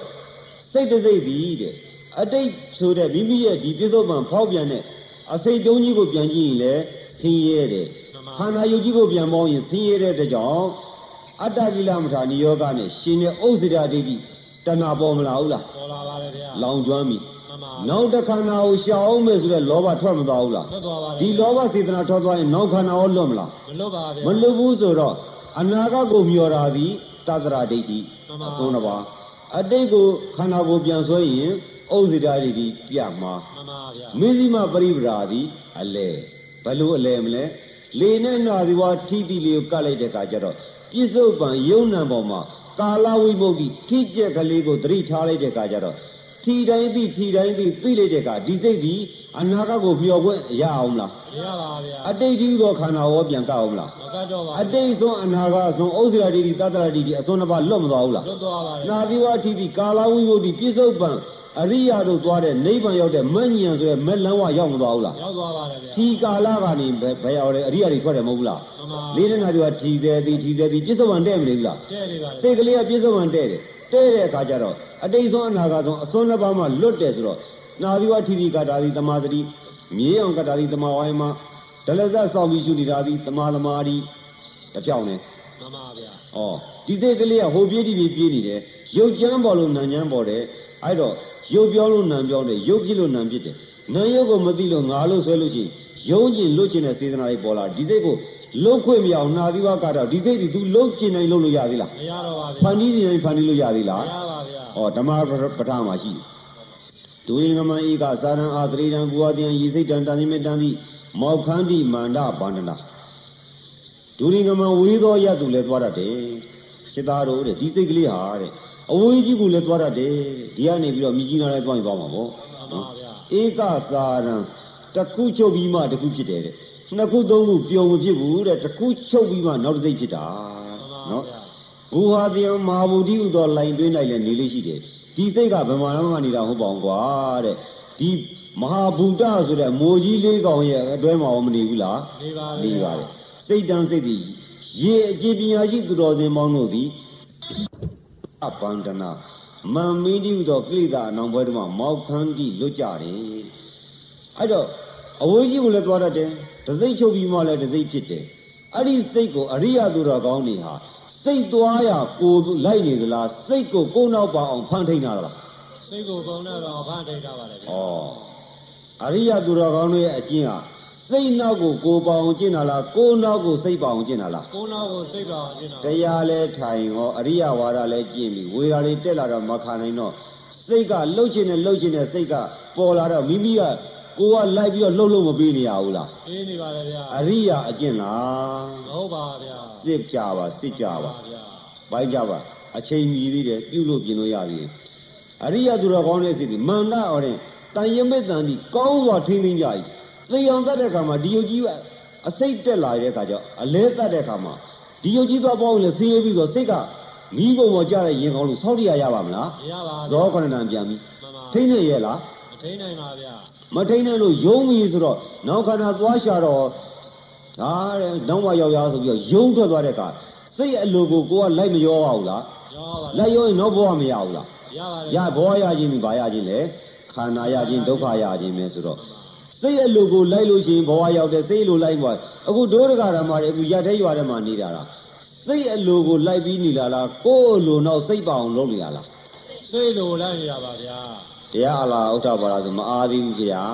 စိတ်တစ်စိတ်သည်တဲ့အတိတ်ဆိုတဲ့မိမိရဲ့ဒီပြစ္ဆုတ်ပံဖောက်ပြန်တဲ့ အစိတ်တုံးကြီးကိုပြန်ကြည့်ရင်လည်းဆင်းရဲတယ်ခန္ဓာယုတ်ကြီးကိုပြန်ပေါင်းရင်ဆင်းရဲတဲ့အတွက်ကြောင့်အတ္တကိလမထာနိယောဂနဲ့ရှင်တဲ့ဥစ္စေတဒိဋ္ဌိတဏှာပေါ်မလာဘူးလားပေါ်လာပါတယ်ဗျာလောင်ကျွမ်းပြီမှန်ပါနောက်တစ်ခန္ဓာကိုရှာအောင်မယ်ဆိုတဲ့လောဘထွက်မသွားဘူးလားထွက်သွားပါတယ်ဒီလောဘစေတနာထွက်သွားရင်နောက်ခန္ဓာရောလွတ်မလားမလွတ်ပါဗျာမလွတ်ဘူးဆိုတော့အနာဂတ်ကိုမျောတာသည်တတရာဒိဋ္ဌိမှန်ပါအဆုံးတစ်ပါးအတိတ်ကိုခန္ဓာကိုပြန်ဆွဲရင် ဥစ္စေတဒိဋ္ဌိပြမှာ မှန်ပါဗျာ မင်းစီမပရိပရာသည်အလဲဘယ်လိုအလဲမလဲလေနဲ့နာဒီဝါထိတိလေးကိုကတ်လိုက်တဲ့အခါကျတော့ပြစ္ဆုတ်ပံယုံနံပေါ်မှာကာလဝိမု ക്തി ထိကျက်ကလေးကိုသတိထားလိုက်တဲ့အခါကျတော့ထီတိုင်းသိထီတိုင်းသိသိလိုက်တဲ့အခါဒီစိတ်ဒီအနာဂတ်ကိုမျောခွင့်ရအောင်မလား မရပါဗျာ အတိတ်ဒီသောခန္ဓာရောပြန်ကတ်အောင်မလား မကတ်တော့ပါ အတိတ်ဆုံးအနာဂတ်ဆုံးဥစ္စေရာတိတိတတရာတိတိအစွန်းတစ်ပါးလွတ်မသွားဘူးလား လွတ်သွားပါတယ် နာသီဝအထိတိကာလဝိမု ക്തി ပြစ္ဆုတ်ပံ အရိယာတို့သွားတဲ့နိဗ္ဗာန်ရောက်တဲ့မဉ္ဇဉ်ဆိုတဲ့မဲ့လန်းဝရောက်မသွားဘူးလားရောက်သွားပါတယ်ဗျာထီကာလကနေဘယ်ဘယ်ရောက်လဲအရိယာတွေထွက်တယ်မဟုတ်ဘူးလားမှန်ပါလေးတဲ့နာသီဝထီသေးသည်ထီသေးသည်ပြစ္ဆုတ်ပံတဲ့မနေဘူးလားတဲ့နေပါတယ်စိတ်ကလေးကပြစ္ဆုတ်ပံတဲ့တယ်တဲ့တဲ့အခါကျတော့အတိတ်ဆုံးအနာဂတ်ဆုံးအစွန်းတစ်ပါးမှလွတ်တယ်ဆိုတော့နာသီဝထီတိကတာတိတမာတိမြေအောင်ကတာတိတမာဝိုင်းမှာဒလဇတ်ဆောင်ပြီးရှုနေတာသည်တမာသမာတိတစ်ပြောင်းနေမှန်ပါဗျာ။ဩဒီစိတ်ကလေးကဟိုပြေးဒီပြေးပြေးနေတယ်။ရုပ်ကြမ်းပေါ်လို့နံကြမ်းပေါ်တယ်။အဲ့တော့ ရုပ်ပြောလို့နံပြောတယ်ရုပ်ဖြစ်လို့နံဖြစ်တယ်။နံရုပ်ကိုမသိလို့ငါလို့ဆွဲလို့ရှိရင်ယုံကျင်လွတ်ကျင်တဲ့စေတနာတွေပေါ်လာဒီစိတ်ကိုလုတ်ခွင့်မရအောင်နာသီဝကတော့ဒီစိတ်ဒီ तू လုတ်ကျင်နိုင်လို့လို့ရသေးလားမရတော့ပါ။ဖဗျာန်တီးနေရင်ဖန်တီးလို့ရသေးမလားရပါဗျာ။ဩဓမ္မပဋ္ဌာန်းမှာရှိတယ်။ဒုရင်ကမံဧကသာရံအာတရိတံကုဝတယံဤစိတ်တံတန်တိမေတံတိမောက္ခန္တိမန္တဗန္ဒနာဒုရင်ကမံဝေသောရသူလည်းသွားတတ်တယ်။စိတ္သားတို့တဲ့ဒီစိတ်ကလေးဟာတဲ့ အဝေးကြီးကိုလည်းသွားတတ်တယ်။ဒီကနေပြီးတော့မြကြီးနားလည်းသွားရင်သွားမှာပေါ့မှန်ပါဗျာ။ဧကသာရံတစ်ခုချုပ်ပြီးမှတစ်ခုဖြစ်တယ်တဲ့။နှစ်ခုသုံးခုပျော်မဖြစ်ဘူးတဲ့တစ်ခုချုပ်ပြီးမှနောက်တစ်စိတ်ဖြစ်တာမှန်ပါနော်ဗျာဘူဟာတယံမဟာဗုဒ္ဓဥသောလိုင်တွင်းလိုက်လဲနေလေးရှိတယ်ဒီစိတ်ကဗမာလမနေတာဟုတ်ပါအောင်ကွာတဲ့ဒီမဟာဗုဒ္ဓဆိုတဲ့မိုးကြီးလေးကောင်ရဲ့အတွဲမှာရောမနေဘူးလားနေပါနေလေပါတယ်စိတ်တန်စိတ်ဒီရေအကြည်ပညာရှိသူတော်စင်ပေါင်းတို့သည် အပန္ဒနာမမ္မင်းတိဥသောကိလေသာအနောင်ဘွဲတို့မှာမောက်ခန်းတိလွတ်ကြတယ်အဲ့တော့အဝေးကြီးကိုလည်းသွားတတ်တယ်တစိတ်ချုပ်ပြီးမှလည်းတစိတ်ဖြစ်တယ်အဲ့ဒီစိတ်ကိုအရိယသူတော်ကောင်းတွေဟာစိတ်သွားရကိုယ်လိုက်နေသလားစိတ်ကိုကိုယ်နောက်ပါအောင်ဖန်ထိန်တာလားစိတ်ကိုကုန်းတော့ဖန်ထိတ်တာပါတယ်ဗျာဩအရိယသူတော်ကောင်းတွေရဲ့အကျင့်ဟာ စိတ်နောက်ကိုကိုယ်ပါအောင်ကျင့်တာလားကိုယ်နောက်ကိုစိတ်ပါအောင်ကျင့်တာလားကိုနောက်ကိုစိတ်ပါအောင်ကျင့်တာတရားလဲထိုင်ရောအရိယဝါဒလဲကျင့်ပြီးဝေရာလေးတက်လာတော့မခံနိုင်တော့စိတ်ကလှုပ်ချင်တယ်လှုပ်ချင်တယ်စိတ်ကပေါ်လာတော့မိမိကကိုကလိုက်ပြီးတော့လှုပ်လှုပ်မပေးနေရဘူးလားအေးနေပါတယ်ဗျာအရိယအကျင့်လားမဟုတ်ပါဗျာစစ်ကြပါစစ်ကြပါဗျာဘိုင်းကြပါအချိန်ကြီးသေးတယ်ပြုလို့ပြင်လို့ရသေးတယ်အရိယသူတော်ကောင်းတဲ့စိတ်ဒီမန္တအော်တဲ့တန်ရမေတ္တန်ဒီကောင်းစွာထိမ့်သိမ်းကြ၏ သေအောင်တတ်တဲ့ခါမှာဒီယုတ်ကြီးကအစိတ်တက်လာတဲ့ခါကျတော့အလဲတတ်တဲ့ခါမှာဒီယုတ်ကြီးသွားပေါင်းလဲဆေးရပြီးဆိုစိတ်ကမီးပုံပေါ်ကြတဲ့ရင်ကောင်းလို့ဆောက်တရရပါမလားမရပါဇောခဏတန်ပြန်ပြီမှန်ပါထိမ့်နေရဲ့လားမထိန်းနိုင်ပါဗျာမထိန်နဲ့လို့ယုံပြီဆိုတော့နောက်ခန္ဓာသွားရှာတော့ဒါတဲ့နောက်မှရောက်ရဆိုပြီးတော့ယုံထွက်သွားတဲ့အခါစိတ်အလိုကိုကိုကလိုက်မရောပါဘူးလားရောပါလိုက်ရောရင်နောက်ဘဝမရဘူးလားရပါရဘောရခြင်းဒီဘာရခြင်းလဲခန္ဓာရခြင်းဒုက္ခရခြင်းပဲဆိုတော့ စိတ်အလိုကိုလိုက်လို့ရှိရင်ဘဝရောက်တယ်စိတ်အလိုလိုက်သွားအခုဒုရကဓမ္မတွေအခုရတဲ့ရွာထဲမှာနေတာလားစိတ်အလိုကိုလိုက်ပြီးနေလာလားကိုယ်အလိုနောက်စိတ်ပါအောင်လုပ်နေရလားစိတ်လိုလိုက်နေတာပါဗျာတရားအလားဥဒ္ဓဘာသာဆိုမအားသေးဘူးခင်ဗျာ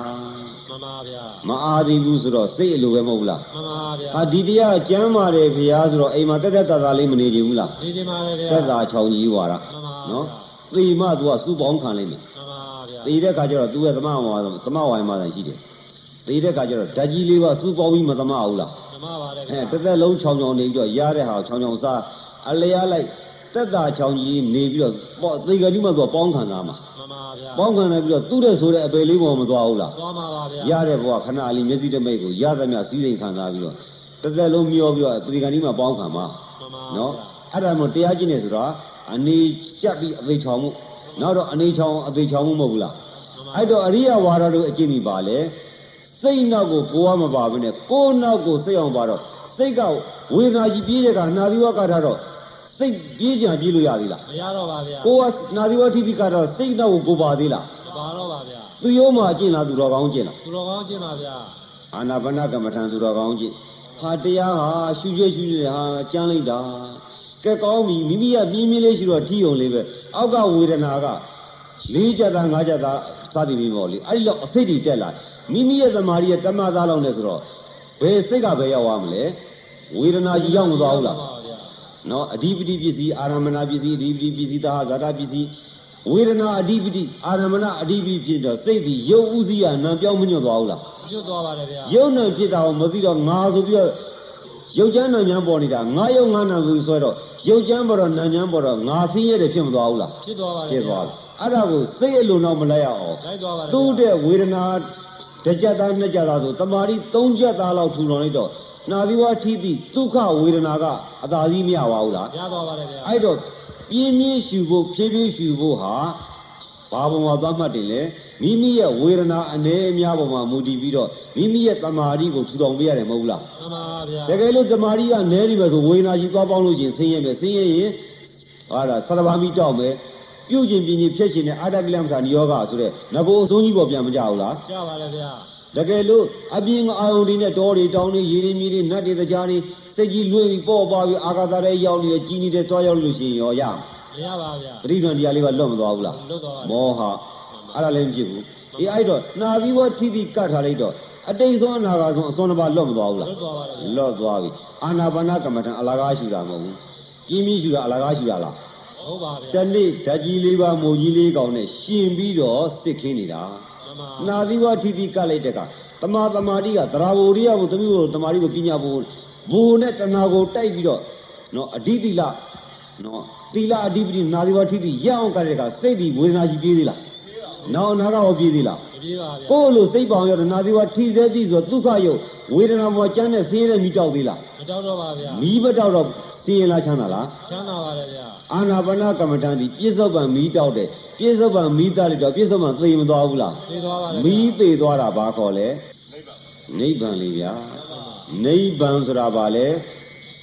မှန်ပါဗျာမအားသေးဘူးဆိုတော့စိတ်အလိုပဲမဟုတ်ဘူးလားမှန်ပါဗျာဟာဒီတရားကျမ်းပါတယ်ခင်ဗျာဆိုတော့အိမ်မှာတက်တက်တာတာလေးမနေချင်ဘူးလားနေချင်ပါလေဗျာသက်သာချောင်ကြီးွာတာမှန်ပါနော်သေမ तू ကစုပေါင်းခံလိုက်မယ်မှန်ပါဗျာသေတဲ့ခါကျတော့ तू ရဲ့သမဝါဒသမဝါယမသာရှိတယ် သေတဲ့ခါကျတော့ဓာကြီးလေးပါစုပေါင်းပြီးမသမဘူးလားမှန်ပါပါလေအဲဗျာတစ်သက်လုံးချောင်ချောင်နေပြီးတော့ရတဲ့ဟာကိုချောင်ချောင်စားအလျားလိုက်တက်တာချောင်ကြီးနေပြီးတော့ပေါ့သေကတိမှ तू ပေါင်းခံသားမှာမှန်ပါဗျာပေါင်းခံနေပြီးတော့သူ့တဲ့ဆိုတဲ့အပေလေးပေါ်မသွားဘူးလားသွားမှာပါဗျာရတဲ့ဘဝခဏလေးမျက်စိတမိတ်ကိုရသမျှစည်းစိမ်ခံစားပြီးတော့တစ်သက်လုံးမျောပြီးတော့သေကတိမှပေါင်းခံမှာမှန်ပါနော်အဲ့ဒါမို့တရားကျင့်နေဆိုတာအနေကြက်ပြီးအသေးချောင်မှုနောက်တော့အနေချောင်အသေးချောင်မှုမဟုတ်ဘူးလားအဲ့တော့အရိယဝါဒတို့အကျင့်ဒီပါလေ စိတ်နောက်ကိုကိုယ်ကမပါဘဲနဲ့ကိုယ်နောက်ကိုစိတ်အောင်ပါတော့စိတ်ကဝေဒနာကြီးပြေးတဲ့ကနှာသီဝကထားတော့စိတ်ပြေးကြံပြေးလို့ရသေးလားမရတော့ပါဗျာကိုယ်ကနှာသီဝထိတိကတော့စိတ်နောက်ကိုကိုပါသေးလားမပါတော့ပါဗျာသူရောမှအကျင့်လားသူတော်ကောင်းကျင့်လားသူတော်ကောင်းကျင့်ပါဗျာအာနာပါနကမ္မထံသူတော်ကောင်းကျင့်ဟာတရားဟာရှုရွှဲရှုရွှဲဟာကြမ်းလိုက်တာကဲကောင်းပြီမိမိကပြင်းပြင်းလေးရှိတော့ထီုံလေးပဲအောက်ကဝေဒနာကလေးကြတာငါးကြတာစသည်ပြီးပေါ့လေအဲ့ဒီတော့အစိတ်တွေတက်လာ မိမိရဲ့သမာဓိရဲ့တမသားလောက်နဲ့ဆိုတော့ဘယ်စိတ်ကဘယ်ရောက်သွားမလဲဝေဒနာကြီးရောက်မသွားဘူးလားမှန်ပါဗျာနော်အဓိပတိပစ္စည်းအာရမဏပစ္စည်းအဓိပတိပစ္စည်းသာဇာတာပစ္စည်းဝေဒနာအဓိပတိအာရမဏအဓိပတိဖြစ်တော့စိတ်ဒီရုပ်ဥစည်းကနံပြောင်းမညွတ်သွားဘူးလားကျွတ်သွားပါလေဗျာယုံနဲ့ဖြစ်တာကိုမသိတော့ငါဆိုပြီးတော့ယုတ်ချမ်းနာညာပေါ်နေတာငါယုံငါနာဆိုပြီးဆွဲတော့ယုတ်ချမ်းပေါ်တော့နာညာပေါ်တော့ငါဆင်းရဲတယ်ဖြစ်မသွားဘူးလားဖြစ်သွားပါလေဖြစ်သွားပြီအဲ့ဒါကိုစိတ်အလိုနောက်မလိုက်ရအောင်လိုက်သွားပါလေသူ့တဲ့ဝေဒနာ တစ်ကြက်သားနှစ်ကြက်သားဆိုတမာရီသုံးကြက်သားလောက်ထူထောင်လိုက်တော့နာသီဝထိတိဒုက္ခဝေဒနာကအသာစီးမရပါဘူးလားရသွားပါလေဗျာအဲ့တော့ပြင်းပြင်းရှူဖို့ဖြည်းဖြည်းရှူဖို့ဟာဘာဘုံမှာသွားမှတ်တယ်လေမိမိရဲ့ဝေဒနာအနေအများပေါ်မှာမူတည်ပြီးတော့မိမိရဲ့တမာရီကိုထူထောင်ပေးရတယ်မဟုတ်လားမှန်ပါဗျာတကယ်လို့တမာရီကနဲနေမယ်ဆိုဝေဒနာကြီးသွားပေါင်းလို့ရှိရင်ဆင်းရဲမယ်ဆင်းရဲရင်ဟာဒါဆရဘာမီတောက်မယ် ပြုတ်ခြင်းပြင်းခြင်းဖြတ်ခြင်းနဲ့အာတကလမ်ထာနိယောဂဆိုတဲ့ငကိုအစိုးကြီးပေါ်ပြန်မကြဘူးလားကြပါလေဗျာတကယ်လို့အပြင်းအာယုန်တွေနဲ့တောတွေတောင်တွေရေတွေမြေတွေနတ်တွေတကြားတွေစိတ်ကြီးလွှဲပြီးပေါ့ပါပြီးအာဂါသရဲရောက်နေကြီးနေတဲ့တွားရောက်လို့ရှိရင်ရောရမယ်မရပါဗျာသတိပ္ပံတရားလေးကလွတ်မသွားဘူးလားလွတ်သွားပါမောဟအဲ့ဒါလည်းမဖြစ်ဘူးအေးအဲ့တော့နာသီဝထိတိကတ်ထားလိုက်တော့အတိတ်ဆုံးအနာဂါဆုံးအစွန်းတစ်ပါးလွတ်မသွားဘူးလားလွတ်သွားပါလေဗျာလွတ်သွားပြီအာနာပါနကမ္မထံအလကားရှူတာမဟုတ်ဘူးပြင်းပြင်းရှူတာအလကားရှူတာလား ဟုတ်ပါဗျာတနေ့ဓာကြီးလေးပါမိုးကြီးလေးကောင်နဲ့ရှင်ပြီးတော့စစ်ခင်းနေတာမှန်ပါနာသီဝထိတိကတ်လိုက်တဲ့ကတမာတမာတိကသရာဝရိယကိုသမီးကိုတမာတိကိုပညာဘုံဘုံနဲ့တဏှာကိုတိုက်ပြီးတော့နော်အဓိတိလနော်သီလအဓိပတိနာသီဝထိတိရအောင်ကတ်တဲ့ကစိတ်ဒီဝေဒနာကြီးပြေးသေးလားနောက်နာကရောပြေးသေးလားမပြေပါဗျာကိုယ်လိုစိတ်ပေါင်ရတော့နာသီဝထိစေကြည့်ဆိုဒုက္ခယုတ်ဝေဒနာပေါ်ကျမ်းနဲ့ဆင်းရဲတဲ့မိတောက်သေးလားမကြောက်တော့ပါဗျာမိဘတောက်တော့ ဆင်းရဲလားချမ်းသာလားချမ်းသာပါလေဗျာအာနာပါနကမ္မထံဒီပြစ္ဆုတ်ပံမိတောက်တယ်ပြစ္ဆုတ်ပံမိသားလိုက်တော့ပြစ္ဆုတ်ပံသေမသွားဘူးလားပြေးသွားပါလေမီးသေးသွားတာဘာခေါ်လဲနိဗ္ဗာန်လေးဗျာနိဗ္ဗာန်ဆိုတာဘာလဲ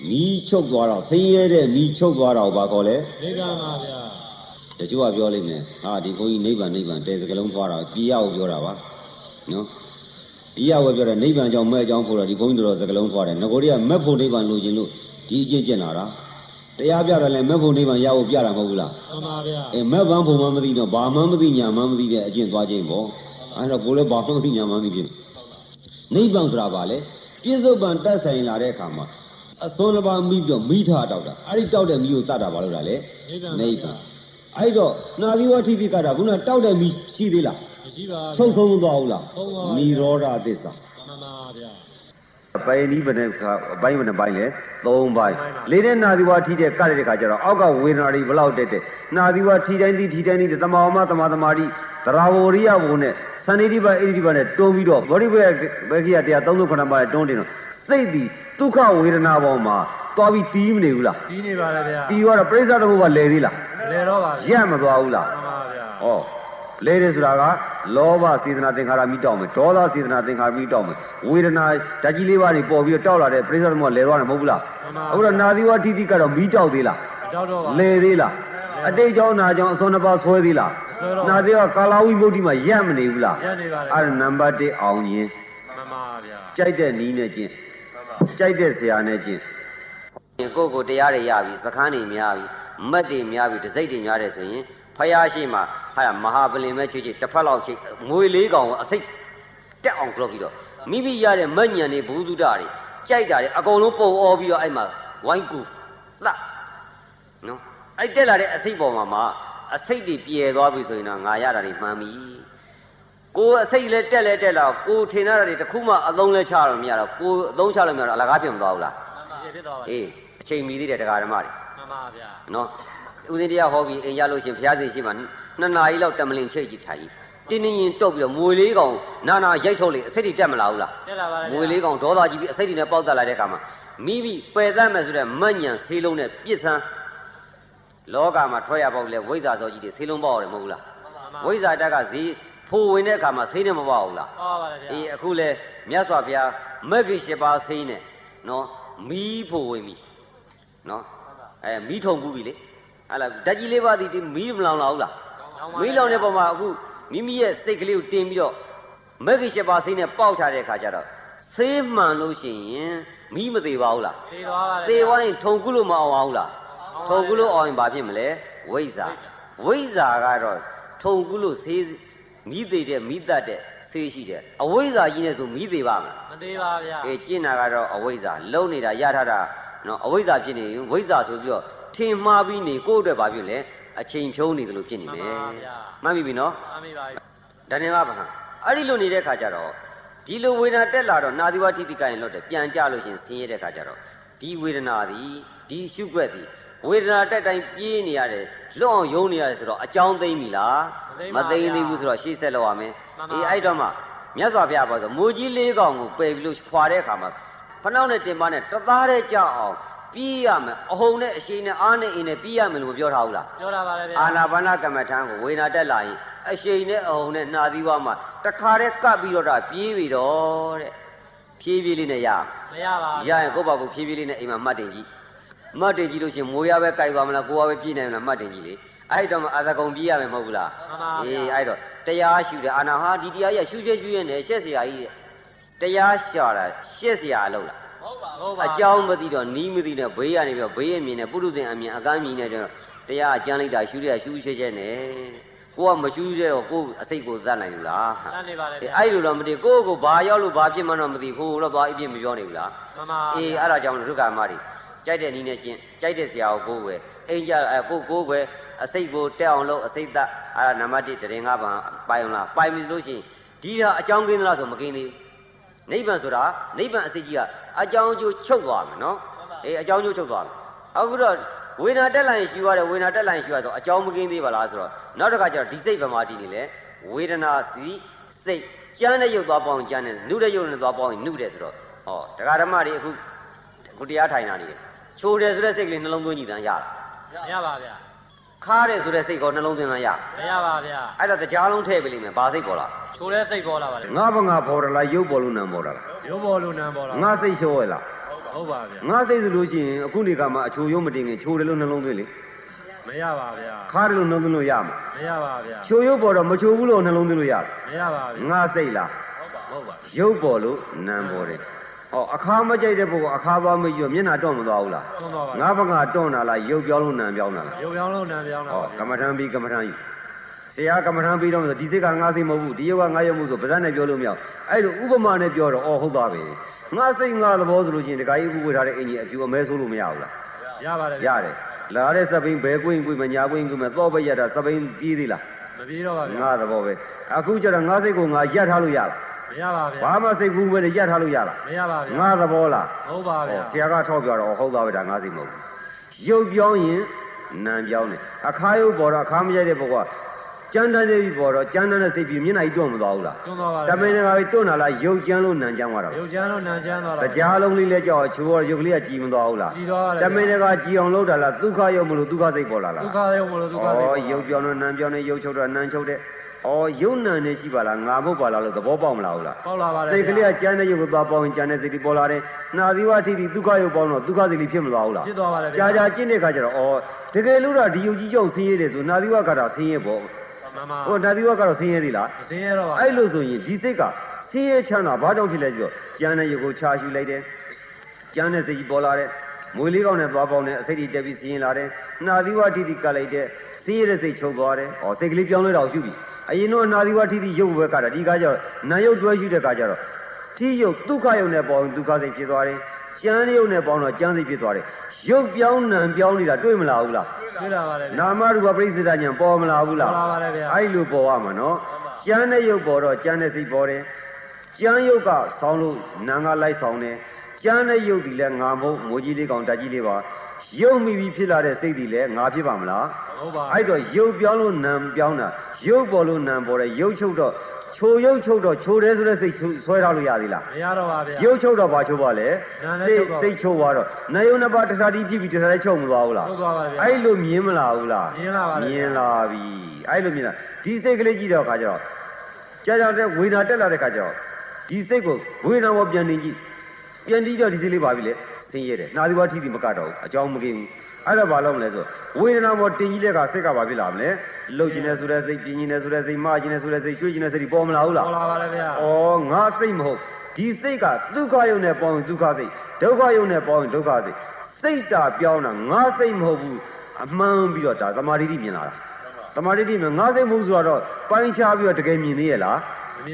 မီးချုပ်သွားတော့ဆင်းရဲတဲ့မီးချုပ်သွားတော့ဘာခေါ်လဲနိဗ္ဗာန်ပါဗျာတချို့ကပြောလိမ့်မယ်ဟာဒီဘုန်းကြီးနိဗ္ဗာန်နိဗ္ဗာန်တဲစကလုံးဖွာတာပြရကိုပြောတာပါနော်ပြရကိုပြောတယ်နိဗ္ဗာန်ကြောင့်မဲ့အကြောင်းဖို့တော့ဒီဘုန်းကြီးတို့စကလုံးဖွာတယ်ငကိုတွေကမက်ဖို့နိဗ္ဗာန်လိုချင်လို့ ဒီအကျင့်ကျင့်လာတာတရားပြတယ်လဲမက်ဖို့နိဗ္ဗာန်ရဖို့ပြတာမဟုတ်ဘူးလားမှန်ပါဗျာအဲမက်ဘန်းဖို့မှမသိတော့ဘာမှမသိညာမှမသိတဲ့အကျင့်သွားခြင်းပေါ့အဲတော့ကိုယ်လည်းဘာမှမသိညာမှမသိဖြစ်နေနိဗ္ဗာန်ဆိုတာဘာလဲပြစ္ဆုတ်ပံတက်ဆိုင်လာတဲ့အခါမှာအစွန်းတစ်ပါးမိပြီးတော့မိထားတောက်တာအဲ့ဒီတောက်တဲ့မိကိုသတ်တာဘာလို့လဲနိဗ္ဗာန်ပါဗျာအဲ့တော့နာသီဝထိတိကတာခုနတောက်တဲ့မိရှိသေးလားမရှိပါဗျာဆုံးဆုံးမသွားဘူးလားဆုံးသွားပါနိရောဓသစ္စာမှန်ပါဗျာ အပိုင်းဒီဘယ်နဲ့အပိုင်းဘယ်နဲ့ပိုင်းလဲ၃ပိုင်းလေးတဲ့နာသီဝထိတဲ့ကတဲ့ခါကျတော့အောက်ကဝေဒနာတွေဘလောက်တက်တဲ့နာသီဝထိတိုင်းဒီထိတိုင်းဒီတမာဝမတမာတမာတိသရာဝရိယဘုံနဲ့စန္ဒီတိပဣတိတိပနဲ့တွန်းပြီးတော့ဗောဓိဘယ်ဘယ်ကြီးကတရား39ပါးနဲ့တွန်းတင်တော့စိတ်ဒီဒုက္ခဝေဒနာပေါ်မှာသွားပြီးတီးမနေဘူးလားတီးနေပါလေဗျာတီးတော့ပြိဿတဘုကလဲသေးလားလဲတော့ပါရက်မသွားဘူးလားမှန်ပါဗျာဩ လဲတယ်ဆိုတာကလောဘစေတနာသင်္ခါရမိတောက်မယ်ဒေါသစေတနာသင်္ခါရမိတောက်မယ်ဝေဒနာဓာတ်ကြီးလေးပါးတွေပေါ်ပြီးတော့တောက်လာတဲ့ပြိဿသမုပ္ပါလဲသွားတယ်မဟုတ်ဘူးလားအခုတော့နာသီဝတိတိကတော့မိတောက်သေးလားကြောက်တော့ပါလဲသေးလားအတိတ်ကြောင့်နာကြောင့်အစွန်းတစ်ပါးဆွဲသေးလားဆွဲတော့နာသေးကကာလာဝိမု ക്തി မှာရက်မနေဘူးလားရက်နေပါလေအဲ့ဒါနံပါတ်1အောင်ရင်မှန်ပါဗျာကြိုက်တဲ့နီးနဲ့ကျင့်ကြိုက်တဲ့ဆရာနဲ့ကျင့်ကိုယ့်ကိုယ်တရားတွေရပြီစခန်းတွေများပြီမတ်တွေများပြီတစိတ်တွေများတယ်ဆိုရင် ဖယားရှိမှဟာမဟာပလင်မဲ့ချစ်ချစ်တစ်ဖက်လောက်ချစ်ငွေလေးကောင်ကိုအစိတ်တက်အောင်ကြောက်ပြီးတော့မိမိရတဲ့မညံတွေဘူးတုဒ္ဒတွေကြိုက်တာတွေအကုန်လုံးပုံအောပြီးတော့အဲ့မှာဝိုင်းကူလှနော်အဲ့တက်လာတဲ့အစိတ်ပေါ်မှာမှာအစိတ်တွေပြဲသွားပြီဆိုရင်တော့ငါရတာတွေမှန်ပြီကိုယ်အစိတ်လဲတက်လဲတက်လာကိုယ်ထင်ရတာတွေတစ်ခုမှအသုံးလဲချလို့မရတော့ကိုယ်အသုံးချလို့မရတော့အလကားဖြစ်မသွားဘူးလားဒီဖြစ်သွားပါလေအေးအချိန်မီသေးတယ်တရားဓမ္မတွေမှန်ပါဗျာနော် ဦးဇင်းတရားဟောပြီးအိမ်ရလို့ရှရင်ဘုရားရှင်ရှိမှနှစ်နာရီလောက်တမလင်ချိတ်ကြည့်ထိုင်တင်းတင်းရင်တုတ်ပြီးတော့မွေလေးကောင်နာနာရိုက်ထုတ်လေအစိတ်တွေတက်မလာဘူးလားတက်လာပါလေမွေလေးကောင်ဒေါသကြီးပြီးအစိတ်တွေနဲ့ပေါက်တက်လာတဲ့အခါမှာမိမိပယ်တတ်မယ်ဆိုတဲ့မညံဆေးလုံးနဲ့ပြစ်ဆန်းလောကမှာထွက်ရပေါက်လေဝိဇ္ဇာစောကြီးတွေဆေးလုံးပေါက်ရတယ်မဟုတ်ဘူးလားဝိဇ္ဇာတက်ကဈေးဖိုးဝင်တဲ့အခါမှာဆေးနဲ့မပေါက်ဘူးလားဟောပါလေဗျာအေးအခုလဲမြတ်စွာဘုရားမဂ္ဂင်၈ပါးစိမ့်နဲ့နော်မီးဖို့ဝင်ပြီနော်အဲမီးထုံပူပြီလေ ဟာလားဓာတ်ကြီးလေးပါးဒီဒီမီးမလောင်လာဘူးလားမီးလောင်တဲ့ပုံမှာအခုမိမိရဲ့စိတ်ကလေးကိုတင်ပြီးတော့မဂ္ဂင်၈ပါးစိမ့်နဲ့ပေါက်ချတဲ့အခါကျတော့ဆေးမှန်လို့ရှိရင်မီးမသေးပါဘူးလားသေသွားပါလေသေသွားရင်ထုံကုလို့မအောင်အောင်လားထုံကုလို့အောင်ရင်ဘာဖြစ်မလဲဝိဇ္ဇာဝိဇ္ဇာကတော့ထုံကုလို့ဆေးမိသေးတဲ့မိတတ်တဲ့ဆေးရှိတယ်အဝိဇ္ဇာကြီးနဲ့ဆိုမိသေးပါမလားမသေးပါဗျာအေးကျင့်တာကတော့အဝိဇ္ဇာလုံနေတာရထားတာနော်အဝိဇ္ဇာဖြစ်နေရင်ဝိဇ္ဇာဆိုပြီးတော့ ထင်မှားပြီးနေကိုယ့်အတွက်ဘာဖြစ်လဲအချိန်ဖြုံးနေတယ်လို့ဖြစ်နေမယ်မှန်ပြီပြီနော်မှန်ပြီပါဒါနဲ့ကဘာအဲ့ဒီလိုနေတဲ့ခါကျတော့ဒီလိုဝေဒနာတက်လာတော့နာသီဝတိတိကရင်လွတ်တယ်ပြန်ကြလို့ရှရင်ဆင်းရဲတဲ့ခါကျတော့ဒီဝေဒနာသည်ဒီရှုွက်သည်ဝေဒနာတက်တိုင်းပြေးနေရတယ်လွတ်အောင်ယုံနေရတယ်ဆိုတော့အကြောင်းသိမ့်ပြီလားမသိမ့်သေးဘူးဆိုတော့ရှေ့ဆက်လောက်ရမယ်အေးအဲ့တော့မှမြတ်စွာဘုရားပြောဆိုမိုးကြီးလေးကောင်ကိုပယ်ပြီးလို့ခွာတဲ့အခါမှာဖနှောက်နဲ့တင်ပါနဲ့တသားတဲ့ကြောက်အောင် ပြီးရမယ်အဟုန်နဲ့အရှိန်နဲ့အားနဲ့အင်းနဲ့ပြီးရမယ်လို့ပြောထားဘူးလားပြောတာပါပဲဗျာအာနာပါနကမ္မထံကိုဝေနာတက်လာရင်အရှိန်နဲ့အဟုန်နဲ့နှာသီးဝါမှာတခါတည်းကပ်ပြီးတော့တာပြေးပြီတော့တဲ့ဖြည်းဖြည်းလေးနဲ့ရမရပါဘူးရရင်ကိုယ့်ဘာကိုဖြည်းဖြည်းလေးနဲ့အိမ်မှာမှတ်တင်ကြည့်မှတ်တင်ကြည့်လို့ရှိရင်မိုးရပဲကြိုက်သွားမလားကိုယ်ကပဲပြေးနိုင်မလားမှတ်တင်ကြည့်လေအဲ့တော့မှအာသကုံပြေးရမယ်မဟုတ်ဘူးလားအေးအဲ့တော့တရားရှုတယ်အာနာဟာဒီတရားရရှုရွှဲရွှဲနဲ့ရှက်စရာကြီးတရားရှာတာရှက်စရာအလုပ်လား အကြောင်းမသိတော့နီးမသိတော့ဘေးကနေပြီးတော့ဘေးရဲ့မြင်နဲ့ပုရုဇဉ်အမြင်အကမ်းမြင်နဲ့တော့တရားအကျမ်းလိုက်တာရှုရရှုရှဲရှဲနဲ့ကိုကမရှုရတော့ကိုယ်အစိတ်ကိုသတ်နိုင်ဘူးလားတန်းနေပါလေအေးဗျာအဲ့လိုတော့မသိကိုယ့်ကိုဘာရောက်လို့ဘာဖြစ်မှန်းတော့မသိဘူးတော့သွားအပြစ်မပြောနိုင်ဘူးလားမှန်ပါအေးအဲ့ဒါကြောင့်ဒုက္ခမတွေကြိုက်တဲ့နီးနဲ့ကျင့်ကြိုက်တဲ့ဆရာကိုကိုယ်ပဲအိမ်ကြအဲကိုကိုယ်ပဲအစိတ်ကိုတက်အောင်လုပ်အစိတ်သက်အဲ့ဒါနံပါတ်1တရင်၅ပါးပိုင်အောင်လားပိုင်ပြီလို့ရှိရင်ဒီဟာအကြောင်းကင်းသလားဆိုမကင်းသေးဘူး နိဗ္ဗာန်ဆိုတာနိဗ္ဗာန်အစိတ်ကြီးကအကြောင်းအကျိုးချုပ်သွားမယ်နော်အေးအကြောင်းအကျိုးချုပ်သွားမယ်အခုတော့ဝေဒနာတက်လိုက်ရင်ရှိရတယ်ဝေဒနာတက်လိုက်ရင်ရှိရဆိုအကြောင်းမကင်းသေးပါလားဆိုတော့နောက်တစ်ခါကျတော့ဒီစိတ်ဗမာတည်နေလေဝေဒနာစီစိတ်ကြမ်းတဲ့ရုပ်သွားပေါင်းကြမ်းတဲ့နုတဲ့ရုပ်နဲ့သွားပေါင်းရင်နုတယ်ဆိုတော့ဟောတရားဓမ္မတွေအခုအခုတရားထိုင်တာနေတယ်ချိုးတယ်ဆိုတဲ့စိတ်ကလေးနှလုံးသွင်းကြည့်တန်းရလားမရပါဗျာ ခါတယ်ဆိုတဲ့စိတ်ကောနှလုံးသွင်းတန်းရမရပါဗျာအဲ့တော့တရားလုံးထည့်ပေးလိမ့်မယ်ဘာစိတ်ပေါ်လားချိုးလဲစိတ်ပေါ်လာပါလေငါဘငါပေါ်တယ်လားရုပ်ပေါ်လို့နံပေါ်တာလားရုပ်ပေါ်လို့နံပေါ်လာငါစိတ်လျှော့ရလားဟုတ်ပါဗျာငါစိတ်ဆိုလို့ရှိရင်အခုနေကမှအချိုရုံးမတင်ခင်ချိုတယ်လို့နှလုံးသွင်းလေမရပါဗျာခါတယ်လို့နှလုံးသွင်းလို့ရမှာမရပါဗျာချိုရုပ်ပေါ်တော့မချိုဘူးလို့နှလုံးသွင်းလို့ရလားမရပါဗျာငါစိတ်လားဟုတ်ပါဟုတ်ပါရုပ်ပေါ်လို့နံပေါ်တယ် ဟောအခါမကြိုက်တဲ့ပုဂ္ဂိုလ်အခါသွားမကြည့်မျက်နှာတော့မသွားဘူးလားတွန်းသွားပါငါဘငါတွန်းတာလားရုပ်ပြောင်းလို့နံပြောင်းတာလားရုပ်ပြောင်းလို့နံပြောင်းတာဟောပါကမ္မထံပြီးကမ္မထံယူဆရာကမ္မထံပြီးတော့ဆိုဒီစိတ်ကငါစိတ်မဟုတ်ဘူးဒီရုပ်ကငါရုပ်မဟုတ်ဆိုဗဇတ်နဲ့ပြောလို့မရဘူးအဲ့လိုဥပမာနဲ့ပြောတော့အော်ဟုတ်သားပဲငါစိတ်ငါသဘောဆိုလို့ချင်းတခါကြီးဥပဝေထားတဲ့အင်ကြီးအဖြူအမဲဆိုးလို့မရဘူးလားရပါတယ်ရတယ်လာတဲ့စပိန်ဘဲကွင်းကွင်းမညာကွင်းကွင်းမတော့ပဲရတာစပိန်ပြီးသေးလားမပြေတော့ပါဗျာငါသဘောပဲအခုကျတော့ငါစိတ်ကိုငါရက်ထားလို့ရလား မရပါဗျာဘာမှစိတ်ဘူးပဲရက်ထားလို့ရလားမရပါဗျာငါသဘောလားဟုတ်ပါဗျာဆရာကထောက်ပြတော့ဟုတ်သားပဲဒါငါစိတ်မဟုတ်ဘူးရုပ်ပြောင်းရင်နာမ်ပြောင်းတယ်အခါရုပ်ပေါ်တော့အခါမရိုက်တဲ့ပုဂ္ဂိုလ်ကကြမ်းတမ်းတဲ့ပြီပေါ်တော့ကြမ်းတမ်းတဲ့စိတ်ပြီးမျက်နှာကြီးတွန့်မသွားဘူးလားတွန်းသွားပါတမင်တကာကြီးတွန့်လာလားရုပ်ကြမ်းလို့နံကြမ်းသွားတာရုပ်ချမ်းလို့နံချမ်းသွားတာတရားလုံးလေးလဲကြောက်ချိုးရရုပ်ကလေးကကြည်မသွားဘူးလားကြည်သွားတယ်တမင်တကာကြည်အောင်လုပ်တာလားဒုက္ခရုပ်မလို့ဒုက္ခစိတ်ပေါ်လာလားဒုက္ခရုပ်မလို့ဒုက္ခဩစိတ်ရုပ်ပြောင်းလို့နံပြောင်းနေရုပ်ချုပ်တော့နံချုပ်တဲ့ အော်ယုံနံနဲ့ရှိပါလားငါမဟုတ်ပါလားလို့သဘောပေါက်မလားဟုတ်လားပေါက်လာပါတယ်စိတ်ကလေးကကြမ်းတဲ့ရုပ်ကိုသွားပေါင်းရင်ကြမ်းတဲ့စိတ်တွေပေါ်လာတယ်နှာသီးဝါထိပ်ပြီးဒုက္ခရုပ်ပေါင်းတော့ဒုက္ခစိတ်တွေဖြစ်မသွားဘူးလားဖြစ်သွားပါတယ်ဗျာကြာကြာကျင့်တဲ့ခါကျတော့အော်တကယ်လို့တော့ဒီယုတ်ကြီးကြောင့်ဆင်းရဲတယ်ဆိုနှာသီးဝါကတော့ဆင်းရဲပေါ့မှန်ပါဟိုနှာသီးဝါကတော့ဆင်းရဲသေးလားမစင်းရတော့ပါအဲ့လိုဆိုရင်ဒီစိတ်ကဆင်းရဲချမ်းသာဘာကြောင့်ဖြစ်လဲဆိုတော့ကြမ်းတဲ့ရုပ်ကိုချာရှူလိုက်တယ်ကြမ်းတဲ့စိတ်ကြီးပေါ်လာတယ်မွေလေးကောင်းနဲ့သွားပေါင်းနဲ့အစိတ်တွေတက်ပြီးဆင်းရဲလာတယ်နှာသီးဝါထိပ်ပြီးကတ်လိုက်တယ်ဆင်းရဲတဲ့စိတ်ချုပ်သွားတယ်အော်စိတ်ကလေးပြောင်းလဲတော့ရှုပြီ အရင်တော့နှာသီးဝါထိပ်ပြီးရုပ်ပဲကတာဒီကကြတော့နာယုတ်တွဲရှုတဲ့ကကြတော့ထိယုတ်ဒုက္ခယုတ်နဲ့ပေါင်းဒုက္ခစိတ်ဖြစ်သွားတယ်ကြမ်းယုတ်နဲ့ပေါင်းတော့ကြမ်းစိတ်ဖြစ်သွားတယ်ရုပ်ပြောင်းနံပြောင်းနေတာတွေ့မလားဘူးလားတွေ့လာပါတယ်ဗျာနာမရူပပရိစ္ဆေဒညာပေါ်မလာဘူးလားပေါ်လာပါတယ်ဗျာအဲ့လိုပေါ်ရမှာနော်ကျမ်းတဲ့ရုပ်ပေါ်တော့ကျမ်းတဲ့စိတ်ပေါ်တယ်ကျမ်းရုပ်ကဆောင်းလို့နာငါလိုက်ဆောင်တယ်ကျမ်းတဲ့ရုပ်ဒီလဲငါမဟုတ်ငိုကြီးလေးကောင်တက်ကြီးလေးပါ ရုပ်မိပြီးဖြစ်လာတဲ့စိတ်ဒီလဲငါဖြစ်ပါမလားဟုတ်ပါအဲ့တော့ရုပ်ပြောင်းလို့နာပြောင်းတာရုပ်ပေါ်လို့နာပေါ်တယ်ရုပ်ချုပ်တော့ချိုရုပ်ချုပ်တော့ချိုတယ်ဆိုတဲ့စိတ်ဆွဲထားလို့ရသေးလားမရတော့ပါဗျာရုပ်ချုပ်တော့ဘာချုပ်ပါလဲနာနဲ့ချုပ်သွားစိတ်ချုပ်သွားတော့နာယုံနှစ်ပါးတခြားတီးဖြစ်ပြီးတခြားလေးချုပ်မသွားဘူးလားချုပ်သွားပါတယ်ဗျာအဲ့လိုမြင်မလားဘူးလားမြင်လာပါတယ်မြင်လာပြီအဲ့လိုမြင်လာဒီစိတ်ကလေးကြည့်တော့ခါကျတော့ကြာကြာတဲ့ဝေဒနာတက်လာတဲ့ခါကျတော့ဒီစိတ်ကိုဝေဒနာပေါ်ပြန်နေကြည့်ပြန်ကြည့်တော့ဒီစိတ်လေးပါပြီလေ ဆင်းရဲတယ်နှာသီးဝါထိတိမကတော့ဘူးအကြောင်းမကင်းဘူးအဲ့တော့ဘာလုပ်မလဲဆိုဝေဒနာပေါ်တင်ကြီးတဲ့ခါစိတ်ကဘာဖြစ်လာမလဲလှုပ်ခြင်းနဲ့ဆိုတဲ့စိတ်ပြင်းခြင်းနဲ့ဆိုတဲ့စိတ်မှားခြင်းနဲ့ဆိုတဲ့စိတ်ရွှေ့ခြင်းနဲ့စိတ်ဒီပေါ်မလာဘူးလားပေါ်လာပါတယ်ဗျာဩငါစိတ်မဟုတ်ဒီစိတ်ကဒုက္ခယုံနဲ့ပေါင်းရင်ဒုက္ခစိတ်ဒုက္ခယုံနဲ့ပေါင်းရင်ဒုက္ခစိတ်စိတ်တာပြောင်းတာငါစိတ်မဟုတ်ဘူးအမှန်ပြီးတော့ဒါသမာဓိတိမြင်လာတာသမာဓိတိမြင်ငါစိတ်မဟုတ်ဆိုတော့ပိုင်းခြားပြီးတော့တကယ်မြင်သေးရဲ့လား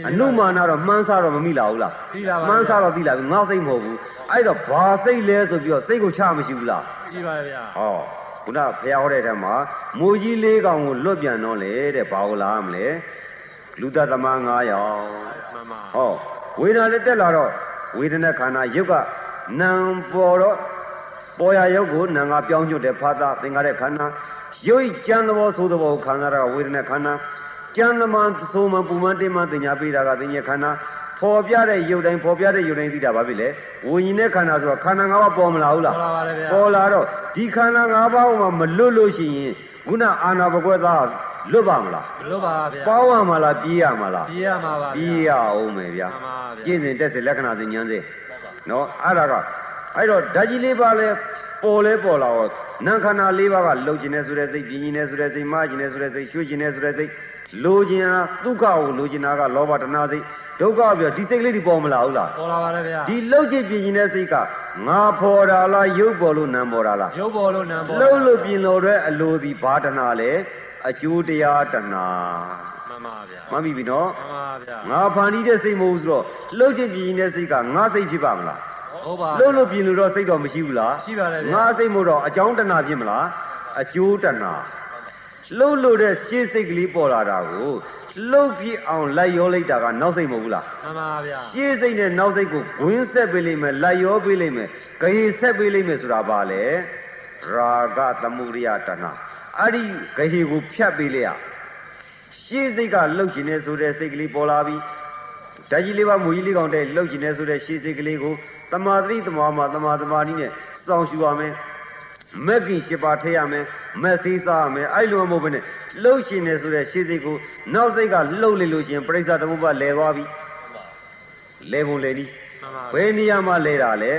အနုမာနတော့မှန်းစားတော့မမိလာဘူးလားသိလာပါမှန်းစားတော့သိလာပြီငါစိတ်မဟုတ်ဘူးအဲ့တော့ဘာစိတ်လဲဆိုပြီးတော့စိတ်ကိုချမရှိဘူးလားကြည့်ပါဗျာဟောခုနဖျားဟောတဲ့ထဲမှာမူကြီးလေးကောင်ကိုလွတ်ပြန်တော့လေတဲ့ဘာကိုလားမလဲလူသက်သမား9ယောက်မှန်ပါဟောဝေဒနာလည်းတက်လာတော့ဝေဒနာခန္ဓာယုတ်ကနံပေါ်တော့ပေါ်ရယုတ်ကိုနံကပြောင်းညွတ်တဲ့ဖာသာသင်္ကားတဲ့ခန္ဓာယုတ်ကြံသဘောဆိုသဘောကိုခံစားရတာဝေဒနာခန္ဓာ ကြံသမားဆိုမှပူမှန်တင်မှတင်ညာပေးတာကသင်ညာခန္ဓာပေါ်ပြတဲ့ယုတ်တိုင်းပေါ်ပြတဲ့ယုတ်တိုင်းသိတာဘာဖြစ်လဲဝိညာဉ်နဲ့ခန္ဓာဆိုတော့ခန္ဓာ၅ပါးပေါ်မလာဘူးလားပေါ်လာပါတယ်ဗျာပေါ်လာတော့ဒီခန္ဓာ၅ပါးမှာမလွတ်လို့ရှိရင်ခုနအာနာဘကွဲသားလွတ်ပါမလားမလို့ပါဗျာပေါင်းရမလားပြေးရမလားပြေးရမှာပါဗျာပြေးရအောင်မယ်ဗျာမှန်ပါဗျာကျင့်စဉ်တက်စဉ်လက္ခဏာစဉ်ဉာဏ်စဉ်နော်အဲ့ဒါကအဲ့တော့ဓာတ်ကြီးလေးပါလဲပေါ်လဲပေါ်လာတော့နံခန္ဓာလေးပါးကလှုပ်ခြင်းနဲ့ဆိုတဲ့စိတ်ပြင်းခြင်းနဲ့ဆိုတဲ့စိတ်မှားခြင်းနဲ့ဆိုတဲ့စိတ်ရွှေ့ခြင်းနဲ့ဆိုတဲ့စိတ် လိုခြင်းဟာဒုက္ခကိုလိုခြင်းတာကလောဘတဏှာစိတ်ဒုက္ခပြောဒီစိတ်ကလေးဒီပေါ်မလာဘူးလားပေါ်လာပါတယ်ဗျာဒီလှုပ်ခြင်းပြင်းခြင်းတဲ့စိတ်ကငါဖော်တာလားရုပ်ပေါ်လို့နံပေါ်တာလားရုပ်ပေါ်လို့နံပေါ်လှုပ်လို့ပြင်လို့တဲ့အလိုစီဘာတဏှာလဲအကျိုးတရားတဏှာမှန်ပါဗျာမှန်ပြီပြီနော်မှန်ပါဗျာငါဖန်တီးတဲ့စိတ်မဟုတ်ဘူးဆိုတော့လှုပ်ခြင်းပြင်းတဲ့စိတ်ကငါစိတ်ဖြစ်ပါမလားဟုတ်ပါလှုပ်လို့ပြင်လို့တော့စိတ်တော့မရှိဘူးလားရှိပါတယ်ဗျာငါစိတ်မို့တော့အကြောင်းတဏှာဖြစ်မလားအကျိုးတဏှာ လှုပ်လို့တဲ့ရှေ့စိတ်ကလေးပေါ်လာတာကိုလှုပ်ဖြစ်အောင်လိုက်ရောလိုက်တာကနောက်စိတ်မဟုတ်ဘူးလားမှန်ပါဗျာရှေ့စိတ်နဲ့နောက်စိတ်ကိုဂွင်းဆက်ပေးလိမ့်မယ်လိုက်ရောပေးလိမ့်မယ်ဂရေဆက်ပေးလိမ့်မယ်ဆိုတာပါလေရာဂသမှုရိယတဏှာအဲ့ဒီဂရေကိုဖြတ်ပေးလိုက်ရရှေ့စိတ်ကလှုပ်ခြင်းနဲ့ဆိုတဲ့စိတ်ကလေးပေါ်လာပြီဓာကြီးလေးပါမူကြီးလေးကောင်တဲ့လှုပ်ခြင်းနဲ့ဆိုတဲ့ရှေ့စိတ်ကလေးကိုတမာတိတမာမှာတမာတမာနည်းနဲ့စောင့်ရှူရမယ် မက်ကင်ရှိပါထည့်ရမယ်မက်သေးစားရမယ်အဲ့လိုမဟုတ်ဘဲနဲ့လှုပ်ရှင်နေဆိုတဲ့ရှေ့စိတ်ကိုနောက်စိတ်ကလှုပ်လေလို့ရှရင်ပြိဿသမုပ္ပါလဲသွားပြီလဲပုံလဲနီးမှန်ပါဘယ်နေရာမှာလဲတာလဲ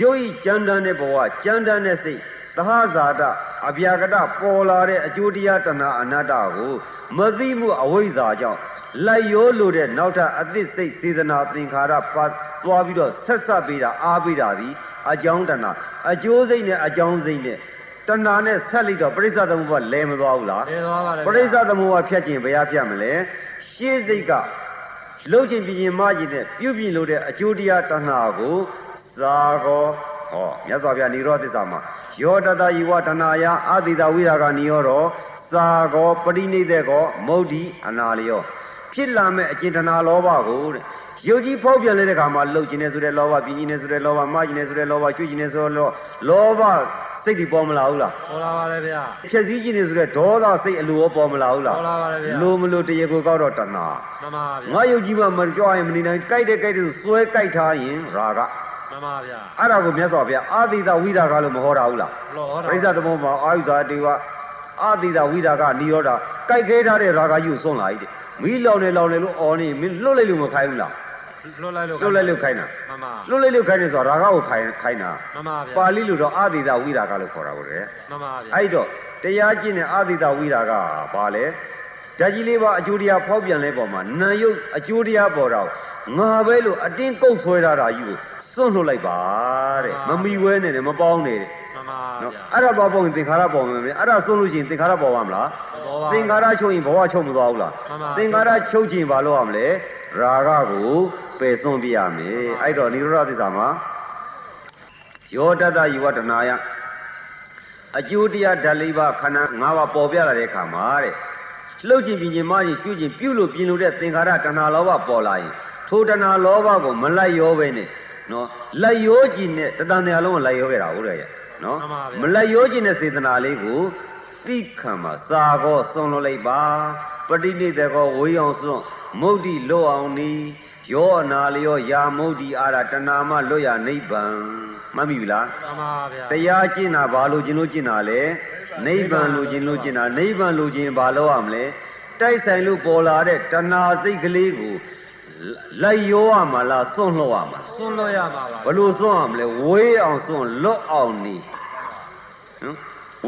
ရုပ်ဤကြမ်းတမ်းတဲ့ဘဝကြမ်းတမ်းတဲ့စိတ်သဟဇာတအဗျာကတပေါ်လာတဲ့အကျိုးတရားတဏှာအနတ္တကိုမသိမှုအဝိဇ္ဇာကြောင့်လိုက်ရောလို့တဲ့နောက်ထပ်အသစ်စိတ်စေတနာသင်္ခါရပါသွားပြီးတော့ဆက်ဆက်ပေးတာအားပေးတာဒီ အကြောင်းတဏှာအကျိုးစိတ်နဲ့အကြောင်းစိတ်နဲ့တဏှာနဲ့ဆက်လိုက်တော့ပရိစ္ဆသမုပ္ပါလဲမသွားဘူးလားလဲသွားပါတယ်ပရိစ္ဆသမုပ္ပါဖြတ်ခြင်းဘယ်ဟာဖြတ်မလဲရှေးစိတ်ကလှုပ်ခြင်းပြင်းခြင်းမခြင်းနဲ့ပြုပြင်လို့တဲ့အကျိုးတရားတဏှာကိုသာကောဟောမြတ်စွာဘုရားនិရောဓသစ္စာမှာယောတတယဝတဏှာယအာတိတဝိရာဂနိရောဓသာကောပရိနိဒေကောမုဒ္ိအနာလျောဖြစ်လာမဲ့အကျင့်တဏှာလောဘကိုတဲ့ ယုတ်ကြီးဖောက်ပြန်တဲ့ခါမှာလှုပ်ခြင်းနဲ့ဆိုတဲ့လောဘပြင်းခြင်းနဲ့ဆိုတဲ့လောဘမှားခြင်းနဲ့ဆိုတဲ့လောဘရွှေ့ခြင်းနဲ့ဆိုတဲ့လောလောဘစိတ်ဒီပေါ်မလာဘူးလားပေါ်လာပါတယ်ဗျာဖြည့်စည်းခြင်းနေဆိုတဲ့ဒေါသစိတ်အလိုရောပေါ်မလာဘူးလားပေါ်လာပါတယ်ဗျာလိုမလိုတရေကိုကောက်တော့တဏှာမှန်ပါဗျာငါယုတ်ကြီးမှမကြွားရင်မနေနိုင်ကြိုက်တဲ့ကြိုက်တဲ့ဆိုစွဲကြိုက်ထားရင်ရာဂမှန်ပါဗျာအဲ့ဒါကိုမြတ်စွာဘုရားအာတိတဝိရာဂလို့မဟောတာဘူးလားလောဟောတာပရိစ္ဆသမုပ္ပါအာယုဇာတေဝအာတိတဝိရာဂနိရောဓကြိုက်ခဲထားတဲ့ရာဂကြီးကိုစွန့်လာ ਈ တဲ့မီးလောင်နေလောင်နေလို့အော်နေမင်းလွတ်လိုက်လို့မခိုင်းဘူးလား လွတ်လိုက်လို့လွတ်လိုက်လို့ခိုင်းတာမှန်ပါလွတ်လိုက်လို့ခိုင်းတယ်ဆိုတာရာဂကိုခိုင်းခိုင်းတာမှန်ပါဗျာပါဠိလိုတော့အာတိတဝိရာဂလို့ခေါ်တာပေါ့လေမှန်ပါဗျာအဲ့တော့တရားကျင့်တဲ့အာတိတဝိရာဂကဘာလဲဓာတ်ကြီးလေးပါအကျိုးတရားဖောက်ပြန်လဲပေါ်မှာနာယုတ်အကျိုးတရားပေါ်တော့ငါပဲလို့အတင်းကုတ်ဆွဲထားတာကြီးကိုစွန့်လွတ်လိုက်ပါတဲ့မမီဝဲနဲ့နဲ့မပေါင်းနဲ့တဲ့မှန်ပါနော်ဗျာအဲ့ဒါသွားပုံရင်သင်္ခါရပေါ်မယ်အဲ့ဒါဆုံးလို့ရှိရင်သင်္ခါရပေါ်ပါမလားဘောပါသင်္ခါရချုပ်ရင်ဘဝချုပ်မသွားဘူးလားမှန်ပါသင်္ခါရချုပ်ခြင်းဘာလို့ရမလဲရာဂကို ပယ်စွန့်ပြရမယ်အဲ့တော့និရောဓသစ္စာမှာယောတတယဝတနာယအကျိုးတရားဓာတ်လေးပါးခန္ဓာ၅ပါးပေါ်ပြလာတဲ့အခါမှာတဲ့လှုပ်ခြင်းပြင်းခြင်းမခြင်းရှုခြင်းပြုလို့ပြင်လို့တဲ့သင်္ခါရတဏှာလောဘပေါ်လာရင်ထိုတဏှာလောဘကိုမလိုက်ရောပဲနဲ့နော်လိုက်ရောကြည့်နဲ့တတန်တရားလုံးကိုလိုက်ရောခဲ့တာဟုတ်တယ်ရဲ့နော်မှန်ပါဗျာမလိုက်ရောခြင်းနဲ့စေတနာလေးကိုတိခံမှာစာကောစွန့်လို့လိုက်ပါပဋိနိဒေကောဝေးအောင်စွန့်မုတ်တိလွတ်အောင်နီး ယောအနာလျောယာမုတ်တိအာရတဏမလွတ်ရနိဗ္ဗာန်မှတ်မိပြီလားမှန်ပါဗျာတရားကျင့်တာဘာလို့ကျင့်လို့ကျင့်တာလဲနိဗ္ဗာန်လို့ကျင့်လို့ကျင့်တာနိဗ္ဗာန်လို့ကျင့်ဘာလို့ရမလဲတိုက်ဆိုင်လို့ပေါ်လာတဲ့တဏှာစိတ်ကလေးကိုလိုက်ရောရမှာလားစွန့်လို့ရမှာလားစွန့်လို့ရမှာပါဘလို့စွန့်အောင်မလဲဝေးအောင်စွန့်လွတ်အောင်နေနော်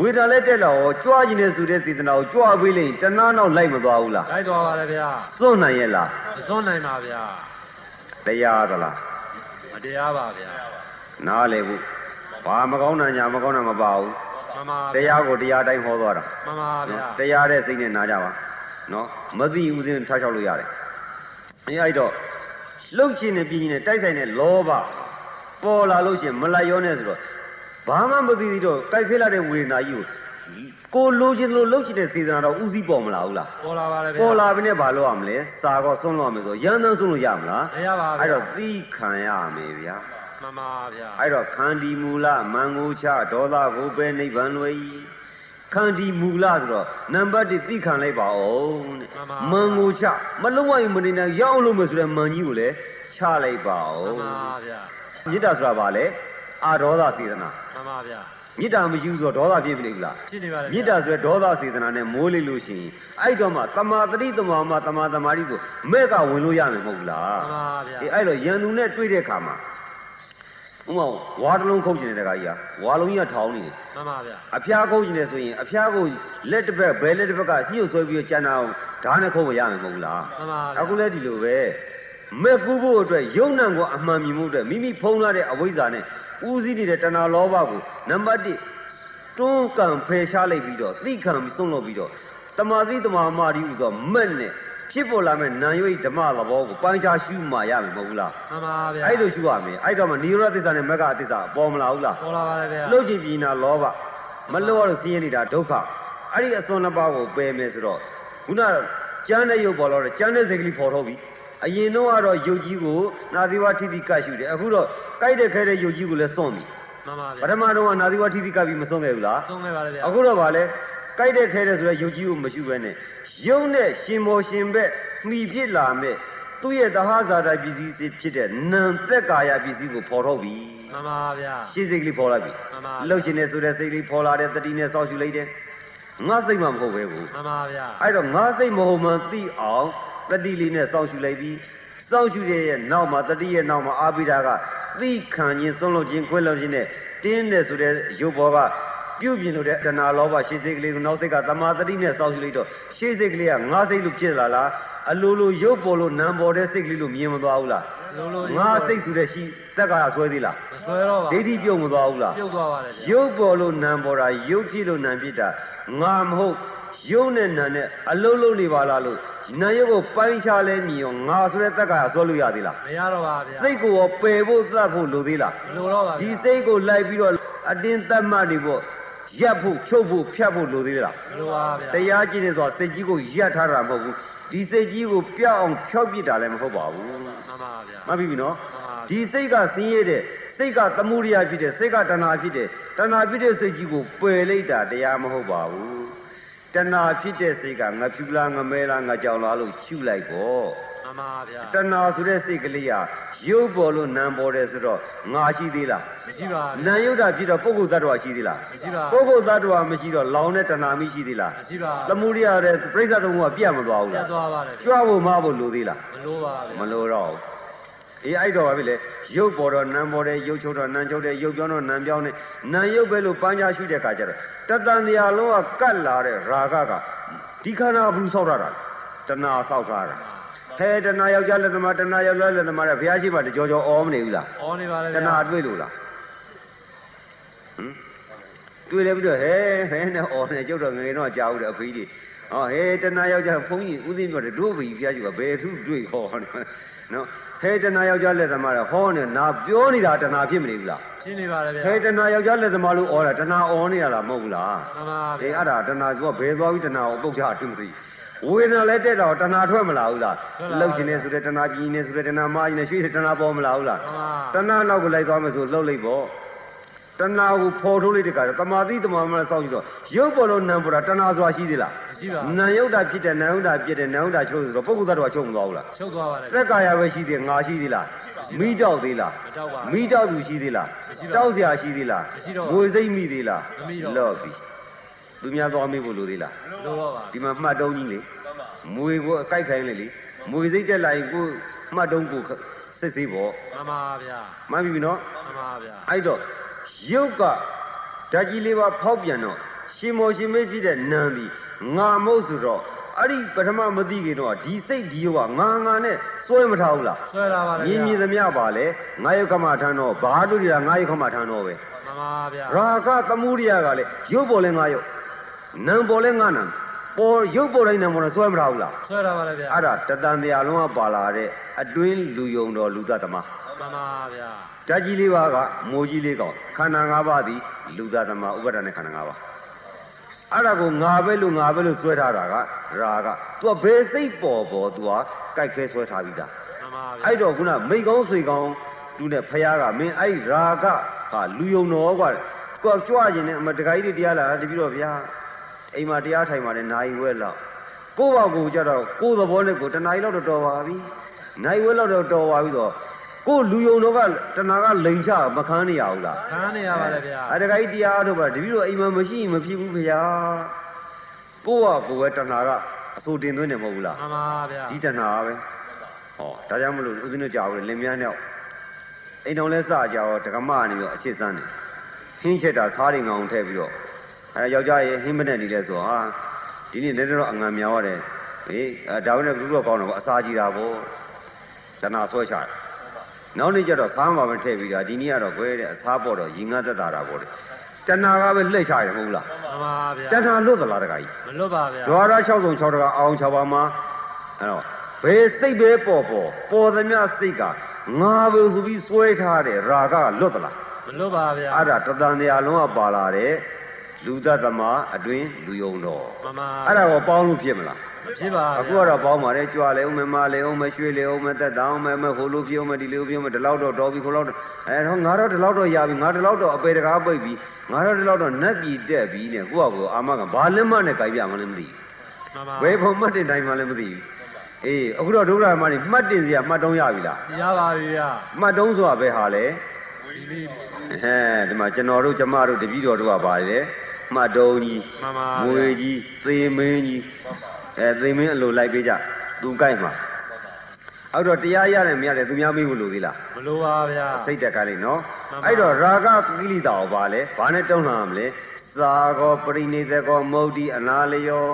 ဝေဒာလည်းတက်လာရောကြွားခြင်းနဲ့ဆိုတဲ့စေတနာကိုကြွားပေးလိုက်ရင်တဏှာနောက်လိုက်မသွားဘူးလားလိုက်တော်ပါလေဗျာစွန့်နိုင်ရဲ့လားမစွန့်နိုင်ပါဗျာတရားသလားမတရားပါဗျာနားလေဘူးဘာမကောင်းတာညာမကောင်းတာမပါဘူးမှန်ပါတရားကိုတရားတိုင်းဟောသွားတာမှန်ပါဗျာနော်တရားတဲ့စိတ်နဲ့နားကြပါနော်မသိဦးစင်းထားလျှောက်လို့ရတယ်အဲအဲ့တော့လှုပ်ခြင်းနဲ့ပြင်းခြင်းနဲ့တိုက်ဆိုင်တဲ့လောဘပေါ်လာလို့ရှရင်မလိုက်ရောနဲ့ဆိုတော့ ဘာမှမသိသေးတော့ကြိုက်ခဲလာတဲ့ဝေဒနာကြီးကိုကိုလိုချင်လို့လှုပ်ချင်တဲ့စေတနာတော့ဥစည်းပေါ်မလာဘူးလားပေါ်လာပါလေဗျာပေါ်လာပြီနဲ့ဘာလို့ရမလဲစာကောဆုံးလို့ရမယ်ဆိုရန်တန်းဆုံးလို့ရမလားမရပါဗျာအဲ့တော့သီးခံရမယ်ဗျာမှန်ပါဗျာအဲ့တော့ခန္ဒီမူလမန်ငိုချဒေါသကိုပဲနိဗ္ဗာန်လွယ်ဤခန္ဒီမူလဆိုတော့နံပါတ်1သိခံလိုက်ပါဦးတဲ့မန်ငိုချမလုံးဝရင်မနေနိုင်ရအောင်လို့မယ်ဆိုတဲ့မန်ကြီးကိုလည်းချလိုက်ပါမှဦးန်ပါဗျာမေတ္တာဆိုတာဘာလဲ အာဒေါသစေတနာမှန်ပါဗျာမေတ္တာမရှိဘူးဆိုတော့ဒေါသဖြစ်မနေဘူးလားဖြစ်နေပါလေဗျာမေတ္တာဆိုတဲ့ဒေါသစေတနာနဲ့မိုးလိလို့ရှိရင်အဲ့တော့မှတမာတတိတမာမတမာတမာတိဆိုမဲ့ကဝင်လို့ရမယ်မဟုတ်ဘူးလားမှန်ပါဗျာအေးအဲ့တော့ရန်သူနဲ့တွေ့တဲ့ခါမှာဥမာဝါတစ်လုံးခုတ်ကျင်တဲ့တခါကြီးကဝါလုံးကြီးကထောင်းနေတယ်မှန်ပါဗျာအဖျားခုတ်ကျင်တယ်ဆိုရင်အဖျားကိုလက်တစ်ဘက်ဘယ်လက်တစ်ဘက်ကညှို့ဆွဲပြီးတော့ကျန်တာအောင်ဓာတ်နဲ့ခုတ်မရမယ်မဟုတ်ဘူးလားမှန်ပါဗျာအခုလည်းဒီလိုပဲမဲ့ကူဖို့အတွက်ယုံနံကိုအမှန်မြင်မှုအတွက်မိမိဖုံးလာတဲ့အဝိဇ္ဇာနဲ့ ဦးစီးနေတဲ့တဏှာလောဘကိုနံပါတ်1တွန်းကန်ဖယ်ရှားလိုက်ပြီးတော့သိခံပြီးဆုံးလို့ပြီးတော့တမာတိတမာမာဒီဥဆိုမဲ့နဲ့ဖြစ်ပေါ်လာမဲ့နာယွိဓမ္မသဘောကိုပိုင်းခြားရှုမှရမယ်မဟုတ်ဘူးလားမှန်ပါဗျာအဲ့လိုရှုရမယ်အဲ့တော့မှနိရောဓသစ္စာနဲ့မဂ္ဂသစ္စာပေါ်မလာဘူးလားပေါ်လာပါလေဗျာလှုပ်ချင်ပြီးနာလောဘမလှုပ်ရလို့ဆင်းရဲနေတာဒုက္ခအဲ့ဒီအစွန်းနှစ်ပါးကိုပယ်မယ်ဆိုတော့ခုနကကျမ်းတဲ့ရုပ်ပေါ်တော့ကျမ်းတဲ့စိတ်ကလေးပေါ်ထုတ်ပြီ အရင်တော့ကတော့ယုတ်ကြီးကိုနာသီဝထိတိကတ်ရှုတယ်အခုတော့ကြိုက်တဲ့ခဲတဲ့ယုတ်ကြီးကိုလည်းစွန့်ပြီမှန်ပါပဗျာထမတော့ကနာသီဝထိတိကတ်ပြီးမစွန့်ခဲ့ဘူးလားသုံးခဲ့ပါလေဗျာအခုတော့ဗာလဲကြိုက်တဲ့ခဲတဲ့ဆိုတော့ယုတ်ကြီးကိုမရှုဘဲနဲ့ယုံနဲ့ရှင်မောရှင်ဘက်မှီဖြစ်လာမဲ့သူ့ရဲ့သဟဇာတပစ္စည်းစစ်ဖြစ်တဲ့နံသက်ကာယပစ္စည်းကိုပေါ်ထုတ်ပြီမှန်ပါဗျာရှင်းစိတ်ကလေးပေါ်လာပြီမှန်ပါလှုပ်ရှင်နေဆိုတဲ့စိတ်လေးပေါ်လာတဲ့တတိနဲ့စောက်ရှုလိုက်တယ်ငါစိတ်မှမဟုတ်ပဲကိုမှန်ပါဗျာအဲ့တော့ငါစိတ်မဟုတ်မှန်သိအောင် တတိလေးနဲ့စောက်ရှုလိုက်ပြီးစောက်ရှုတဲ့ရဲ့နောက်မှာတတိရဲ့နောက်မှာအာပိဒါကသိခံခြင်းဆုံးလို့ခြင်းခွဲလို့ခြင်းနဲ့တင်းတယ်ဆိုတဲ့ရုပ်ဘောကပြုတ်ပြင်လို့တဲ့တဏှာလောဘရှင်းစိတ်ကလေးကိုနောက်စိတ်ကသမာတတိနဲ့စောက်ရှုလိုက်တော့ရှင်းစိတ်ကလေးကငါစိတ်လို့ဖြစ်လာလားအလိုလိုရုပ်ပေါ်လို့နံပေါ်တဲ့စိတ်ကလေးလို့မြင်မသွားဘူးလားလုံးလုံးငါစိတ်ဆိုတဲ့ရှိတက်ကဆွဲသေးလားမဆွဲတော့ပါဒိဋ္ဌိပြုတ်မသွားဘူးလားပြုတ်သွားပါလေဗျာရုပ်ပေါ်လို့နာမ်ပေါ်တာရုပ်ဖြစ်လို့နာမ်ဖြစ်တာငါမဟုတ် ရုပ်နဲ့နာမ်နဲ့အလုံးလုံးနေပါလားလို့နာမ်ရုပ်ကိုပိုင်းခြားလဲမြင်ရောငါဆိုတဲ့တက်ကဆွဲလို့ရသေးလားမရတော့ပါဗျာစိတ်ကိုရောပယ်ဖို့သတ်ဖို့လိုသေးလားမလိုတော့ပါဗျာဒီစိတ်ကိုလိုက်ပြီးတော့အတင်းတတ်မှတ်နေဖို့ရပ်ဖို့ချုပ်ဖို့ဖြတ်ဖို့လိုသေးလားမလိုပါဗျာတရားကြည့်နေဆိုတာစိတ်ကြီးကိုရပ်ထားတာမဟုတ်ဘူးဒီစိတ်ကြီးကိုပြောက်အောင်ဖြောက်ပြစ်တာလည်းမဟုတ်ပါဘူးမှန်ပါဗျာမှတ်ပြီနော်မှန်ပါဒီစိတ်ကဆင်းရဲတဲ့စိတ်ကသမှုရိယဖြစ်တဲ့စိတ်ကတဏှာဖြစ်တဲ့တဏှာဖြစ်တဲ့စိတ်ကြီးကိုပယ်လိုက်တာတရားမဟုတ်ပါဘူး တဏှာဖြစ်တဲ့စိတ်ကငါဖြူလားငမဲလားငါကြောင်လားလို့ရှုလိုက်ပေါ့မှမှန်ပါဗျာတဏှာဆိုတဲ့စိတ်ကလေးဟာရုပ်ပေါ်လို့နာမ်ပေါ်တယ်ဆိုတော့ငါရှိသေးလားမရှိပါဘူးနာမ်ရုပ်တာဖြစ်တော့ပုဂ္ဂိုလ်သတ္တဝါရှိသေးလားမရှိပါပုဂ္ဂိုလ်သတ္တဝါမရှိတော့လောင်တဲ့တဏှာမရှိသေးလားမရှိပါသမှုရိယတဲ့ပြိဿသုံးခုကပြတ်မသွားဘူးပြလားတ်သွားပါတယ်ကြွဖို့မဖို့လိုသေးလားမလို့ပါဗျာမလိုတော့ဘူး အေးအဲ့တော့ပါပြီလေရုပ်ပေါ်တော့နာမ်ပေါ်တယ်ရုပ်ချုပ်တော့နာမ်ချုပ်တယ်ရုပ်ပြောင်းတော့နာမ်ပြောင်းတယ်နာမ်ရုပ်ပဲလို့ပန်းချရှုတဲ့ခါကျတော့တတန်တရားလုံးကကတ်လာတဲ့ရာဂကဒီခန္ဓာဘူးဆောက်ရတာတဏှာဆောက်ထားတာဟဲတဏှာယောက်ျားလက်သမားတဏှာယောက်ျားလက်သမားတဲ့ဘုရားရှိခိုးတကြောကြောအောမနေဘူးလားအော်နေပါလေတဏှာတွေ့လို့လားဟမ်တွေ့တယ်ပြီးတော့ဟဲဟဲနဲ့အော်နေကျုပ်တော့ငယ်တော့ကြာဦးတယ်အဖေကြီးဟောဟဲတဏှာယောက်ျားဘုန်းကြီးဦးသိမ်းပြောတယ်တို့ဘီဘုရားရှိခိုးဘယ်သူတွေ့ခေါ်နော် ဟဲတဏှာယောက်ျားလက်သမားတဲ့ဟောနေနာပြောနေတာတဏှာဖြစ်မနေဘူးလားရှင်းနေပါလေဗျာဟဲတဏှာယောက်ျားလက်သမားလို့အော်တာတဏှာအော်နေရလားမဟုတ်ဘူးလားမှန်ပါအေးဗျာအဲ့ဒါတဏှာကဘယ်သွားပြီးတဏှာကိုပုတ်ချတယ်မသိဝေဒနာလည်းတက်တော့တဏှာထွက်မလာဘူးလားလှုပ်ခြင်းနဲ့ဆိုတဲ့တဏှာပြင်းနေဆိုတဲ့တဏှာမာကြီးနဲ့ရွှေ့တဲ့တဏှာပေါ်မလာဘူးလားမှန်ပါတဏှာနောက်ကိုလိုက်သွားမယ်ဆိုလှုပ်လိုက်ပေါ့တဏှာကိုဖော်ထုတ်လိုက်တဲ့အခါတမာတိတမာမနဲ့စောင့်ကြည့်တော့ရုပ်ပေါ်လို့နံပေါ်တာတဏှာဆိုတာရှိသေးလားမ ရှိပါဘူးနာယုတ်တာဖြစ်တယ်နာယုတ်တာဖြစ်တယ်နာယုတ်တာချုပ်ဆိုတော့ပုဂ္ဂိုလ်သတ္တဝါချုပ်မသွားဘူးလားချုပ်သွားပါတယ်သက်ကာယပဲရှိသေးငါရှိသေးလားမိတောက်သေးလားမတောက်ပါဘူးမိတောက်သူရှိသေးလားတောက်စရာရှိသေးလားမရှိတော့ဘူးငွေစိတ်မိသေးလားမမိတော့လော့ပြီသူများသွားမေးဖို့လိုသေးလားလိုပါပါဒီမှာမှတ်တုံးကြီးလေမွေကိုအကိုက်ခိုင်းလေလေမွေစိတ်တက်လာရင်ကိုမှတ်တုံးကိုစစ်စေးပေါ့မှန်ပါဗျာမှန်ပြီနော်မှန်ပါဗျာအဲ့တော့ရုပ်ကဓာတ်ကြီးလေးပါဖောက်ပြန်တော့ ရှင်မောရှင်မေးဖြစ်တဲ့နံဒီငါမဟုတ်ဆိုတော့အဲ့ဒီပထမမသိခင်တော့ဒီစိတ်ဒီရုပ်ကငါငါနဲ့စွဲမထားဘူးလားဆွဲလာပါလေမြင်မြင်သမျှပါလေငါယုတ်ခမထမ်းတော့ဘာတို့တွေကငါယုတ်ခမထမ်းတော့ပဲမှန်ပါဗျာရာဂသမှုရိယကလည်းရုပ်ပေါ်လဲငါယုတ်နံပေါ်လဲငါနံပေါ်ရုပ်ပေါ်တိုင်းနံပေါ်လဲစွဲမထားဘူးလားဆွဲလာပါလေဗျာအဲ့ဒါတတန်တရားလုံးကပါလာတဲ့အတွင်းလူယုံတော်လူသတ္တမမှန်ပါဗျာဓာတ်ကြီးလေးပါးကမိုးကြီးလေးကောင်ခန္ဓာ၅ပါးသည်လူသတ္တမဥပါဒနဲ့ခန္ဓာ၅ပါး အဲ့ဒါကိုငါပဲလို့ငါပဲလို့ဆွဲထားတာကရာဂ तू ကဘယ်စိတ်ပေါ်ပေါ် तू ကကြိုက်ခဲဆွဲထားပြီးသားမှန်ပါဗျာအဲ့တော့ခုနမိတ်ကောင်းဆွေကောင်းသူနဲ့ဖះကမင်းအဲ့ရာဂဟာလူယုံတော်ကွာကိုယ်ကြွခြင်းနဲ့အမတခါကြီးတွေတရားလာတာတပြီးတော့ဗျာအိမ်မှာတရားထိုင်ပါတယ်နိုင်ဝဲလောက်ကိုယ့်ဘောက်ကိုကြတော့ကိုယ်သဘောနဲ့ကိုယ်တနားရီလောက်တော့တော်ပါပြီနိုင်ဝဲလောက်တော့တော်ပါပြီဆိုတော့ ကိုယ်လူယုံတော်ကတနာကလိန်ချမခန်းနေရဘူးလားခန်းနေရပါလေဗျာအတခါကြီးတရားထုတ်ပါတပြီးတော့အိမ်မှာမရှိရင်မဖြစ်ဘူးဗျာကိုယ့်ဟာကိုယ်ပဲတနာကအစိုးတင်သွင်းတယ်မဟုတ်ဘူးလားမှန်ပါဗျာဒီတဏှာပဲဟောဒါကြောင့်မလို့ဦးဇင်းတို့ကြောက်တယ်လင်မယားနဲ့အိမ်တော်လဲစကြောက်ဒကမနေပြီးတော့အရှိစမ်းတယ်ဟင်းချက်တာစားရင်ကောင်ထည့်ပြီးတော့အဲယောက်ျားရဲ့ဟင်းမနဲ့နေလဲဆိုဟာဒီနေ့လည်းတော့အငံမြောင်ရတယ်ဟေးအဲဒါဝင်လည်းဘုရားကောင်းတော့အစာကြီးတာပေါ့တဏှာဆွဲချတယ် နောက်နေ့ကျတော့စားမှာပဲထည့်ပြီးတာဒီနေ့ကတော့ခွဲတဲ့အစားပေါ့တော့ရင်ငတ်သက်တာတာပေါ့လေတဏှာကပဲလှည့်ချတယ်မဟုတ်လားမှန်ပါဗျာတဏှာလွတ်သလားတခါကြီးမလွတ်ပါဗျာဒွါရ6ဆုံး6တကအောင်6ပါမှာအဲ့တော့ဘယ်စိတ်ပဲပေါ်ပေါ်ပေါ်သမျှစိတ်ကငါပဲဆိုပြီးစွဲထားတယ်ရာဂကလွတ်သလားမလွတ်ပါဗျာအဲ့ဒါတသံတရားလုံးကပါလာတဲ့လူသတ္တမအတွင်းလူယုံတော်မှန်ပါအဲ့ဒါကိုပေါင်းလို့ဖြစ်မလားမ ဖြစ်ပါဗျာအခုကတော့ပေါင်းပါတယ်ကြွားလေအောင်မမလေအောင်မရွှေလေအောင်မတက်တောင်းမမဟိုလိုဖြစ်အောင်မဒီလိုဖြစ်အောင်ဒီလောက်တော့တော်ပြီခိုးလောက်တော့အဲတော့ငါတော့ဒီလောက်တော့ရပြီငါဒီလောက်တော့အပေတကားပိတ်ပြီငါတော့ဒီလောက်တော့နတ်ပြည်တက်ပြီနဲ့ကိုယ့်ဟာကိုယ်အာမကဘာလက်မနဲ့ကြိုက်ပြမှလည်းမသိဘူးမှန်ပါဘယ်ဖို့မှတ်တင်တိုင်းမှလည်းမသိဘူးအေးအခုတော့ဒုက္ခမကြီးမှတ်တင်စရာမှတ်တုံးရပြီလားရပါပြီဗျာမှတ်တုံးဆိုတာဘယ်ဟာလဲဒီလေးဟဲ့ဒီမှာကျွန်တော်တို့ကျမတို့တပည့်တော်တို့ကပါလေမှတ်တုံးကြီးမှန်ပါမွေကြီးသေမင်းကြီး အဲသေမင်းအလိုလိုက်ပေးကြသူကြိုက်မှာအောက်တော့တရားရတယ်မရတယ်သူများမေးဖို့လိုသေးလားမလိုပါဗျာစိတ်တက်ကလေးနော်မှန်ပါအဲ့တော့ရာဂကိလေသာကိုပါလေဘာနဲ့တုံးလှမ်းမလဲသာကောပရိနိသေကောမௌဒိအနာလယော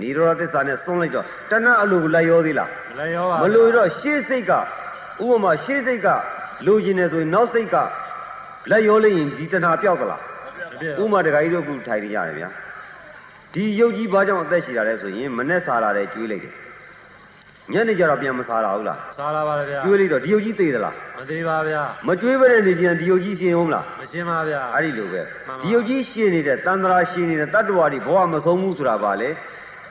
និရောဓသစ္စာနဲ့စွန့်လိုက်တော့တဏှအလိုကိုလိုက်ရောသေးလားမလဲရောပါမလို့တော့ရှေးစိတ်ကဥပမာရှေးစိတ်ကလိုချင်တယ်ဆိုရင်နောက်စိတ်ကလက်ရောလိုက်ရင်ဒီတဏှာပျောက်သလားမဖြစ်ဥပမာတခါကြီးတို့ခုထိုင်နေရတယ်ဗျာ ဒီယုတ်ကြီးဘာကြောင့်အသက်ရှိတာလဲဆိုရင်မနဲ့စားလာတယ်ကျွေးလိုက်တယ်ညနေကျတော့ပြန်မစားလာဘူးလား စားလာပါလေဗျာ ကျွေးလိုက်တော့ဒီယုတ်ကြီးသေးသလား မသေးပါဗျာ မကျွေးဘဲနဲ့နေကြရင်ဒီယုတ်ကြီးရှင်အောင်မလား မရှင်းပါဗျာ အဲ့ဒီလိုပဲ မှန်ပါ ဒီယုတ်ကြီးရှင်နေတဲ့တန်ត្រာရှင်နေတဲ့တတ္တဝါတွေဘဝမဆုံးဘူးဆိုတာပါလေ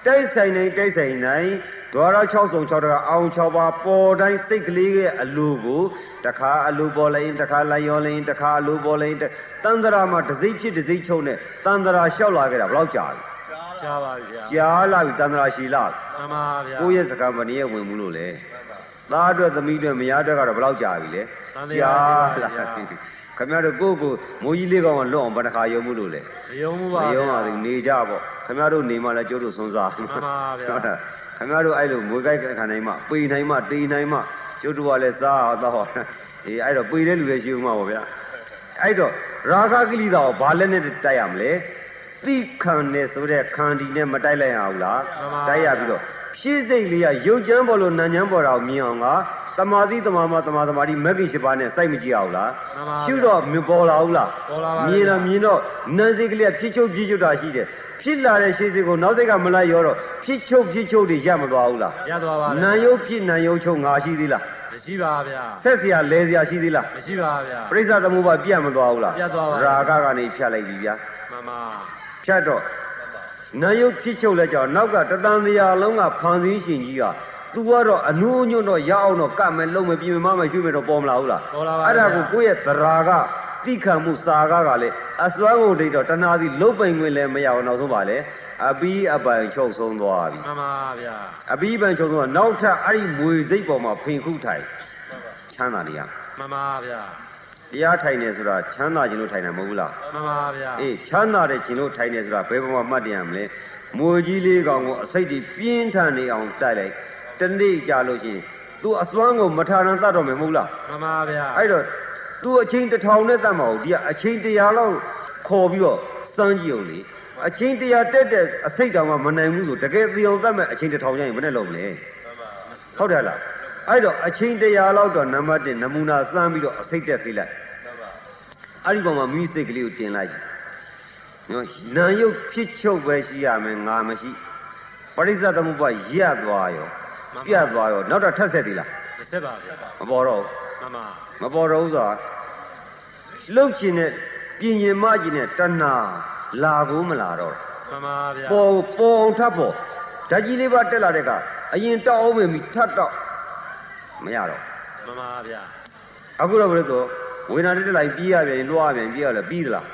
တိုက်ဆိုင်နိုင်တိုက်ဆိုင်နိုင်ဒွါရ6စုံ6တကအောင်6ပါပေါ်တိုင်းစိတ်ကလေးရဲ့အလိုကိုတခါအလိုပေါ်လိုက်ရင်တခါလိုက်ရောလိုက်ရင်တခါအလိုပေါ်လိုက်ရင်တန်ត្រာမှာတစ်စိတ်ဖြစ်တစ်စိတ်ချုံနဲ့တန်ត្រာလျှောက်လာခဲ့တာဘယ်လောက်ကြာလဲ ကြားပါပြီဗျာကြာလာပြီတန်ត្រာရှည်လာပြီမှန်ပါဗျာကိုယ့်ရဲ့စကားမနေရဝင်ဘူးလို့လေသားအတွက်သမီးအတွက်မယားအတွက်ကတော့ဘယ်လောက်ကြာပြီလဲသံဃာရှိပါဗျာခင်ဗျားတို့ကိုယ့်ကိုယ်မိုးကြီးလေးကောင်ကလွတ်အောင်ဘယ်တစ်ခါယုံမှုလို့လဲမယုံဘူးမပါယုံပါဘူးနေကြပေါ့ခင်ဗျားတို့နေမှလည်းကျိုးတို့စွန်းစားမှန်ပါဗျာဟုတ်တာခင်ဗျားတို့အဲ့လိုမွေးကြိုက်ခံနိုင်မှပေနိုင်မှတေးနိုင်မှကျိုးတို့ကလည်းစားတော့အေးအဲ့တော့ပေတဲ့လူလည်းရှိဦးမှာပေါ့ဗျာအဲ့တော့ရာဂကိလေသာကိုဘာလက်နဲ့တိုက်ရမလဲ သိခံနေဆိုတဲ့ခန္ဒီနဲ့မတိုက်လိုက်ရဘူးလားတိုက်ရပြီးတော့ဖြည့်စိတ်လေးကရုပ်ချမ်းပေါ်လို့နာဉမ်းပေါ်တာကိုမြင်အောင်ကသမာဓိသမာမသမာသမာဓိမဂ္ဂင်၈ပါးနဲ့စိုက်မကြည့်အောင်လားရှုတော့မပေါ်လာဘူးလား ပေါ်လာပါ မြင်တော့မြင်တော့နန်းစိတ်ကလေးကဖြစ်ချုပ်ဖြစ်ချုပ်တာရှိတယ်ဖြစ်လာတဲ့ရှေ့စိတ်ကိုနောက်စိတ်ကမလိုက်ရောတော့ဖြစ်ချုပ်ဖြစ်ချုပ်တွေရမသွားဘူးလား ရသွားပါလေ နာယုတ်ဖြစ်နာယုတ်ချုပ်ငါရှိသေးလား မရှိပါဗျာ ဆက်เสียလဲเสียရှိသေးလား မရှိပါဗျာ ပရိစ္ဆသမုပ္ပါပြတ်မသွားဘူးလား ပြတ်သွားပါ ရာဂကနေဖြတ်လိုက်ပြီဗျာ မှန်ပါ ဖြတ်တော့နာယုတ်ဖြစ်ချုပ်လဲကြောင်နောက်ကတသံတရားလုံးကဖန်ဆင်းရှင်ကြီးကသူကတော့အနုညွတ်တော့ရအောင်တော့ကတ်မယ်လုံးမယ်ပြင်မမရွှေ့မယ်တော့ပေါ်မလာဘူးလားပေါ်လာပါအဲ့ဒါကိုကိုယ့်ရဲ့သရာကတိခံမှုစာကကလည်းအစွမ်းကုန်တိတ်တော့တဏှာစီလုတ်ပိန်ဝင်လည်းမရအောင်နောက်ဆုံးပါလေအပီးအပိုင်ချုပ်ဆုံးသွားပြီမှန်ပါဗျာအပီးအပိုင်ချုပ်ဆုံးကနောက်ထပ်အဲ့ဒီမွေစိတ်ပေါ်မှာဖင်ခုထိုင်ချမ်းသာနေရမှန်ပါဗျာ တရားထိုင်နေဆိုတာချမ်းသာခြင်းလို့ထိုင်တာမဟုတ်ဘူးလားမှန်ပါဗျာအေးချမ်းသာတဲ့ခြင်းလို့ထိုင်နေဆိုတာဘယ်ပေါ်မှာမှတ်တင်ရမလဲမွေကြီးလေးကောင်ကိုအစိတ်ကြီးပြင်းထန်နေအောင်တိုက်လိုက်တနေ့ကြာလို့ရှိရင် तू အစွမ်းကိုမထာရန်တတ်တော့မယ်မဟုတ်လားမှန်ပါဗျာအဲ့တော့ तू အချိန်တစ်ထောင်နဲ့တတ်မှာဟုတ်ဒီကအချိန်တရာလောက်ခေါ်ပြီးတော့စမ်းကြည့်အောင်လေအချိန်တရာတက်တဲ့အစိတ်တောင်မှမနိုင်ဘူးဆိုတကယ်သိအောင်တတ်မဲ့အချိန်တစ်ထောင်ကျရင်ဘယ်နဲ့လုပ်မလဲဟုတ်တယ်လား အဲ့တော့အချိန်တရာလောက်တော့နံပါတ်1နမူနာစမ်းပြီးတော့အစိတ်တက်ဖိလိုက်အဲ့ဒီပုံမှာမိမိစိတ်ကလေးကိုတင်လိုက်နော်နာယုတ်ဖြစ်ချုပ်ပဲရှိရမယ်ငါမရှိပရိစ္ဆသမုပ္ပါရက်သွားရောပြတ်သွားရောနောက်တော့ထက်ဆက်သေးလားမဆက်ပါဗျာမပေါ်တော့ဘူးမှန်ပါမပေါ်တော့ဘူးဆိုတာလှုပ်ခြင်းနဲ့ပြင်ရင်မခြင်းနဲ့တဏှာလာကိုမလာတော့မှန်ပါဗျာပေါ်ပေါ်အောင်ထပ်ပေါ်ဓာကြီးလေးပါတက်လာတဲ့ကအရင်တောက်အောင်မြင်ပြီးထပ်တော့ မရတော့မှန်ပါဗျာအခုတော့ဘယ်လိုဆိုဝေဒနာတက်လိုက်ပြီးရပြန်လွှားပြန်ပြီးရလဲပြီးသလား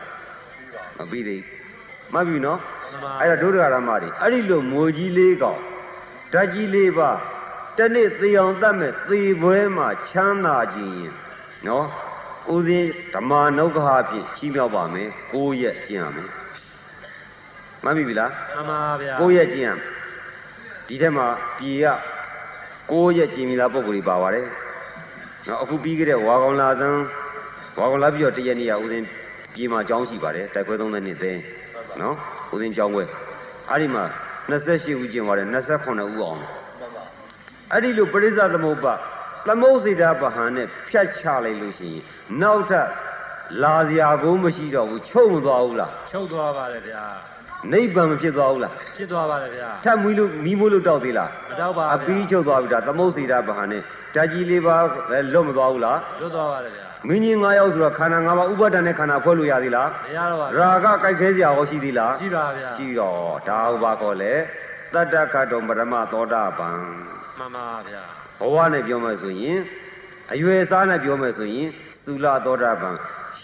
မပြီးသေးဘူးမှတ်ပြီနော်မှန်ပါအဲ့ဒါဒုဒကရမတွေအဲ့ဒီလိုငိုကြီးလေးကောင်ဓာကြီးလေးပါတနေ့သေအောင်တတ်မဲ့သေပွဲမှာချမ်းသာခြင်းရင်နော်ဦးစင်းဓမ္မနုက္ခအဖြစ်ချီးမြှောက်ပါမယ်ကိုယ့်ရဲ့ကျင့်ရမယ်မှတ်ပြီလားမှန်ပါဗျာကိုယ့်ရဲ့ကျင့်ရမယ်ဒီထက်မှာပြည်က ကိုယ့်ရဲ့ကျင့်မိသားပုံကိုယ်ကြီးပါပါတယ်နော်အခုပြီးခဲ့တဲ့ဝါကောင်လာသန်းဝါကောင်လာပြီးတော့တရက်နေ့ကဦးစင်းပြည်မှာကျောင်းရှိပါတယ်တိုက်ပွဲ30နှစ်သိန်းနော်ဦးစင်းကျောင်းပွဲအဲ့ဒီမှာ28ဦးကျင့်ပါတယ်29ဦးအောင်အဲ့ဒီလိုပရိစ္ဆသမုပ္ပါသမုတ်စေတာပဟံနဲ့ဖြတ်ချလိုက်လို့ရှိရင်နောက်ထပ်လာစရာကိုမရှိတော့ဘူးချုပ်မသွားဘူးလားချုပ်သွားပါတယ်ဗျာ နိဗ္ဗာန်မဖြစ်သွားဘူးလားဖြစ်သွားပါတယ်ဗျာထပ်မွေးလို့မီးမိုးလို့တောက်သေးလားမကြောက်ပါအပီးချုပ်သွားပြီဒါသမုတ်စေတာပဟံနဲ့ဓာကြီးလေးပါပဲလွတ်မသွားဘူးလားလွတ်သွားပါတယ်ဗျာမင်းကြီး9ယောက်ဆိုတော့ခန္ဓာ9ပါးဥပါဒဏ်နဲ့ခန္ဓာဖွဲ့လို့ရသေးလားမရတော့ပါဘူးရာဂကြိုက်ခဲစရာရောရှိသေးလားရှိပါဗျာရှိတော့ဒါဥပါကောလေတတ္တခတ်တော်ပရမသောတာပန်မှန်ပါဗျာဘဝနဲ့ပြောမယ်ဆိုရင်အရွယ်စားနဲ့ပြောမယ်ဆိုရင်သုလသောတာပန်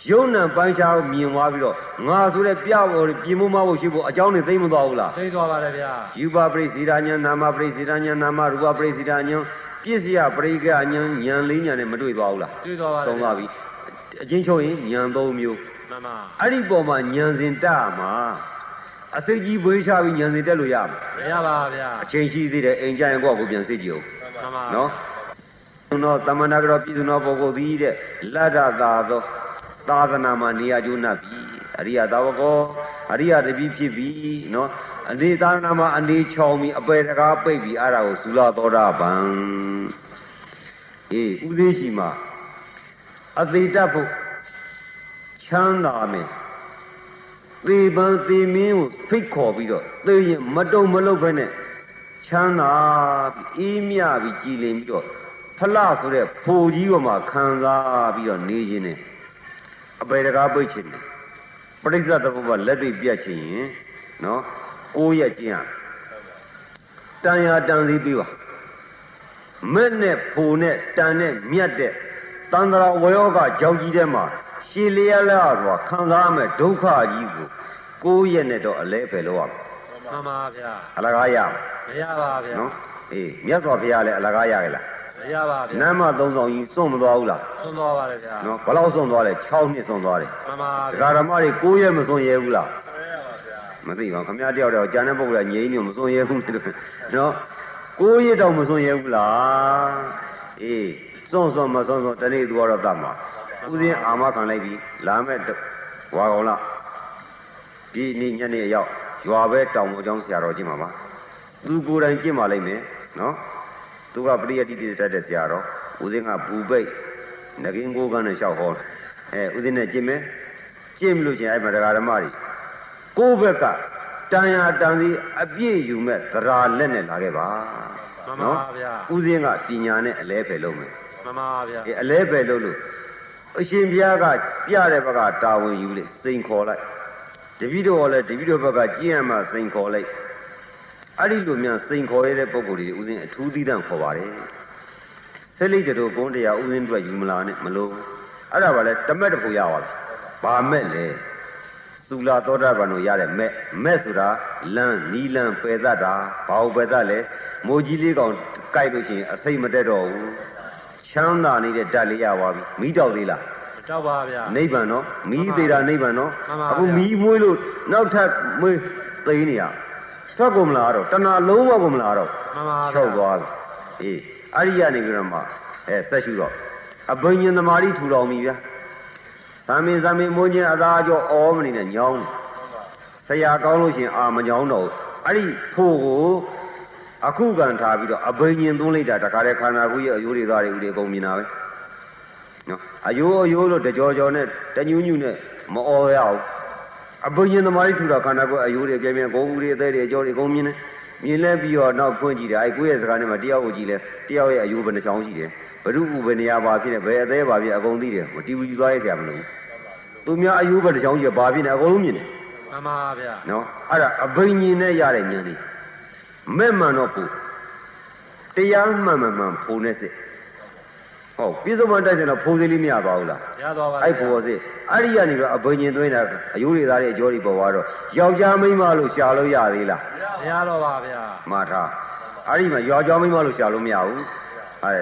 ယုံနံပိုင်းခြားကိုမြင်သွားပြီးတော့ငါဆိုတဲ့ပြဖို့ပြင်မမဖို့ရှိဖို့အကြောင်းနဲ့သိမသွားဘူးလားသိသွားပါတယ်ဗျာယူပပရိစေတာညာနာမပရိစေတာညာနာမရူပပရိစေတာညာပြည့်စရာပရိကညာညာလေးညာနဲ့မတွေ့သွားဘူးလားတွေ့သွားပါတယ်သုံးသွားပြီအချင်းချုပ်ရင်ညာသုံးမျိုးမှန်ပါအဲ့ဒီပုံမှာညာစဉ်တက်မှာအစိတ်ကြီးဘွေးချပြီးညာစဉ်တက်လို့ရမှာမရပါဗျာအချိန်ရှိသေးတယ်အိမ်ကြရင်ကိုယ့်ကိုယ်ပြန်စစ်ကြည့်အောင်မှန်ပါနော်သောတမန္တကရောပြည်သူတော်ပုဂ္ဂိုလ်သည်တဲ့လတ္တသာသော သာသနာမှာနေရာကျိုးနှပ်ပြီအရိယသာဝကောအရိယတပိဖြစ်ပြီနော်အနေသာသနာမှာအနေချောင်ပြီအပယ်တကားပိတ်ပြီအဲ့ဒါကိုသုလသောတာပန်အေးဥသေးရှိမှာအသေးတတ်ဖို့ချမ်းသာမယ်သေပံသေမင်းကိုဖိတ်ခေါ်ပြီးတော့သေရင်မတုံမလုတ်ပဲနဲ့ချမ်းသာပြီးအေးမြပြီးကြည်လင်ပြီးတော့ဖလဆိုတဲ့ဖိုကြီးပေါ်မှာခံစားပြီးတော့နေခြင်းနဲ့ အပေတကားပိတ်ခြင်းနဲ့ပရိစ္ဆသမုပ္ပါလက်တွေ့ပြတ်ခြင်းရင်နော်ကိုယ့်ရဲ့ကျင့်ရတန်ရာတန်စီပြီးပါမဲ့နဲ့ဖိုနဲ့တန်နဲ့မြတ်တဲ့တန္တရာဝယောကကြောက်ကြီးထဲမှာရှည်လျက်လာဆိုတာခံစားရမယ်ဒုက္ခကြီးကိုကိုယ့်ရဲ့နဲ့တော့အလဲဖယ်လို့ရမယ်မှန်ပါဗျာအလကားရမယ်မရပါဗျာနော်အေးမြတ်စွာဘုရားလည်းအလကားရကြလား မရပါဗျာနမ်းမသုံးဆောင်ကြီးစွန့်မသွားဘူးလားသွန်သွားပါတယ်ဗျာနော်ဘယ်လောက်စွန့်သွားလဲ6နှစ်စွန့်သွားတယ်မှန်ပါဒဗျာကာဓမ္မတွေ9ရက်မစွန့်ရဲဘူးလားရပါဗျာမသိပါဘူးခမရတယောက်တယောက်ကျန်တဲ့ပုဂ္ဂိုလ်ကငြိမ်းနေမစွန့်ရဲဘူးလို့နော်9ရက်တော့မစွန့်ရဲဘူးလားအေးစွန့်စွန့်မစွန့်စွန့်တနေ့သူကတော့တတ်မှာဥစဉ်အာမခံလိုက်ပြီလာမဲ့ဝါကောင်လားဒီနေ့ညနေရောက်ရွာပဲတောင်ပေါ်ကျောင်းဆရာတော်ကြီးမှာပါသူကိုယ်တိုင်ကြင့်ပါလိမ့်မယ်နော် သူကပရိယတိတိတတ်တဲ့ဆရာတော်ဦးစင်းကဘူပိတ်ငကင်းကိုကန်းနဲ့လျှောက်ဟောအဲဦးစင်းနဲ့ကြင့်မယ်ကြင့်မလို့ချင်းအဲ့မှာတရားဓမ္မတွေကိုယ့်ဘက်ကတန်ရာတန်စီအပြည့်ယူမဲ့သရာလက်နဲ့လာခဲ့ပါမှန်ပါဗျာဦးစင်းကပညာနဲ့အလဲဖယ်လုပ်မယ်မှန်ပါဗျာအဲအလဲဖယ်လုပ်လို့အရှင်ဘုရားကပြတဲ့ဘက်ကတာဝန်ယူလိုက်စိန်ခေါ်လိုက်တပည့်တော်ကလည်းတပည့်တော်ဘက်ကကြည်ရမှစိန်ခေါ်လိုက် အဲ့ဒီလိုများစိန်ခေါ်ရတဲ့ပုံကိုယ်တွေဦးစင်းအထူးသီးသန့်ခေါ်ပါတယ်ဆက်လိုက်တို့ကုန်းတရားဦးစင်းအတွက်ယူမလာနဲ့မလို့အဲ့ဒါပါလဲတမက်တဖို့ရပါပြီဘာမဲ့လဲသုလာသောတာပန်တို့ရတဲ့မဲ့မဲ့ဆိုတာလမ်းနီးလမ်းပယ်သတ်တာဘာလို့ပယ်သတ်လဲမိုးကြီးလေးကောင်ကြိုက်လို့ရှိရင်အစိမ့်မတက်တော့ဘူးချမ်းသာနေတဲ့ဓာတ်လေးရပါပြီမိတောက်သေးလားတောက်ပါဗျာနိဗ္ဗာန်နော်မီးသေးတာနိဗ္ဗာန်နော်မှန်ပါဗျာအခုမီးမွေးလို့နောက်ထပ်မွေးသိနေရ ထွက်ကုန်မလားတော့တဏှာလုံးဝကုန်မလားတော့မှန်ပါဗျာချောက်သွားပြီအေးအဲ့ဒီကနေပြီးတော့မှအဲဆက်ရှုတော့အဘိညာဉ်သမารိထူတော်မီဗျာသာမင်သာမင်မွေးခြင်းအသာအကျော်အောမနေနဲ့ညောင်းတယ်ဆရာကောင်းလို့ရှရင်အာမညောင်းတော့ဘူးအဲ့ဒီဖို့ကိုအခုကန်ထားပြီးတော့အဘိညာဉ်သွင်းလိုက်တာတခါတည်းခန္ဓာကိုယ်ရဲ့အယိုးတွေသားတွေဥတွေအကုန်မြင်တာပဲနော်အယိုးအယိုးလို့တကြောကြောနဲ့တညူးညူးနဲ့မအော်ရအောင် အဘိညာဉ်သမားကြီးထူတာခန္ဓာကိုယ်အယိုးတွေပြင်းပြင်းဂုံဦးတွေအသေးတွေအကြောတွေအကုန်မြင်တယ်မြင်လဲပြီးတော့နောက်ဖွင့်ကြည့်တယ်အဲကိုယ့်ရဲ့စကားနဲ့မှတယောက်ကိုကြည့်လဲတယောက်ရဲ့အယိုးဘယ်နှချောင်းရှိတယ်ဘ누구ဥပနေရပါဖြစ်နေဘယ်အသေးပါဖြစ်အကုန်သိတယ်မတီးဘူးယူသွားရဆရာမလို့သူများအယိုးဘယ်နှချောင်းရှိဘာဖြစ်နေအကုန်လုံးမြင်တယ်မှန်ပါဗျာနော်အဲ့ဒါအဘိညာဉ်နဲ့ရတဲ့ဉာဏ်လေးမဲ့မှန်တော့ပူတရားမှန်မှန်မှန်ဖုံနေစစ် ဟုတ်ပြစ္ဆုတ်မှန်တိုက်တယ်တော့ဖုံစလေးမရပါဘူးလားရသွားပါအဲ့ဘောစစ်အဲ့ဒီကနေတော့အဘိညာဉ်သွင်းတာအယိုးတွေသားတွေအကျော်တွေပေါ်သွားတော့ယောက်ျားမိန်းမလို့ရှာလို့ရသေးလားမရတော့ပါဗျာမှားထားအဲ့ဒီမှာယောက်ျားမိန်းမလို့ရှာလို့မရဘူးအဲ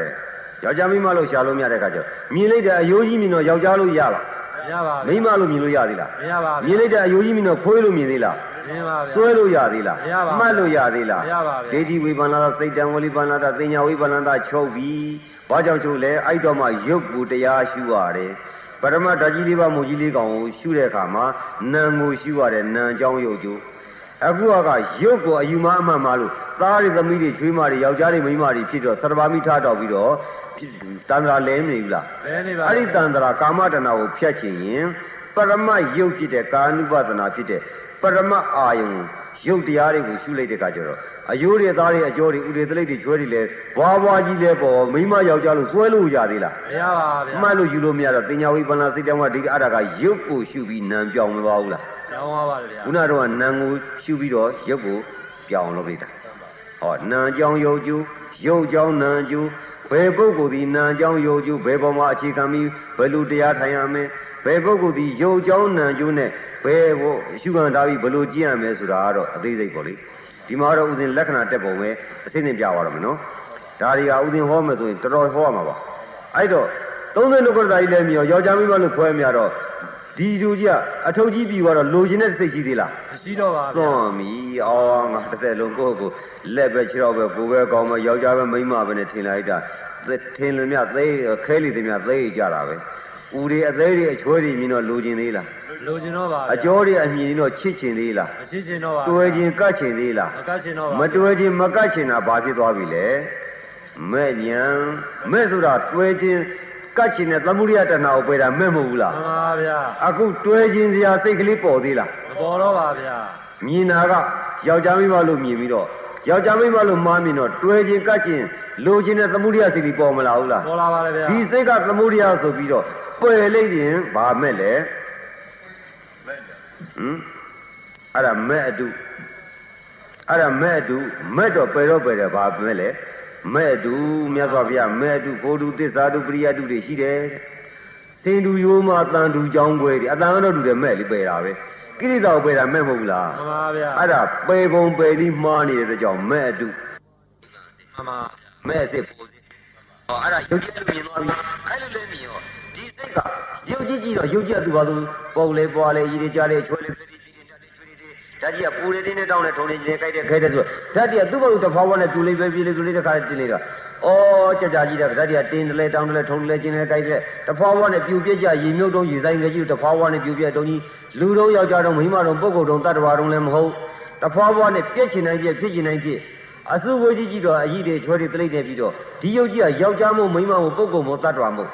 ယောက်ျားမိန်းမလို့ရှာလို့မရတဲ့အခါကျတော့မြင်လိုက်တဲ့အယိုးကြီးမြင်တော့ယောက်ျားလို့ရလားမရပါမိန်းမလို့မြင်လို့ရသေးလားမရပါမြင်လိုက်တဲ့အယိုးကြီးမြင်တော့ခွေးလို့မြင်သေးလားမြင်ပါဗျာစွဲလို့ရသေးလားမရပါဘူးမှတ်လို့ရသေးလားမရပါဘူးဒိဋ္ဌိဝိပန္နသာစိတ်တံဝလိပန္နသာတင်ညာဝိပန္နသာချုပ်ပြီ ဘာကြောင့်ချုပ်လဲအဲ့တော့မှရုပ်ကိုတရားရှုရတယ်ပရမတ္တကြီးလေးပါမူကြီးလေးကောင်ကိုရှုတဲ့အခါမှာနာမ်ကိုရှုရတယ်နာမ်ကြောင်းရုပ်ကျိုးအခုကရုပ်ကိုအယူမအမှန်မှလို့သားတွေသမီးတွေချွေးမတွေယောက်ျားတွေမိန်းမတွေဖြစ်တော့သတ္တဗာမိထားတော့ပြီးတော့တန်ត្រာလဲမနေဘူးလား လဲနေပါ အဲ့ဒီတန်ត្រာကာမတဏကိုဖျက်ချင်ရင်ပရမယုတ်ဖြစ်တဲ့ကာနုပဒနာဖြစ်တဲ့ ပရမအာယုံယုတ်တရားတွေကိုရှုလိုက်တဲ့အခါကျတော့အယိုးတွေသားတွေအကျော်တွေဥတွေသလိတ်တွေချွဲတွေလဲဘွားဘွားကြီးလဲပေါ်မိမယောက်ျားလို့စွဲလို့ရသေးလားမရပါဗျာမှတ်လို့ယူလို့မရတော့တင်ညာဝိပန္နစိတ်တံဝဒီအတာကယုတ်ကိုရှုပြီးနံပြောင်းမသွားဘူးလားကျောင်းသွားပါဗျာခုနတော့ကနံကိုရှုပြီးတော့ယုတ်ကိုပြောင်းလုပ်လိုက်တာဟောနံကြောင်းယုတ်ကျူယုတ်ကြောင်းနံကျူ ဘယ်ပုဂ္ဂိုလ်ဒီနံကြောင်းယုတ်ကျူဘယ်ပေါ်မှာအခြေခံပြီးဘယ်လိုတရားထိုင်ရမလဲဘယ်ပုဂ္ဂိုလ်ဒီယုတ်ကြောင်းနံကျူနဲ့ဘယ်ဟိုရှုခံထားပြီးဘယ်လိုကြည့်ရမလဲဆိုတာကတော့အသေးစိတ်ပေါ့လေဒီမှာတော့ဥစဉ်လက္ခဏာတက်ပုံပဲအစိမ့်သိပြသွားတော့မယ်နော်ဒါတွေကဥစဉ်ဟောမယ်ဆိုရင်တော်တော်ဟောရမှာပါအဲ့တော့30နှုတ်ကတာကြီးလည်းမြောယောက်ျားမိန်းမလို့ခွဲမြတော့ ဒီလူကြီးကအထုပ်ကြီးပြီးတော့လိုချင်တဲ့စိတ်ရှိသေးလားမရှိတော့ပါဗျာစွန့်ပြီအော်ငါတစ်သက်လုံးကိုယ့်ကိုယ်လက်ပဲခြေတော့ပဲကိုယ်ပဲကောင်းမယောက်ျားပဲမိန်းမပဲနဲ့ထင်လိုက်တာထင်လို့မြသေးခဲလိတွေမြသေးကြတာပဲဦးတွေအသေးတွေအချွဲတွေမြင်တော့လိုချင်သေးလားလိုချင်တော့ပါဗျာအကျော်တွေအမြင်တော့ချစ်ချင်သေးလားမရှိချင်တော့ပါတွဲချင်ကတ်ချင်သေးလားမကတ်ချင်တော့ပါမတွဲချင်မကတ်ချင်တာဘာဖြစ်သွားပြီလဲမဲ့ညာမဲ့ဆိုတာတွဲချင် ကတ်ချင်တဲ့သမုဒိယတဏှာကိုပယ်တာမဲ့မဟုတ်ဘူးလားမှန်ပါဗျာအခုတွဲချင်စရာစိတ်ကလေးပေါ်သေးလားမပေါ်တော့ပါဗျာမြင်တာကယောက်ျားမိန်းမလို့မြင်ပြီးတော့ယောက်ျားမိန်းမလို့မှားမြင်တော့တွဲခြင်းကတ်ခြင်းလိုခြင်းနဲ့သမုဒိယစိတ်ကြီးပေါ်မလာဘူးလားပေါ်လာပါလေဗျာဒီစိတ်ကသမုဒိယဆိုပြီးတော့ပယ်လိုက်ရင်ဘာမဲ့လဲဟမ်အဲ့ဒါမဲ့အတုအဲ့ဒါမဲ့အတုမဲ့တော့ပယ်တော့ပယ်တယ်ဘာမဲ့လဲ မဲ့အတုမြတ်စွာဘုရားမဲ့အတုကိုတုသစ္စာတုပရိယတုတွေရှိတယ်တဲ့စင်တူရိုးမတန်တူကြောင်းပွဲတွေအတန်တော့တူတယ်မဲ့လေးပယ်တာပဲကိရိတာကိုပယ်တာမဲ့မဟုတ်ဘူးလားမှန်ပါဗျာအဲ့ဒါပယ်ပုံပယ်ပြီးမှားနေတဲ့အတွက်ကြောင့်မဲ့အတုမှန်ပါမဲ့အစ်စ်ပူစစ်ဟောအဲ့ဒါရုပ်ကြီးလို့မြင်သွားပြီအဲ့လိုလဲမြင်ရောဒီစိတ်ကရုပ်ကြီးကြီးတော့ရုပ်ကြီးကသူ့ဘာလို့ပုံလေပွားလေရည်ရကြလေချွေးလေ ဓာတ်ကြီးကပူလေတင်းနဲ့တောင်းနဲ့ထုံနေနေကြိုက်တဲ့ခဲတဲ့ဆိုဓာတ်ကြီးကသူ့ဘာလို့တဖောက်ဝနဲ့ပြူလေးပဲပြူလေးပြူလေးတခါတင်းနေတော့ဩကြကြကြီးတဲ့ဓာတ်ကြီးကတင်းတယ်လေတောင်းတယ်လေထုံတယ်လေကျင်းတယ်ကြိုက်တဲ့တဖောက်ဝနဲ့ပြူပြက်ကြရေမြုပ်တုံးရေဆိုင်ငယ်ကြီးတဖောက်ဝနဲ့ပြူပြက်တုံးကြီးလူတော့ယောက်ျားတော့မိန်းမတော့ပုဂ္ဂိုလ်တော့တတ္တဝါတော့လည်းမဟုတ်တဖောက်ဝနဲ့ပြက်ချင်နိုင်ပြက်ဖြစ်ချင်နိုင်ဖြစ်အစုဝေးကြီးကြီးတော့အကြီးတွေချွဲတွေတိတ်နေပြီးတော့ဒီယုတ်ကြီးကယောက်ျားမို့မိန်းမမို့ပုဂ္ဂိုလ်မို့တတ္တဝါမို့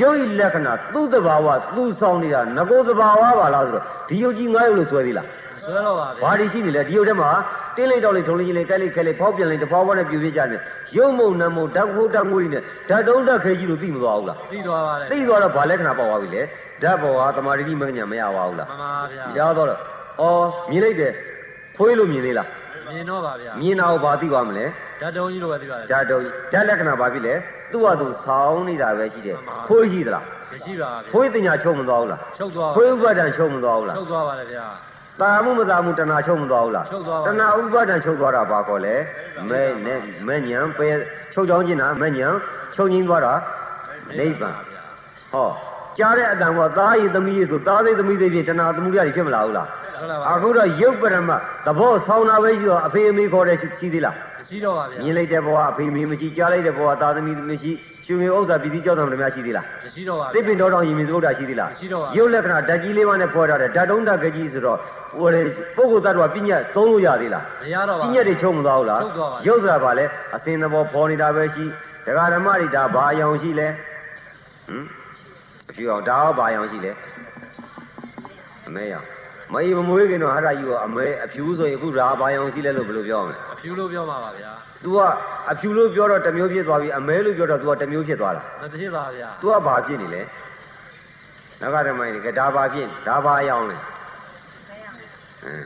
ယုတ်ဤလက္ခဏာသူ့တဘာဝသူ့ဆောင်နေတာငကိုတဘာဝပါလားဆိုတော့ဒီယုတ်ကြီးငါးယုတ်လို့ဆွဲသေးလား ဆွဲတော့ပါဗျာဘာဒီရှိနေလဲဒီယုတ်ထဲမှာတင်းလိုက်တော့လိုက်ထုံလိုက်ချင်းလိုက်ကဲလိုက်ခဲလိုက်ဖောက်ပြန်လိုက်တဖောက်ဖောက်နဲ့ပြူပြကြတယ်ရုပ်မုံနမုံဓာတ်ခိုးဓာတ်ငွေတွေနဲ့ဓာတ်တုံးဓာတ်ခဲကြီးလို့သိမသွားဘူးလားသိသွားပါတယ်သိသွားတော့ဘာလက္ခဏာပေါက်သွားပြီလဲဓာတ်ဘောဟာတမာတိတိမညာမရပါဘူးလားမှန်ပါဗျာရတော့တော့အော်မြင်လိုက်တယ်ဖွေးလို့မြင်သေးလားမြင်တော့ပါဗျာမြင်တာကိုဘာသိသွားမလဲဓာတ်တုံးကြီးလိုပဲသိပါတယ်ဓာတ်တုံးဓာတ်လက္ခဏာဘာဖြစ်လဲသူ့ဟာသူဆောင်းနေတာပဲရှိတယ်ဖွေးရှိသလားမရှိပါဗျာဖွေးတင်ညာချုပ်မသွားဘူးလားချုပ်သွားဖွေးဥပဒံချုပ်မသွားဘူးလားချုပ်သွားပါတယ်ဗျာ တာမှုမတာမှုတဏှာချုပ်မသွားဘူးလားချုပ်သွားပါတဏှာဥပါဒံချုပ်သွားတာဘာခေါ်လဲမဲနဲ့မဲညံပဲချုပ်ချောင်းခြင်းတာမဲညံချုပ်ငင်းသွားတာနိဗ္ဗာန်ဟောကြားတဲ့အတန်ကသားရည်သမီးရည်ဆိုသားစိတ်သမီးစိတ်ဖြင့်တဏှာသမှုရည်ဖြစ်မလာဘူးလားဟုတ်လားပါအခုတော့ရုပ်ပရမသဘောဆောင်းတာပဲရှိတော့အဖေအမေခေါ်တဲ့ရှိရှိသေးလားမ ရှိတော့ပါဗျာမြင်လိုက်တဲ့ဘဝအဖေအမေမရှိကြားလိုက်တဲ့ဘဝသားသမီးမရှိရှင်မေဥစ္စာပြည်စည်းကြောက်တော်များရှိသေးလားမရှိတော့ပါသစ်ပဗျာင်တော်တော်ရင်မြင်သုဒ္ဓရှိသေးလားရှိတော့ပါရုပ်လက္ခဏာဓာတ်ကြီးလေးပါးနဲ့ဖော်ထားတယ်ဓာတ်တုံးဓာတ်ကကြီးဆိုတော့ဟိုလေပုဂ္ဂိုလ်သတ္တဝါပညာသုံးလို့ရသေးလားမရတော့ပါပညာတွေချုပ်မသွားဘူးလားချုပ်သွားပါရုပ်ဆိုတာဗာလဲအစင်သဘောဖော်နေတာပဲရှိဒကာဓမ္မတွေဒါဘာအယောင်ရှိလဲဟမ်အဖြူအောင်ဒါရောဘာအယောင်ရှိလဲအမဲရောင် မအေးမမွေးခင်တော့ဟာရယူအမဲအဖြူဆိုရင်အခုဒါဘာအယောင်ရှိလဲလို့ဘယ်လိုပြောမလဲ အဖြူလို့ပြောမှာပါဗျာ तू ကအဖြူလို့ပြောတော့တစ်မျိုးဖြစ်သွားပြီအမဲလို့ပြောတော့ तू ကတစ်မျိုးဖြစ်သွားတာ မဖြစ်ပါဗျာ तू ကဘာဖြစ်နေလဲနဂရမိုင်းကဒါဘာဖြစ်ဒါဘာအယောင်လဲဟမ်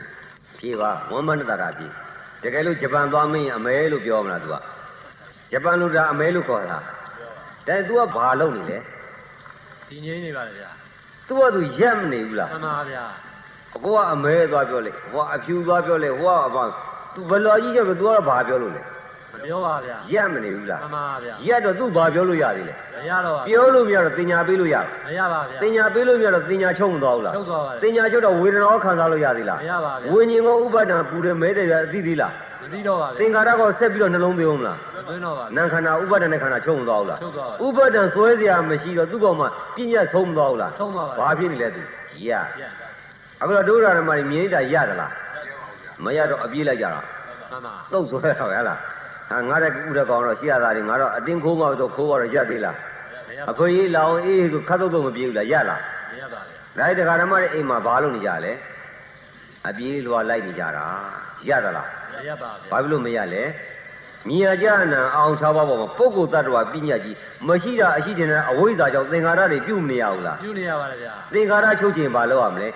ဖြေပါဝမ္မနတရာဖြေတကယ်လို့ဂျပန်သွားမင်းအမဲလို့ပြောမလား तू ကဂျပန်လို့ဒါအမဲလို့ခေါ်တာဒါ तू ကဘာလုပ်နေလဲ ဒီငိမ့်နေပါတယ်ဗျာ तू က तू ရက်မနေဘူးလား မှန်ပါဗျာ အကိုကအမဲသွားပြောလေဟိုကအဖြူသွားပြောလေဟိုကအဘာ तू ဘယ်လိုကြီးချက်ပဲ तू ကတော့ဘာပြောလို့လဲ မပြောပါဗျာ ရက်မနေဘူးလား မှန်ပါဗျာ ရက်တော့ तू ဘာပြောလို့ရသေးလဲ မရတော့ပါ ပြောလို့မရတော့တင်ညာပေးလို့ရ မရပါဗျာ တင်ညာပေးလို့မရတော့တင်ညာချုပ်မသွားဘူးလား ချုပ်သွားပါတယ် တင်ညာချုပ်တော့ဝေဒနာကိုခံစားလို့ရသေးလား မရပါဗျာ ဝိညာဉ်ကိုဥပါဒံပူတယ်မဲတယ်ရအသိသေးလား မသိတော့ပါဗျာ သင်္ခါရကောဆက်ပြီးတော့နှလုံးသွင်းအောင်မလား မသွင်းတော့ပါဗျာ နာခန္ဓာဥပါဒံနဲ့ခန္ဓာချုပ်မသွားဘူးလား ချုပ်သွားပါ ဥပါဒံဆွဲเสียမရှိတော့သူ့ကောင်မှပြညတ်ဆုံးမသွားဘူးလား ဆုံးသွားပါ ဘာဖြစ်နေလဲသူရ ဗျာ အခုတော့ဒုရဓမ္မကြီးမြင်တာရသလားမရတော့အပြေးလိုက်ကြတာမှန်ပါတုတ်ဆွဲတော့ရလားဟာငါတဲ့ဥရကောင်တော့ရှိရတာတွေငါတော့အတင်းခိုးမှတော့ခိုးတော့ရသေးလားမရအဖေကြီးလောင်အေးဆိုခတ်တုတ်တုတ်မပြေဘူးလားရလားမရပါဗျာဒါတခါဓမ္မရဲ့အိမ်မှာဘာလုပ်နေကြလဲအပြေးလွာလိုက်နေကြတာရသလားမရပါဗျာဘာဖြစ်လို့မရလဲမြညာကြနာအောင်၆ပါးပေါ်မှာပုဂ္ဂိုလ်တ attva ပညာကြီးမရှိတာအရှိတင်တဲ့အဝိဇ္ဇာကြောင့်သင်္ခါရတွေပြုတ်မနေရဘူးလားပြုနေရပါတယ်ဗျာသင်္ခါရချုပ်ခြင်းဘာလုပ်ရမလဲ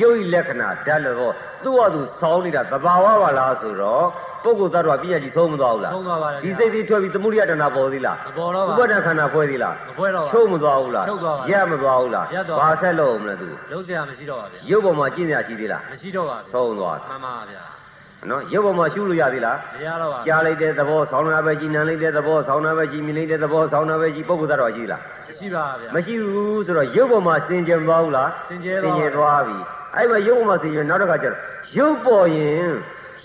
ရုပ်ဤလက္ခဏာဓာတ်လို့သူ့ဟာသူစောင်းနေတာသဘာဝပါလားဆိုတော့ပုဂ္ဂိုလ်တ attva ပညာကြီးဆုံးမသွားဘူးလားဆုံးသွားပါတယ်ဒီစိတ်သေးထွက်ပြီးသမုဒိယတဏပေါ်သေးလားမပေါ်တော့ပါဥပဒခန္ဓာဖွဲ့သေးလားမဖွဲတော့ပါချုပ်မသွားဘူးလားချုပ်သွားပါရမသွားဘူးလားရသွားပါဘာဆက်လို့မလဲသူလုံးစရာမရှိတော့ပါဗျာရုပ်ပေါ်မှာကျင့်ရရှိသေးလားမရှိတော့ပါဗျာဆုံးသွားမှန်ပါဗျာနော်ရုပ်ပေါ်မှာရှုလို့ရသေးလားမရတော့ပါကြားလိုက်တဲ့သဘောဆောင်းနာပဲကြီးနံလိုက်တဲ့သဘောဆောင်းနာပဲကြီးမြင်လိုက်တဲ့သဘောဆောင်းနာပဲကြီးပုဂ္ဂိုလ်သတ္တဝါရှိလားမရှိပါဗျာမရှိဘူးဆိုတော့ရုပ်ပေါ်မှာစင်ကြယ်မသွားဘူးလားစင်ကြယ်သွားပါစင်ကြယ်သွားပြီ အဲ့မှာရုပ်ပေါ်မှာစင်ကြယ်နောက်တစ်ခါကျတော့ရုပ်ပေါ်ရင်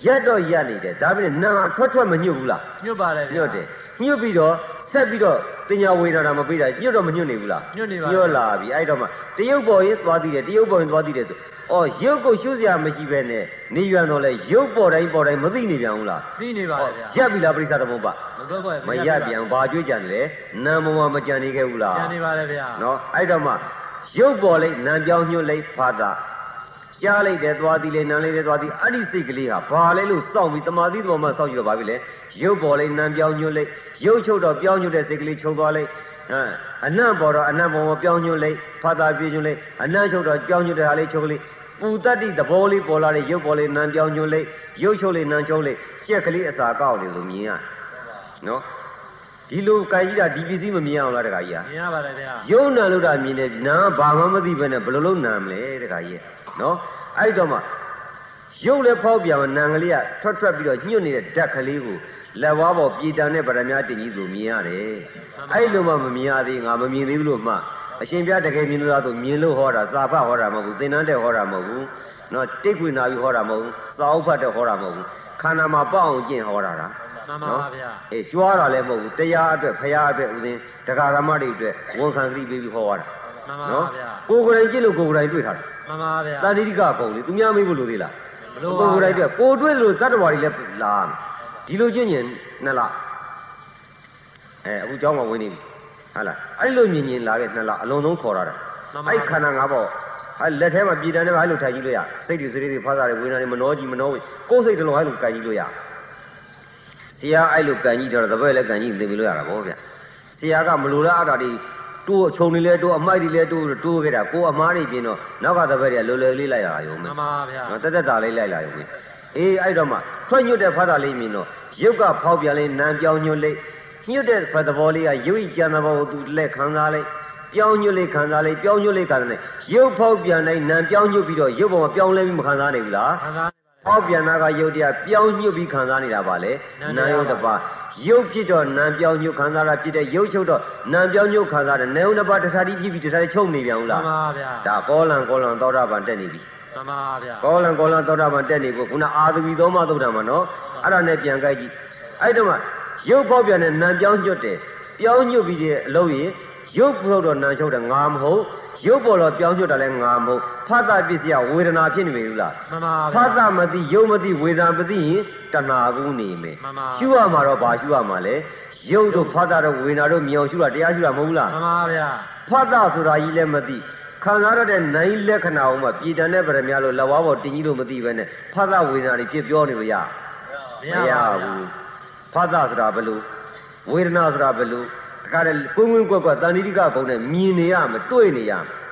ရက်တော့ရက်နေတယ်ဒါပေမဲ့နာမ်ထွက်ထွက်မညွတ်ဘူးလားညွတ်ပါတယ်ဗျာညွတ်တယ်ညွတ်ပြီးတော့ဆက်ပြီးတော့တင်ညာဝေဒနာမပေးတာညွတ်တော့မညွတ်နေဘူးလားညွတ်နေပါညွတ်လာပြီအဲ့တော့မှတရုပ်ပေါ်ရင်သွားတည်တယ်တရုပ်ပေါ်ရင်သွားတည်တယ်ဆိုအော်ရုပ်ကိုရှုစရာမရှိပဲနဲ့နေရွံတော့လဲရုပ်ပေါ်တိုင်းပေါ်တိုင်းမသိနေပြန်ဘူးလားသိနေပါဟောလေဗျာရက်ပြီလားပရိသတ်သမုပ္ပါမတော့ပါမရက်ပြန်ဘာကြွေးကြံလဲနာမ်ပေါ်မှာမကြံနေခဲ့ဘူးလားကျန်နေပါလေဗျာနော်အဲ့တော့မှရုပ်ပေါ်လိုက်နာမ်ပြောင်းညွှတ်လိုက်ဖာတာ ကြားလိုက်တယ်သွားသည်လေနာမ်လိုက်တယ်သွားသည်အဲ့ဒီစိတ်ကလေးဟာဘာလဲလို့စောင့်ပြီးတမာသီသဘောမှစောင့်ကြည့်တော့ဘာဖြစ်လဲရုပ်ပေါ်လိုက်နာမ်ပြောင်းညွှတ်လိုက်ရုပ်ချုပ်တော့ပြောင်းညွှတ်တဲ့စိတ်ကလေးချုပ်သွားလိုက်ဟမ်အနံ့ပေါ်တော့အနံ့ပေါ်မှာပြောင်းညွှတ်လိုက်ဖာတာပြေညွှတ်လိုက်အနံ့ချုပ်တော့ပြောင်းညွှတ်တဲ့ဟာလေးချုပ်လိုက်ပူတတ်တိသဘောလေးပေါ်လာတဲ့ရုပ်ပေါ်လေးနာမ်ပြောင်းညွှတ်လိုက်ရုပ်ချုပ်လေးနာမ်ချုပ်လိုက်ကြက်ကလေးအစာကောက်နေလို့မြင်ရနော်ဒီလိုကြိုင်ကြီးတာဒီပစ္စည်းမမြင်အောင်လားတခါကြီးဟာမြင်ရပါတယ်ဗျာယုံနာလို့တာမြင်တယ်နာဘာမှမသိပဲနဲ့ဘယ်လိုလုပ်နာမလဲတခါကြီး နော်အဲ့တော့မှယုံလည်းဖောက်ပြန်နာငလေးကထွက်ထွက်ပြီးတော့ညှွတ်နေတဲ့ဓာတ်ကလေးကို လက်ဝါးပေါ်ပြည်တန်တဲ့ဗရမ ्या တင်ကြီးဆိုမြင်ရတယ်အဲ့လိုမှမမြင်ရသေးငါမမြင်သေးဘူးလို့မှအရှင်ပြတကယ်မြင်လို့လားဆိုမြင်လို့ဟောတာစာဖတ်ဟောတာမဟုတ်ဘူးသင်္นานတဲ့ဟောတာမဟုတ်ဘူးနော်တိတ်ခွေနာပြီးဟောတာမဟုတ်ဘူးစာအုပ်ဖတ်တဲ့ဟောတာမဟုတ်ဘူးခန္ဓာမှာပေါ့အောင်ကျင့်ဟောတာလား မှန်ပါပါဗျာ အေးကြွားတာလည်းမဟုတ်ဘူးတရားအတွက်ဖရာအတွက်ဥစဉ်တရားဓမ္မတွေအတွက်ဝန်ခံကတိပေးပြီးဟောရတာ မှ န်ပါ နော် ဗျာ ကိုယ်ကိုယ်တိုင်ကြည့်လို့ကိုယ်ကိုယ်တိုင်တွေ့ထားတယ် မှန်ပါဗျာ တန်တိကကုံလေသူများမေးဖို့လိုသေးလား မလိုပါ ကို ဘူး ယ်ကိုယ်တိုင်တွေ့ကိုယ်တွေ့လို့တတ္တဝါတွေလည်းလာမယ်ဒီလိုချင်းချင်းနှစ်လအဲအခုเจ้าမှာဝင်နေပြီဟုတ်လားအဲ့လိုမြင်မြင်လာခဲ့နှစ်လအလုံးစုံခေါ်ရတာ မှန်ပါ အဲ့ခန္ဓာငါးပေါ့ဟာလက်ထဲမှာပြည်တန်တယ်ပါအဲ့လိုထိုင်ကြည့်လို့ရစိတ်တွေစိတ်တွေဖားတာတွေဝိညာဉ်တွေမနှောကြည့်မနှောဘူးကိုယ်စိတ်တစ်လုံးအဲ့လိုကြိုင်ကြည့်လို့ရဆရာအဲ့လိုကန်ကြည့်တော့တပည့်လည်းကန်ကြည့်သိပြီလို့ရတာဗောဗျဆရာကမလိုလားအတာတွေ တိုးအချုံတွေလဲတိုးအမိုက်တွေလဲတိုးတိုးခဲ့တာကိုယ်အမားတွေပြင်းတော့နောက်ကတပည့်တွေကလွယ်လွယ်လေးလိုက်ရတာရောမမှင်းန်ပါဗျာနော်တက်တက်တာလေးလိုက်လာရုံပဲအေးအဲ့တော့မှထွက်ညွတ်တဲ့ဖတ်တာလေးမြင်တော့ရုပ်ကဖောက်ပြန်လေးနံပြောင်းညွတ်လေးညွတ်တဲ့ဖတ်သဘောလေးကရုပ်ဤကြံသဘောကိုသူလက်ခံစားလိုက်ပြောင်းညွတ်လေးခံစားလိုက်ပြောင်းညွတ်လေးခံစားလိုက်ရုပ်ဖောက်ပြန်တိုင်းနံပြောင်းညွတ်ပြီးတော့ရုပ်ပေါ်မှာပြောင်းလဲပြီးမခံစားနိုင်ဘူးလားခံစားနေပါဖောက်ပြန်တာကရုပ်တရားပြောင်းညွတ်ပြီးခံစားနေတာပါလေနံနံတရားရုပ်တစ်ပါး ရုပ်ဖြစ်တော့နံပြောင်းညွတ်ခံစားတာဖြစ်တဲ့ရုပ်ချုပ်တော့နံပြောင်းညွတ်ခံစားတယ်နံရုပ်တစ်ပါးတစ်ခါတည်းဖြစ်ပြီးတစ်ခါတည်းချုပ်နေပြန်ဘူးမှလားန်ပါဗျာဒါကောလံကောလံသောတာပန်တက်နေပြီမှန်ပါဗျာကောလံကောလံသောတာပန်တက်နေဖို့ခုနအာသဝီသောမသုဒ္ဓမှာနော်အဲ့ဒါနဲ့ပြန်ကြိုက်ကြည့်အဲ့တော့မှရုပ်ဖောက်ပြန်တဲ့နံပြောင်းညွတ်တယ်ပြောင်းညွတ်ပြီးတဲ့အလုပ်ရင်ရုပ်ဖောက်တော့နံချုပ်တယ်ငါမဟုတ် ရုပ်ပေါ်တော့ပြောင်းညွတ်တယ်လည်းငါမဟုတ်ဖတ်တာပစ္စည်းကဝေဒနာဖြစ်နေပြီဘူးလားမှန်ပါဖဗျာတ်တာမသိရုပ်မသိဝေဒနာမသိရင်တဏှာကူးနေမယ်မှန်ပါရှုရမှာတော့ဘာရှုရမှာလဲရုပ်တို့ဖတ်တာတို့ဝေဒနာတို့မြောင်ရှုတာတရားရှုတာမဟုတ်ဘူးလားမှန်ပါဗျာဖတ်တာဆိုတာကြီးလည်းမသိခံစားရတဲ့နိုင်လက္ခဏာအောင်မှပြည်တန်တဲ့ဗရမ ्या လို့လက်ဝါးပေါ်တင်ကြီးလို့မသိပဲနဲ့ဖတ်တာဝေဒနာတွေဖြစ်ပြောနေလို့ရမရပါဗျာဘူးဖတ်တာဆိုတာဘယ်လိုဝေဒနာဆိုတာဘယ်လိုတ ခါတည်းကိုင်းကွင်းကွက်ကွက်တန်တိကကုံနဲ့မြင်နေရမယ်တွေ့နေရမယ်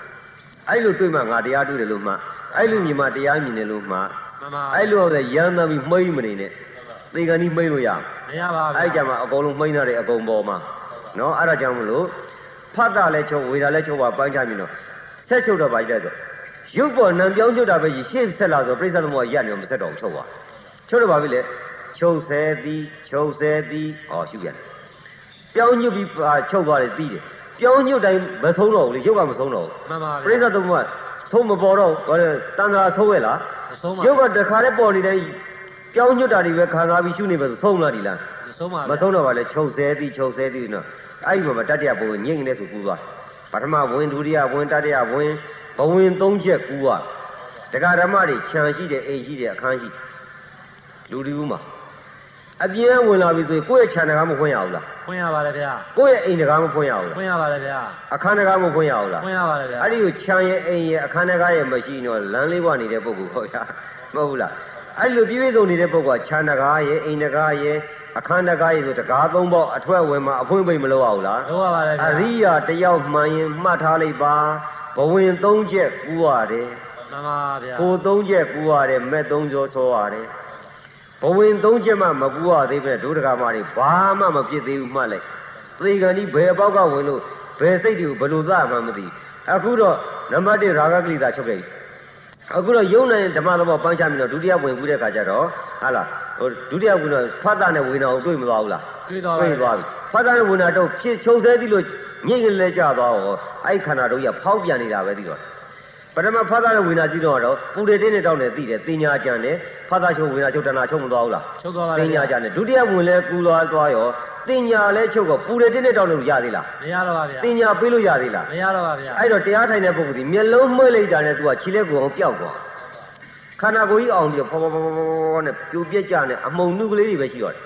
အဲ့လိုတွေ့မှငါတရားတွေ့တယ်လို့မှအဲ့လိုမြင်မှတရားမြင်တယ်လို့မှမှန်ပါအဲ့လိုဆိုရမ်းသမ်းပြီးမှိမ့်မနေနဲ့သေကန်ကြီးမှိမ့်လို့ရမယ်မရပါဗျာအဲ့ကြမှာအကုန်လုံးမှိန်းတာတွေအကုန်ပေါ်မှာနော်အဲ့ဒါကြောင့်မလို့ဖတ်တာလဲချုပ်ဝေတာလဲချုပ်ပါပန်းချမြင်တော့ဆက်ချုပ်တော့ပါကြတယ်ဆိုရုပ်ပေါ်နံပြောင်းချုပ်တာပဲကြီးရှေ့ဆက်လာဆိုပြိဿသမုပ္ပါရက်နေမဆက်တော့ချုပ်ပါချုပ်တော့ပါပြီလေချုပ်ဆဲသည်ချုပ်ဆဲသည်ဟောရှုပြန် ပြောင်းညွတ်ပြီးချုပ်သွားတယ်ပြီးတယ်ပြောင်းညွတ်တိုင်းမဆုံးတော့ဘူးလေရုပ်ကမဆုံးတော့ဘူးမှန်ပါပြိဿဗျာသမုပ္ပါဆုံးမပေါ်တော့ဘာလဲတန်ត្រာဆုံးရဲ့လားမဆုံးပါရုပ်ကတခါတည်းပေါ်နေတိုင်းပြောင်းညွတ်တာတွေပဲခံစားပြီးရှုနေပဲဆိုဆုံးလားဒီလားမဆုံးပါမဆုံးတော့ပါလေချုပ်ဆဲသည်ချုပ်ဆဲသည်နော်အဲ့ဒီမှာမတတ္တရဘဝင်ညိမ့်နေဆိုကူသွားပထမဝင်ဒုတိယဝင်တတ္တရဝင်ဘဝင်သုံးချက်ကူသွားဒကာဓမ္မတွေခြံရှိတယ်အိမ်ရှိတယ်အခန်းရှိလူဒီဦးမှာ အပြင်းဝင်လာပြီဆိုရင်ကိုယ့်ရဲ့ခြံတကားမဖွင့်ရဘူးလားဖွင့်ရပါတယ်ဗျာကိုယ့်ရဲ့အိမ်တကားမဖွင့်ရဘူးလားဖွင့်ရပါတယ်ဗျာအခန်းတကားမဖွင့်ရဘူးလားဖွင့်ရပါတယ်ဗျာအဲ့ဒီကိုခြံရဲ့အိမ်ရဲ့အခန်းတကားရဲ့မရှိတော့လမ်းလေးဘဝနေတဲ့ပုဂ္ဂိုလ်ဟောဗျာမဟုတ်ဘူးလားအဲ့လိုပြည့်ပြည့်စုံနေတဲ့ပုဂ္ဂိုလ်ကခြံတကားရဲ့အိမ်တကားရဲ့အခန်းတကားရဲ့ဆိုတကားသုံးပေါက်အထွက်ဝင်မှာအဖွင့်ပိတ်မလုပ်ရဘူးလားလုပ်ရပါတယ်ဗျာအရိယာတယောက်မှန်ရင်မှတ်ထားလိုက်ပါဘဝင်သုံးချက်ကူရတယ်မှန်ပါဗျာကိုသုံးချက်ကူရတယ်မဲ့သုံးကျော်ဆောရတယ် ဘဝင်သုံးချက်မှမကူရသေးပဲဒုဒကမတွေဘာမှမဖြစ်သေးဘူးမှတ်လိုက်သေကံဒီဘယ်ပေါက်ကဝင်လို့ဘယ်စိတ်တွေကိုဘယ်လိုသမှမသိအခုတော့နံပါတ်1ရာဂကိလေသာချုပ်ခဲ့ပြီအခုတော့ယုံနိုင်ဓမ္မသဘောပန်းချပြီးတော့ဒုတိယဝင်ကူးတဲ့ခါကျတော့ဟာလားဟိုဒုတိယဝင်တော့ဖတ်တာနဲ့ဝေနာကိုတွေ့မသွားဘူးလားတွေ့သွားပါပြေးသွားပြီဖတ်တာနဲ့ဝိညာဉ်တော့ဖြစ်ချုပ်ဆဲသည်လို့ညိတ်ကလေးကြသွားတော့အဲ့ခန္ဓာတို့ကြီးကဖောက်ပြန်နေတာပဲသိတော့ ပထမဖတ်တာနဲ့ဝိညာဉ်ကြည့်တော့တော့ပူရတင်းနဲ့တောင်းနေသိတယ်တင်ညာကြံတယ်ဖတ်တာချုပ်ဝိညာဉ်ချုပ်တဏှာချုပ်မသွားဘူးလားချုပ်သွားပါတတင်ယ်ညာဗျာကြံတယ်ဒုတိယဝင်လဲကူသွားသွားရောတင်ညာလဲချုပ်တော့ပူရတင်းနဲ့တောင်းလို့ရသေးလားမရတော့ပါဗျာတင်ညာပေးလို့ရသေးလားမရတော့ပါဗျာအဲ့တော့တရားထိုင်တဲ့ပုဂ္ဂိုလ်ဒီမျက်လုံးမှွေးလိုက်တာနဲ့သူကခြေလက်ကိုအောင်ပျောက်သွားခန္ဓာကိုယ်ကြီးအောင်ပြီးတော့ဖောဖောဖောဖောဖောနဲ့ပြိုပြက်ကြနဲ့အမုံနှုတ်ကလေးတွေပဲရှိတော့တယ်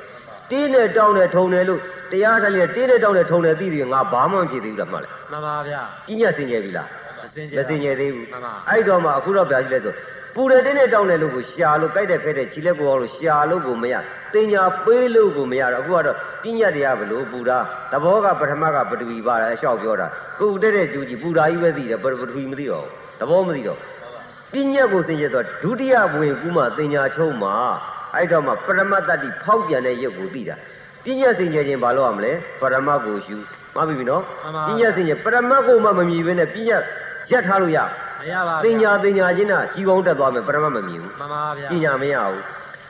တင်းနဲ့တောင်းနဲ့ထုံတယ်လို့တရားထိုင်တဲ့တင်းနဲ့တောင်းနဲ့ထုံတယ်သိတယ်ငါဘာမှမဖြစ်သေးဘူးလားမှတ်လိုက်မှန်ပါဗျာကြီးညက်စင်ကြယ်ပြီလား မစင်ကြမစင်ကြယ်သေးဘူးမှန်ပါအဲ့တော့မှအခုတော့ပြကြည့်လဲဆိုပူတယ်တင်းနဲ့တောင်းတယ်လို့ကိုရှာလို့ကြိုက်တဲ့ခဲတဲ့ခြေလက်ကိုအောင်လို့ရှာလို့ကိုမရတင်ညာပေးလို့ကိုမရတော့အခုကတော့ပြညတ်တရားဘလို့ပူတာသဘောကပထမကပထဝီပါတယ်အလျှောက်ပြောတာကိုယ်တက်တဲ့ကျူကြီးပူတာကြီးပဲသိတယ်ပထဝီမသိတော့ဘူးသဘောမသိတော့ပြညတ်ကိုစင်ကြယ်တော့ဒုတိယဘဝင်ကူးမှတင်ညာချုံးမှာအဲ့တော့မှပရမတ္တတိဖောက်ပြန်တဲ့ရုပ်ကိုသိတာပြညတ်စင်ကြယ်ခြင်းဘာလို့ရမလဲပရမတ်ကိုရှုမှတ်ပြီနော်ပြညတ်စင်ကြယ်ပရမတ်ကိုမှမမြည်ဘဲနဲ့ပြညတ် ရက်ထားလို့ရမရပါတင်ညာတင်ညာချင်းကကြီးပေါင်းတက်သွားမယ်ပရမတ်မမြင်ဘူးမှန်ပါဗျာပညာမရဘူး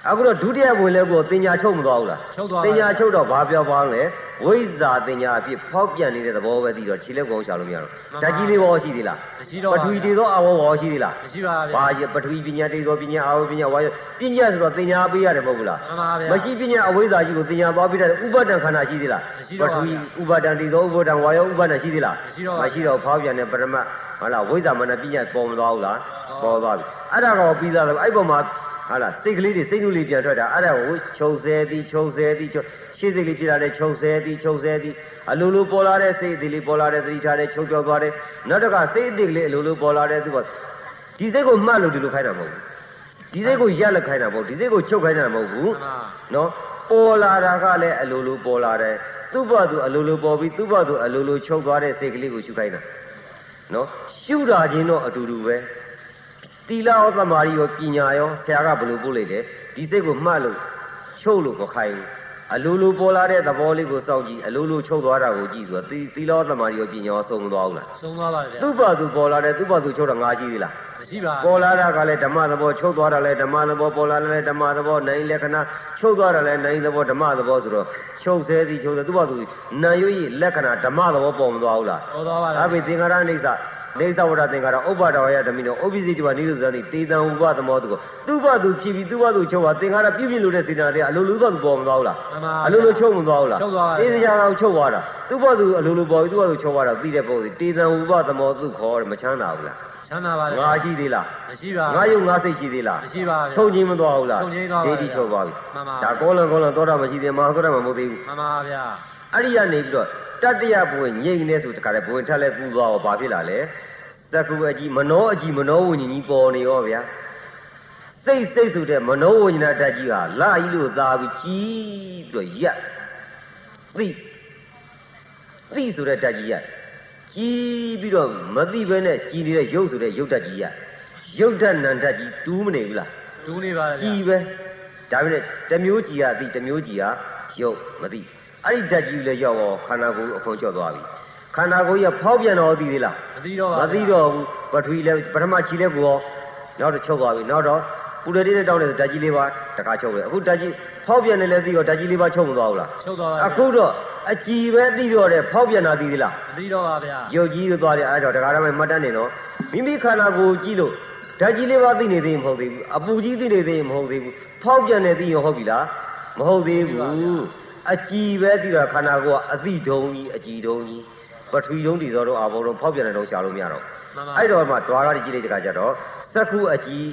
အခုတော့ဒုတိယဝင်လဲကိုတင်ညာချုပ်မသွားဘူးလားချုပ်သွားပါတင်ညာချုပ်တော့ဘာပြောပါလဲဝိဇ္ဇာတင်ညာအဖြစ်ဖောက်ပြန်နေတဲ့သဘောပဲသိတော့ခြေလက်ကုန်းရှာလို့မရတော့မှန်ပါဓာတ်ကြီးလေးဘောရှိသေးလားမရှိတော့ပပါထဝီတေသောအဝေါဘောရှိသေးလားမရှိပါဗျာဘာရပထဝီပညာတေသောပညာအာဝေါပညာဝါယပညာဆိုတော့တင်ညာပေးရတယ်မဟုတ်ဘူးလားမှန်ပါဗျာမရှိပညာအဝိဇ္ဇာကြီးကိုတင်ညာသွားပြီးတဲ့ဥပဒံခန္ဓာရှိသေးလားမရှိတော့ပါထဝီဗျာဥပါဒံတေသောဥပဒံဝါယောဥပဒံရှိသေးလားမရှိတော့ပါမရှိတော့ဖောက်ပြန်တဲ့ပရမတ်ဟုတ်လားဝိဇ္ဇာမနပညာပေါ်မသွားဘူးလားဟုတ်ပေါ်သွားပြီအဲ့ဒါကောပြီးသားတယ်အဲ့ပေါ်မှာ ဟာလားစိတ်ကလေးတွေစိတ်နှုတ်လေးပြန်ထွက်တာအဲ့ဒါကိုချုပ်ဆဲသည်ချုပ်ဆဲသည်ချုပ်ရှေ့စိတ်လေးဖြစ်လာတဲ့ချုပ်ဆဲသည်ချုပ်ဆဲသည်အလိုလိုပေါ်လာတဲ့စိတ်အသေးလေးပေါ်လာတဲ့သတိထားတဲ့ချုပ်ပြောက်သွားတယ်နောက်တစ်ခါစိတ်အသေးကလေးအလိုလိုပေါ်လာတဲ့သူကဒီစိတ်ကိုမှတ်လို့ဒီလိုခိုင်းတာမဟုတ်ဘူးဒီစိတ်ကိုရက်လက်ခိုင်းတာမဟုတ်ဘူးဒီစိတ်ကိုချုပ်ခိုင်းတာမဟုတ်ဘူးမှန်ပါနော်ပေါ်လာတာကလည်းအလိုလိုပေါ်လာတယ်သူ့ဘသူအလိုလိုပေါ်ပြီးသူ့ဘသူအလိုလိုချုပ်သွားတဲ့စိတ်ကလေးကိုရှုခိုင်းတာနော်ရှုတာချင်းတော့အတူတူပဲ တီလာရောသမာဓိရောပညာရောဆရာကဘယ်လိုပို့လိုက်လဲဒီစိတ်ကိုမှတ်လို့ချုပ်လို့မခိုင်းဘူးအလိုလိုပေါ်လာတဲ့သဘောလေးကိုစောင့်ကြည့်အလိုလိုချုပ်သွားတာကိုကြည့်ဆိုတော့တီတီလာရောသမာဓိရောပညာရောစုံမသွားဘူးလားဆုံးသွားပါတယ်ဗျာသူ့ဘသူပေါ်လာတယ်သူ့ဘသူချုပ်တာငါရှိသေးလားမရှိပါပေါ်လာတာကလည်းဓမ္မသဘောချုပ်သွားတာလည်းဓမ္မသဘောပေါ်လာတယ်လည်းဓမ္မသဘောနိုင်လက္ခဏာချုပ်သွားတာလည်းနိုင်သဘောဓမ္မသဘောဆိုတော့ချုပ်ဆဲသည်ချုပ်ဆဲသူ့ဘာသူနာယွေလက္ခဏာဓမ္မသဘောပေါ်မသွားဘူးလားပေါ်သွားပါတယ်အဘိသင်္ကာရအိဋ္ဌ နေသဝရသင်္ကာရဥပ္ပါဒဝယဓမီနောဩပိစိတဝနိရုဇာနိတေတံဥပသမောတုကိုသူ့ဘာသူဖြစ်ပြီးသူ့ဘာသူချုပ်သွားသင်္ကာရပြည့်ပြည့်လို့တဲ့စေတနာတွေကအလိုလိုဘာသူပေါ်မသွားဘူးလားမှန်ပါအလိုလိုချုပ်မသွားဘူးလားချုပ်သွားပါတယ်အေးစရာကောင်ချုပ်သွားတာသူ့ဘာသူအလိုလိုပေါ်ပြီးသူ့ဘာသူချုပ်သွားတာသိတဲ့ပုံစံတေတံဥပသမောတုခေါ်တယ်မချမ်းသာဘူးလားချမ်းသာပါတယ်ငါရှိသေးလားမရှိပါငါယုံငါစိတ်ရှိသေးလားမရှိပါဘူးချုပ်ချင်းမသွားဘူးလားချုပ်ချင်းသွားပါဒိဋ္ဌိချုပ်သွားပြီမှန်ပါဒါကောလံကောလံသောတာမရှိသေးမဟာသောတာမမဟုတ်သေးဘူးမှန်ပါဗျာအဲ့ဒီကနေပြီးတော့တတ္တယဘဝင်ငြိမ့်နေဆိုတခါလေဘဝင်ထက်လဲကူးသွားတော့ဘာဖြစ်လာလဲ သက္ကုအကြီးမနောအကြီးမနောဝิญဉ်ကြီးပေါ်နေရောဗျာစိတ်စိတ်ဆိုတဲ့မနောဝิญဉ်ဓာတ်ကြီးဟာလာကြီးလို့သာပြီးကြီးပြီးတော့ရက်သိသိဆိုတဲ့ဓာတ်ကြီးရက်ကြီးပြီးတော့မသိဘဲနဲ့ကြီးနေတဲ့ရုပ်ဆိုတဲ့ရုပ်ဓာတ်ကြီးရက်ရုပ်ဓာတ်နံဓာတ်ကြီးတူးမနေဘူးလားဒူးနေပါတယ်ဗျာကြည်ပဲဒါပေမဲ့တစ်မျိုးကြည်ရသည်တစ်မျိုးကြည်ရရုပ်မသိအဲ့ဒီဓာတ်ကြီးလည်းရောက်တော့ခန္ဓာကိုယ်အခွန်ကျော့သွားပြီ ခန္ဓာကိုယ်ကြီးကဖောက်ပြန်တော့သိသေးလားမသိတော့ပါမသိတော့ဘူးပထဝီလည်းပထမခြေလည်းကိုရောနောက်တော့ချုပ်သွားပြီနောက်တော့ပူရတိနဲ့တောင်းတဲ့ဓာတ်ကြီးလေးပါတခါချုပ်ပဲအခုဓာတ်ကြီးဖောက်ပြန်နေလဲသိရောဓာတ်ကြီးလေးပါချုပ်မသွားဘူးလားချုပ်သွားပါဗျာအခုတော့အကြည်ပဲသိတော့တယ်ဖောက်ပြန်တာသိသေးလားမသိတော့ပါဗျာရုပ်ကြီးလို့သွားတယ်အဲ့တော့ဒကာရမိုင်မှတ်တမ်းနေတော့မိမိခန္ဓာကိုယ်ကြည့်လို့ဓာတ်ကြီးလေးပါသိနေသေးရင်မဟုတ်သေးဘူးအပူကြီးသိနေသေးရင်မဟုတ်သေးဘူးဖောက်ပြန်နေသိရင်ဟုတ်ပြီလားမဟုတ်သေးဘူးအကြည်ပဲသိတာခန္ဓာကိုယ်ကအသိဒုံကြီးအကြည်ဒုံကြီး ပထဝီဒုံတည်သောတော့အာဘောတော့ဖောက်ပြန်နေတော့ရှာလို့မရတော့မှန်ပါအဲ့တော့မှတွာရကြည့်လိုက်တဲ့ခါကျတော့စက္ခုအကြည်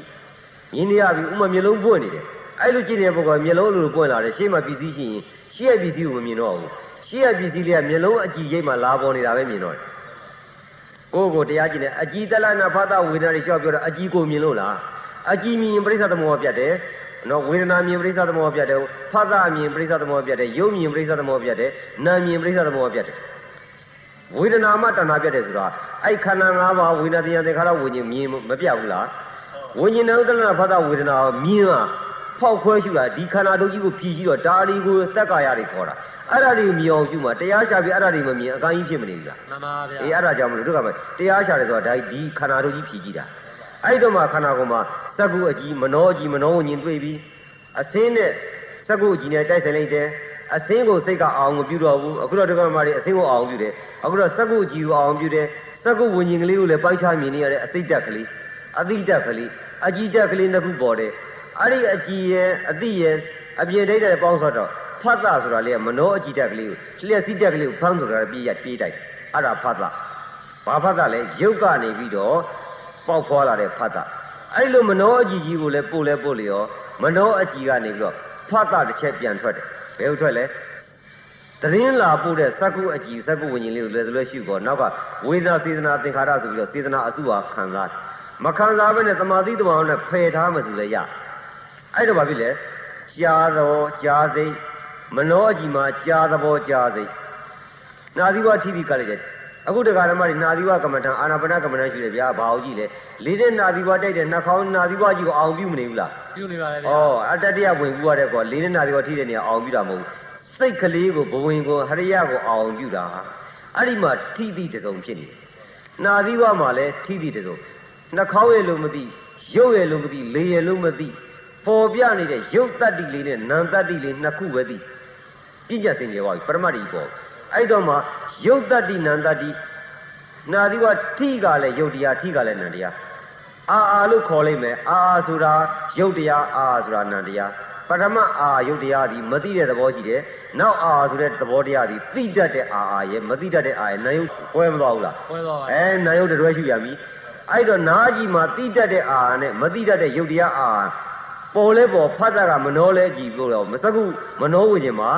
မြင်နေရပြီဥမာမျိုးလုံးပွင့်နေတယ်အဲ့လိုကြည့်နေတဲ့ပုဂ္ဂိုလ်ကမျိုးလုံးလိုပွင့်လာတယ်ရှေ့မှာပစ္စည်းရှိရင်ရှေ့ရဲ့ပစ္စည်းကိုမမြင်တော့ဘူးရှေ့ရဲ့ပစ္စည်းလေးကမျိုးလုံးအကြည်ရိပ်မှလာပေါ်နေတာပဲမြင်တော့တယ်ကိုယ့်ကိုတရားကျင့်တယ်အကြည်တလနာဖသဝေဒနာတွေလျှောက်ပြောတာအကြည်ကိုမြင်လို့လားအကြည်မြင်ပရိစ္ဆသမုပ္ပါပြတ်တယ်နော်ဝေဒနာမြင်ပရိစ္ဆသမုပ္ပါပြတ်တယ်ဖသမြင်ပရိစ္ဆသမုပ္ပါပြတ်တယ်ရုပ်မြင်ပရိစ္ဆသမုပ္ပါပြတ်တယ်နာမြင်ပရိစ္ဆသမုပ္ပါပြတ်တယ် ဝေဒနာမှတဏှာပြတ်တယ်ဆိုတာအဲ့ခန္ဓာ၅ပါးဝေဒနာတရားသင်္ခါရဝิญဉ်မြင်မပြတ်ဘူးလားဝิญဉ်နဲ့တလနာဖသဝေဒနာမြင်ဟာဖောက်ခွဲရှုတာဒီခန္ဓာတို့ကြီးကိုဖြီးကြည့်တော့ဒါဒီကိုတက်ကာယတွေခေါ်တာအဲ့ဒါတွေကိုမြင်အောင်ရှုမှာတရားရှာပြီးအဲ့ဒါတွေမမြင်အကန့်ကြီးဖြစ်မနေဘူးလားမှန်ပါဗျာအေးအဲ့ဒါကြောင့်မလို့တို့ကမတရားရှာတယ်ဆိုတာဒါဒီခန္ဓာတို့ကြီးဖြည်ကြည့်တာအဲ့တော့မှခန္ဓာကိုယ်မှာစက္ကုအကြီးမနောအကြီးမနောဝဉ္ဉင်တွေ့ပြီးအစင်းနဲ့စက္ကုအကြီးနဲ့တိုက်ဆိုင်လိုက်တယ် အစင်းကိုစိတ်ကအောင်မပြုတော့ဘူးအခုတော့တို့ကမတွေအစင်းကိုအောင်ပြုတယ်အခုတော့စက္ကုအကြီးကိုအောင်ပြုတယ်စက္ကုဝဉ္ဉင်ကလေးကိုလည်းပိုင်းခြားမြင်နေရတဲ့အစိတ်တက်ကလေးအတိတက်ကလေးအကြီးတက်ကလေးနှစ်ခုပေါ်တယ်အဲ့ဒီအကြီးရဲ့အတိရဲ့အပြင်ဒိဋ္ဌရဲ့ပေါင်းစောတော့ဖတ်တာဆိုတာလေမနောအကြီးတက်ကလေးကိုလျှက်စိတက်ကလေးကိုဖမ်းဆိုတာပြေးရပြေးတိုက်အဲ့ဒါဖတ်တာဘာဖတ်တာလဲရုပ်ကနေပြီးတော့ပေါက်ဖွာလာတဲ့ဖတ်တာအဲ့လိုမနောအကြည်ကြီးကိုလည်းပို့လဲပို့လေရောမနောအကြည်ကနေပြီးတော့ဖတ်တာတစ်ချက်ပြန်ထွက်တယ် ဘယ်ဟုတ်ထွက်လဲသတင်းလာပို့တဲ့စက္ကုအကြည်စက္ကုဝิญဉ်လေးကိုလည်းလွယ်ရှုကောနောက်ကဝေဒနာစေတနာသင်္ခါရဆိုပြီးတော့စေတနာအစုဟာခံစားတယ်မခံစားဘဲနဲ့တမာတိတမာနဲ့ဖယ်ထားမှဆိုလဲရအဲ့တော့ဘာဖြစ်လဲကြားသောကြားစိတ်မနောအကြည်မှာကြားသဘောကြားစိတ်နာသီဝထိပြီးကလည်းတယ် အခုတရားဓမ္မတွေနာသီဝကမ္မထံအာနာပါနကမ္မထံရှိတယ်ဗျာဘာအောင်ကြည့်လဲလေးတဲ့နာသီဝတိုက်တဲ့နှာခေါင်းနာသီဝကြီးကိုအောင်ပြုမနေဘူးလားပြုနေပါတယ်ဗျာဩအတ္တတရားဝင်ကူရတဲ့ကောလေးတဲ့နာသီဝထိတဲ့နေရာအောင်ပြုတာမဟုတ်ဘူးစိတ်ကလေးကိုဘဝင်ကိုဟရိယကိုအောင်ပြုတာအဲ့ဒီမှာထိတိတစုံဖြစ်နေတယ်နာသီဝမှာလည်းထိတိတစုံနှာခေါင်းရဲ့လို့မသိရုပ်ရဲ့လို့မသိလေရဲ့လို့မသိပေါ်ပြနေတဲ့ရုပ်တတ္တိလေးနဲ့နာမ်တတ္တိလေးနှစ်ခုပဲသိပြည့်ကြစင်ကြပါပြီပရမတ္တိပေါ်အဲ့တော့မှ ရုပ်တတ္တိနာမ်တတ္တိနာဒီဝထိကလည်းရုပ်တရားထိကလည်းနာမ်တရားအာအာလို့ခေါ်လိုက်မယ်အာအာဆိုတာရုပ်တရားအာအာဆိုတာနာမ်တရားပထမအာရုပ်တရားဒီမသိတဲ့သဘောရှိတယ်နောက်အာဆိုတဲ့သဘောတရားဒီသိတတ်တဲ့အာအာရဲ့မသိတတ်တဲ့အာရဲ့နာယုတ်ကွဲမသွားဘူးလားပွဲသွားပါအဲနာယုတ်တွဲရှုရပြီအဲ့တော့နာကြီးမှာတိတတ်တဲ့အာနဲ့မတိတတ်တဲ့ယုတ်တရားအာပေါ်လဲပေါ်ဖတ်တာကမနှောလဲကြည့်လို့တော့မစကုမနှောဝင်ခြင်းမှာ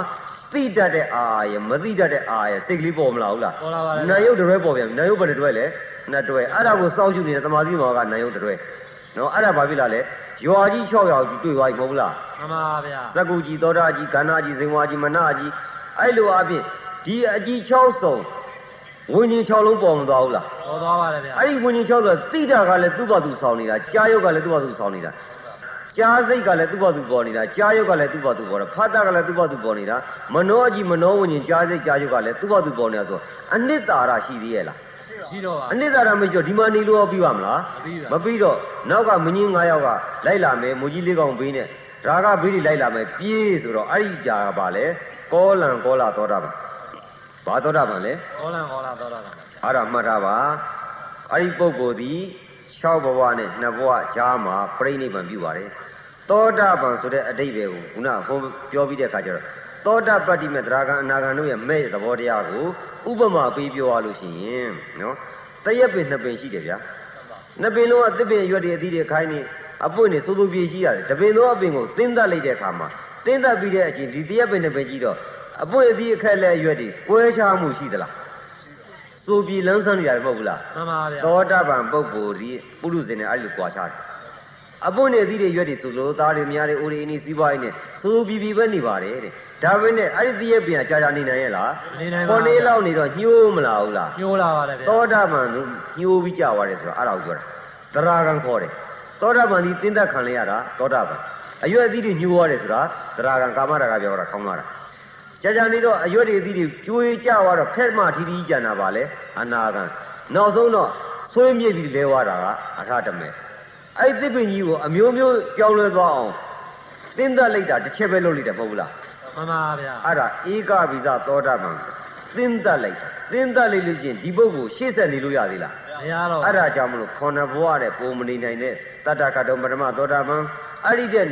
တိတတ်တဲ့အာရဲ့မတိတတ်တဲ့အာရဲ့စိတ်ကလေးပေါ်မလာဘူးလားပေါ်လာပါလေနာယုတ်တွဲပေါ်ပြန်ပြီနာယုတ်ဘယ်တွဲလဲနှစ်တွဲအဲ့ဒါကိုစောင့်ရှုနေတဲ့တမာသီမောကနာယုတ်တွဲနော်အဲ့ဒါဘာဖြစ်လာလဲရွာကြီး6ယောက်ကြီးတွေ့သွားပြီမဟုတ်ဘူးလားမှန်ပါဗျာသက္ကုကြီးသောတာကြီးကန္နာကြီးဇင်ဝါကြီးမနာကြီးအဲ့လိုအပြင်ဒီအကြီး6စုံဝิญဉ်6လုံးပေါ်မသွားဘူးလားပေါ်သွားပါတယ်ဗျာအဲ့ဒီဝิญဉ်6ဆိုတာတိတာကလည်းသူ့ဘာသူဆောင်နေတာကြားယုတ်ကလည်းသူ့ဘာသူဆောင်နေတာ ကြားစိတ်ကလည်းသူ့ဘာသူပေါ်နေတာကြားယုတ်ကလည်းသူ့ဘာသူပေါ်တာဖတ်တာကလည်းသူ့ဘာသူပေါ်နေတာမနောအကြီးမနောဝิญဉ်ကြားစိတ်ကြားယုတ်ကလည်းသူ့ဘာသူပေါ်နေတာဆိုအနှစ်သာရရှိသေးရဲ့လားရှိတော့ပါအနှစ်သာရမရှိတော့ဒီမှာနေလို့ရောပြီးပါမလားမပြီးပါမပြီးတော့နောက်ကမင်းကြီး9ယောက်ကလိုက်လာမယ်မူကြီးလေးကောင်ဘေးနဲ့ဒါကဘေးတွေလိုက်လာမယ်ပြေးဆိုတော့အဲ့ဒီကြာကပါလေကောလံကောလာသောတာပန်ဘာသောတာပန်လဲဟောလန်ဟောလာတော့တာပါအဲ့ဒါမှတ်ထားပါအဲ့ဒီပုဂ္ဂိုလ်ဒီ6ဘဝနဲ့2ဘဝကြားမှာပြိဋိဘံပြုပါတယ် သောတာပန်ဆိုတဲ့အတိတ်ပဲကိုခုနဟိုပြောပြီးတဲ့အခါကျတော့သောတာပတ္တိမေသရဂံအနာဂံတို့ရဲ့မဲ့သဘောတရားကိုဥပမာပေးပြောရလို့ရှိရင်နော်တရက်ပင်နှစ်ပင်ရှိတယ်ဗျာနှစ်ပင်လုံးကတစ်ပင်ရွက်တွေအသီးတွေခိုင်းနေအပွင့်နေစိုးစိုးပြေရှိရတယ်တပင်သောအပင်ကိုသင်းသက်လိုက်တဲ့အခါမှာသင်းသက်ပြီးတဲ့အချိန်ဒီတရက်ပင်နှစ်ပင်ကြီးတော့အပွင့်အသီးအခက်လက်ရွက်တွေကွဲခြားမှုရှိသလားစိုးပြေလန်းဆန်းနေရတယ်မဟုတ်ဘူးလားမှန်ပါဗျာသောတာပန်ပုဂ္ဂိုလ်ဒီပုရုဇဉ်နဲ့အဲ့လိုကြွာချတယ် အပွင့်နေသီးတွေရွက်တွေဆိုလို့သားတွေများတွေအိုတွေအင်းကြီးစီးပွားရေးနဲ့စိုးပြေပြေပဲနေပါတယ်တဲ့ဒါပဲနဲ့အဲ့ဒီသီးရဲ့ပြန်ကြာကြာနေနိုင်ရဲ့လားနေနိုင်ပါခေါ်နေလောက်နေတော့ညှိုးမလာဘူးလားညိုးလာပါတယ်ဗျာသောတာပန်တို့ညှိုးပြီးကြာသွားတယ်ဆိုတော့အဲ့ဒါကိုပြောတာသရဂံခေါ်တယ်သောတာပန်ဒီတင်းသက်ခံလဲရတာသောတာပန်အရွက်အသီးတွေညှိုးရတယ်ဆိုတာသရဂံကာမရာဂပြောတာခေါင်းလာတာကြာကြာနေတော့အရွက်တွေအသီးတွေကျွေးကြသွားတော့ခက်မှထီထီကြံတာပါလေအနာဂံနောက်ဆုံးတော့ဆွေးမြေ့ပြီးလဲသွားတာကအထတမဲ အဲ့ဒီသစ်ပင်ကြီးကိုအမျိုးမျိုးကြောင်းလဲသွားအောင်တင်းသက်လိုက်တာတစ်ချက်ပဲလုပ်လိုက်တယ်မဟုတ်ဘူးလားမှန်ပါဗျာအဲ့ဒါဧကဗိဇသောတာပန်သင်းသက်လိုက်တာသင်းသက်လိုက်လို့ချင်းဒီပုဂ္ဂိုလ်ရှေ့ဆက်နေလို့ရသေးလားမရတော့အဲ့ဒါကြောင့်မလို့ခေါဏဘဝတဲ့ပုံမနေနိုင်တဲ့တတ္တကတောပထမသောတာပန်အဲ့ဒီတဲ့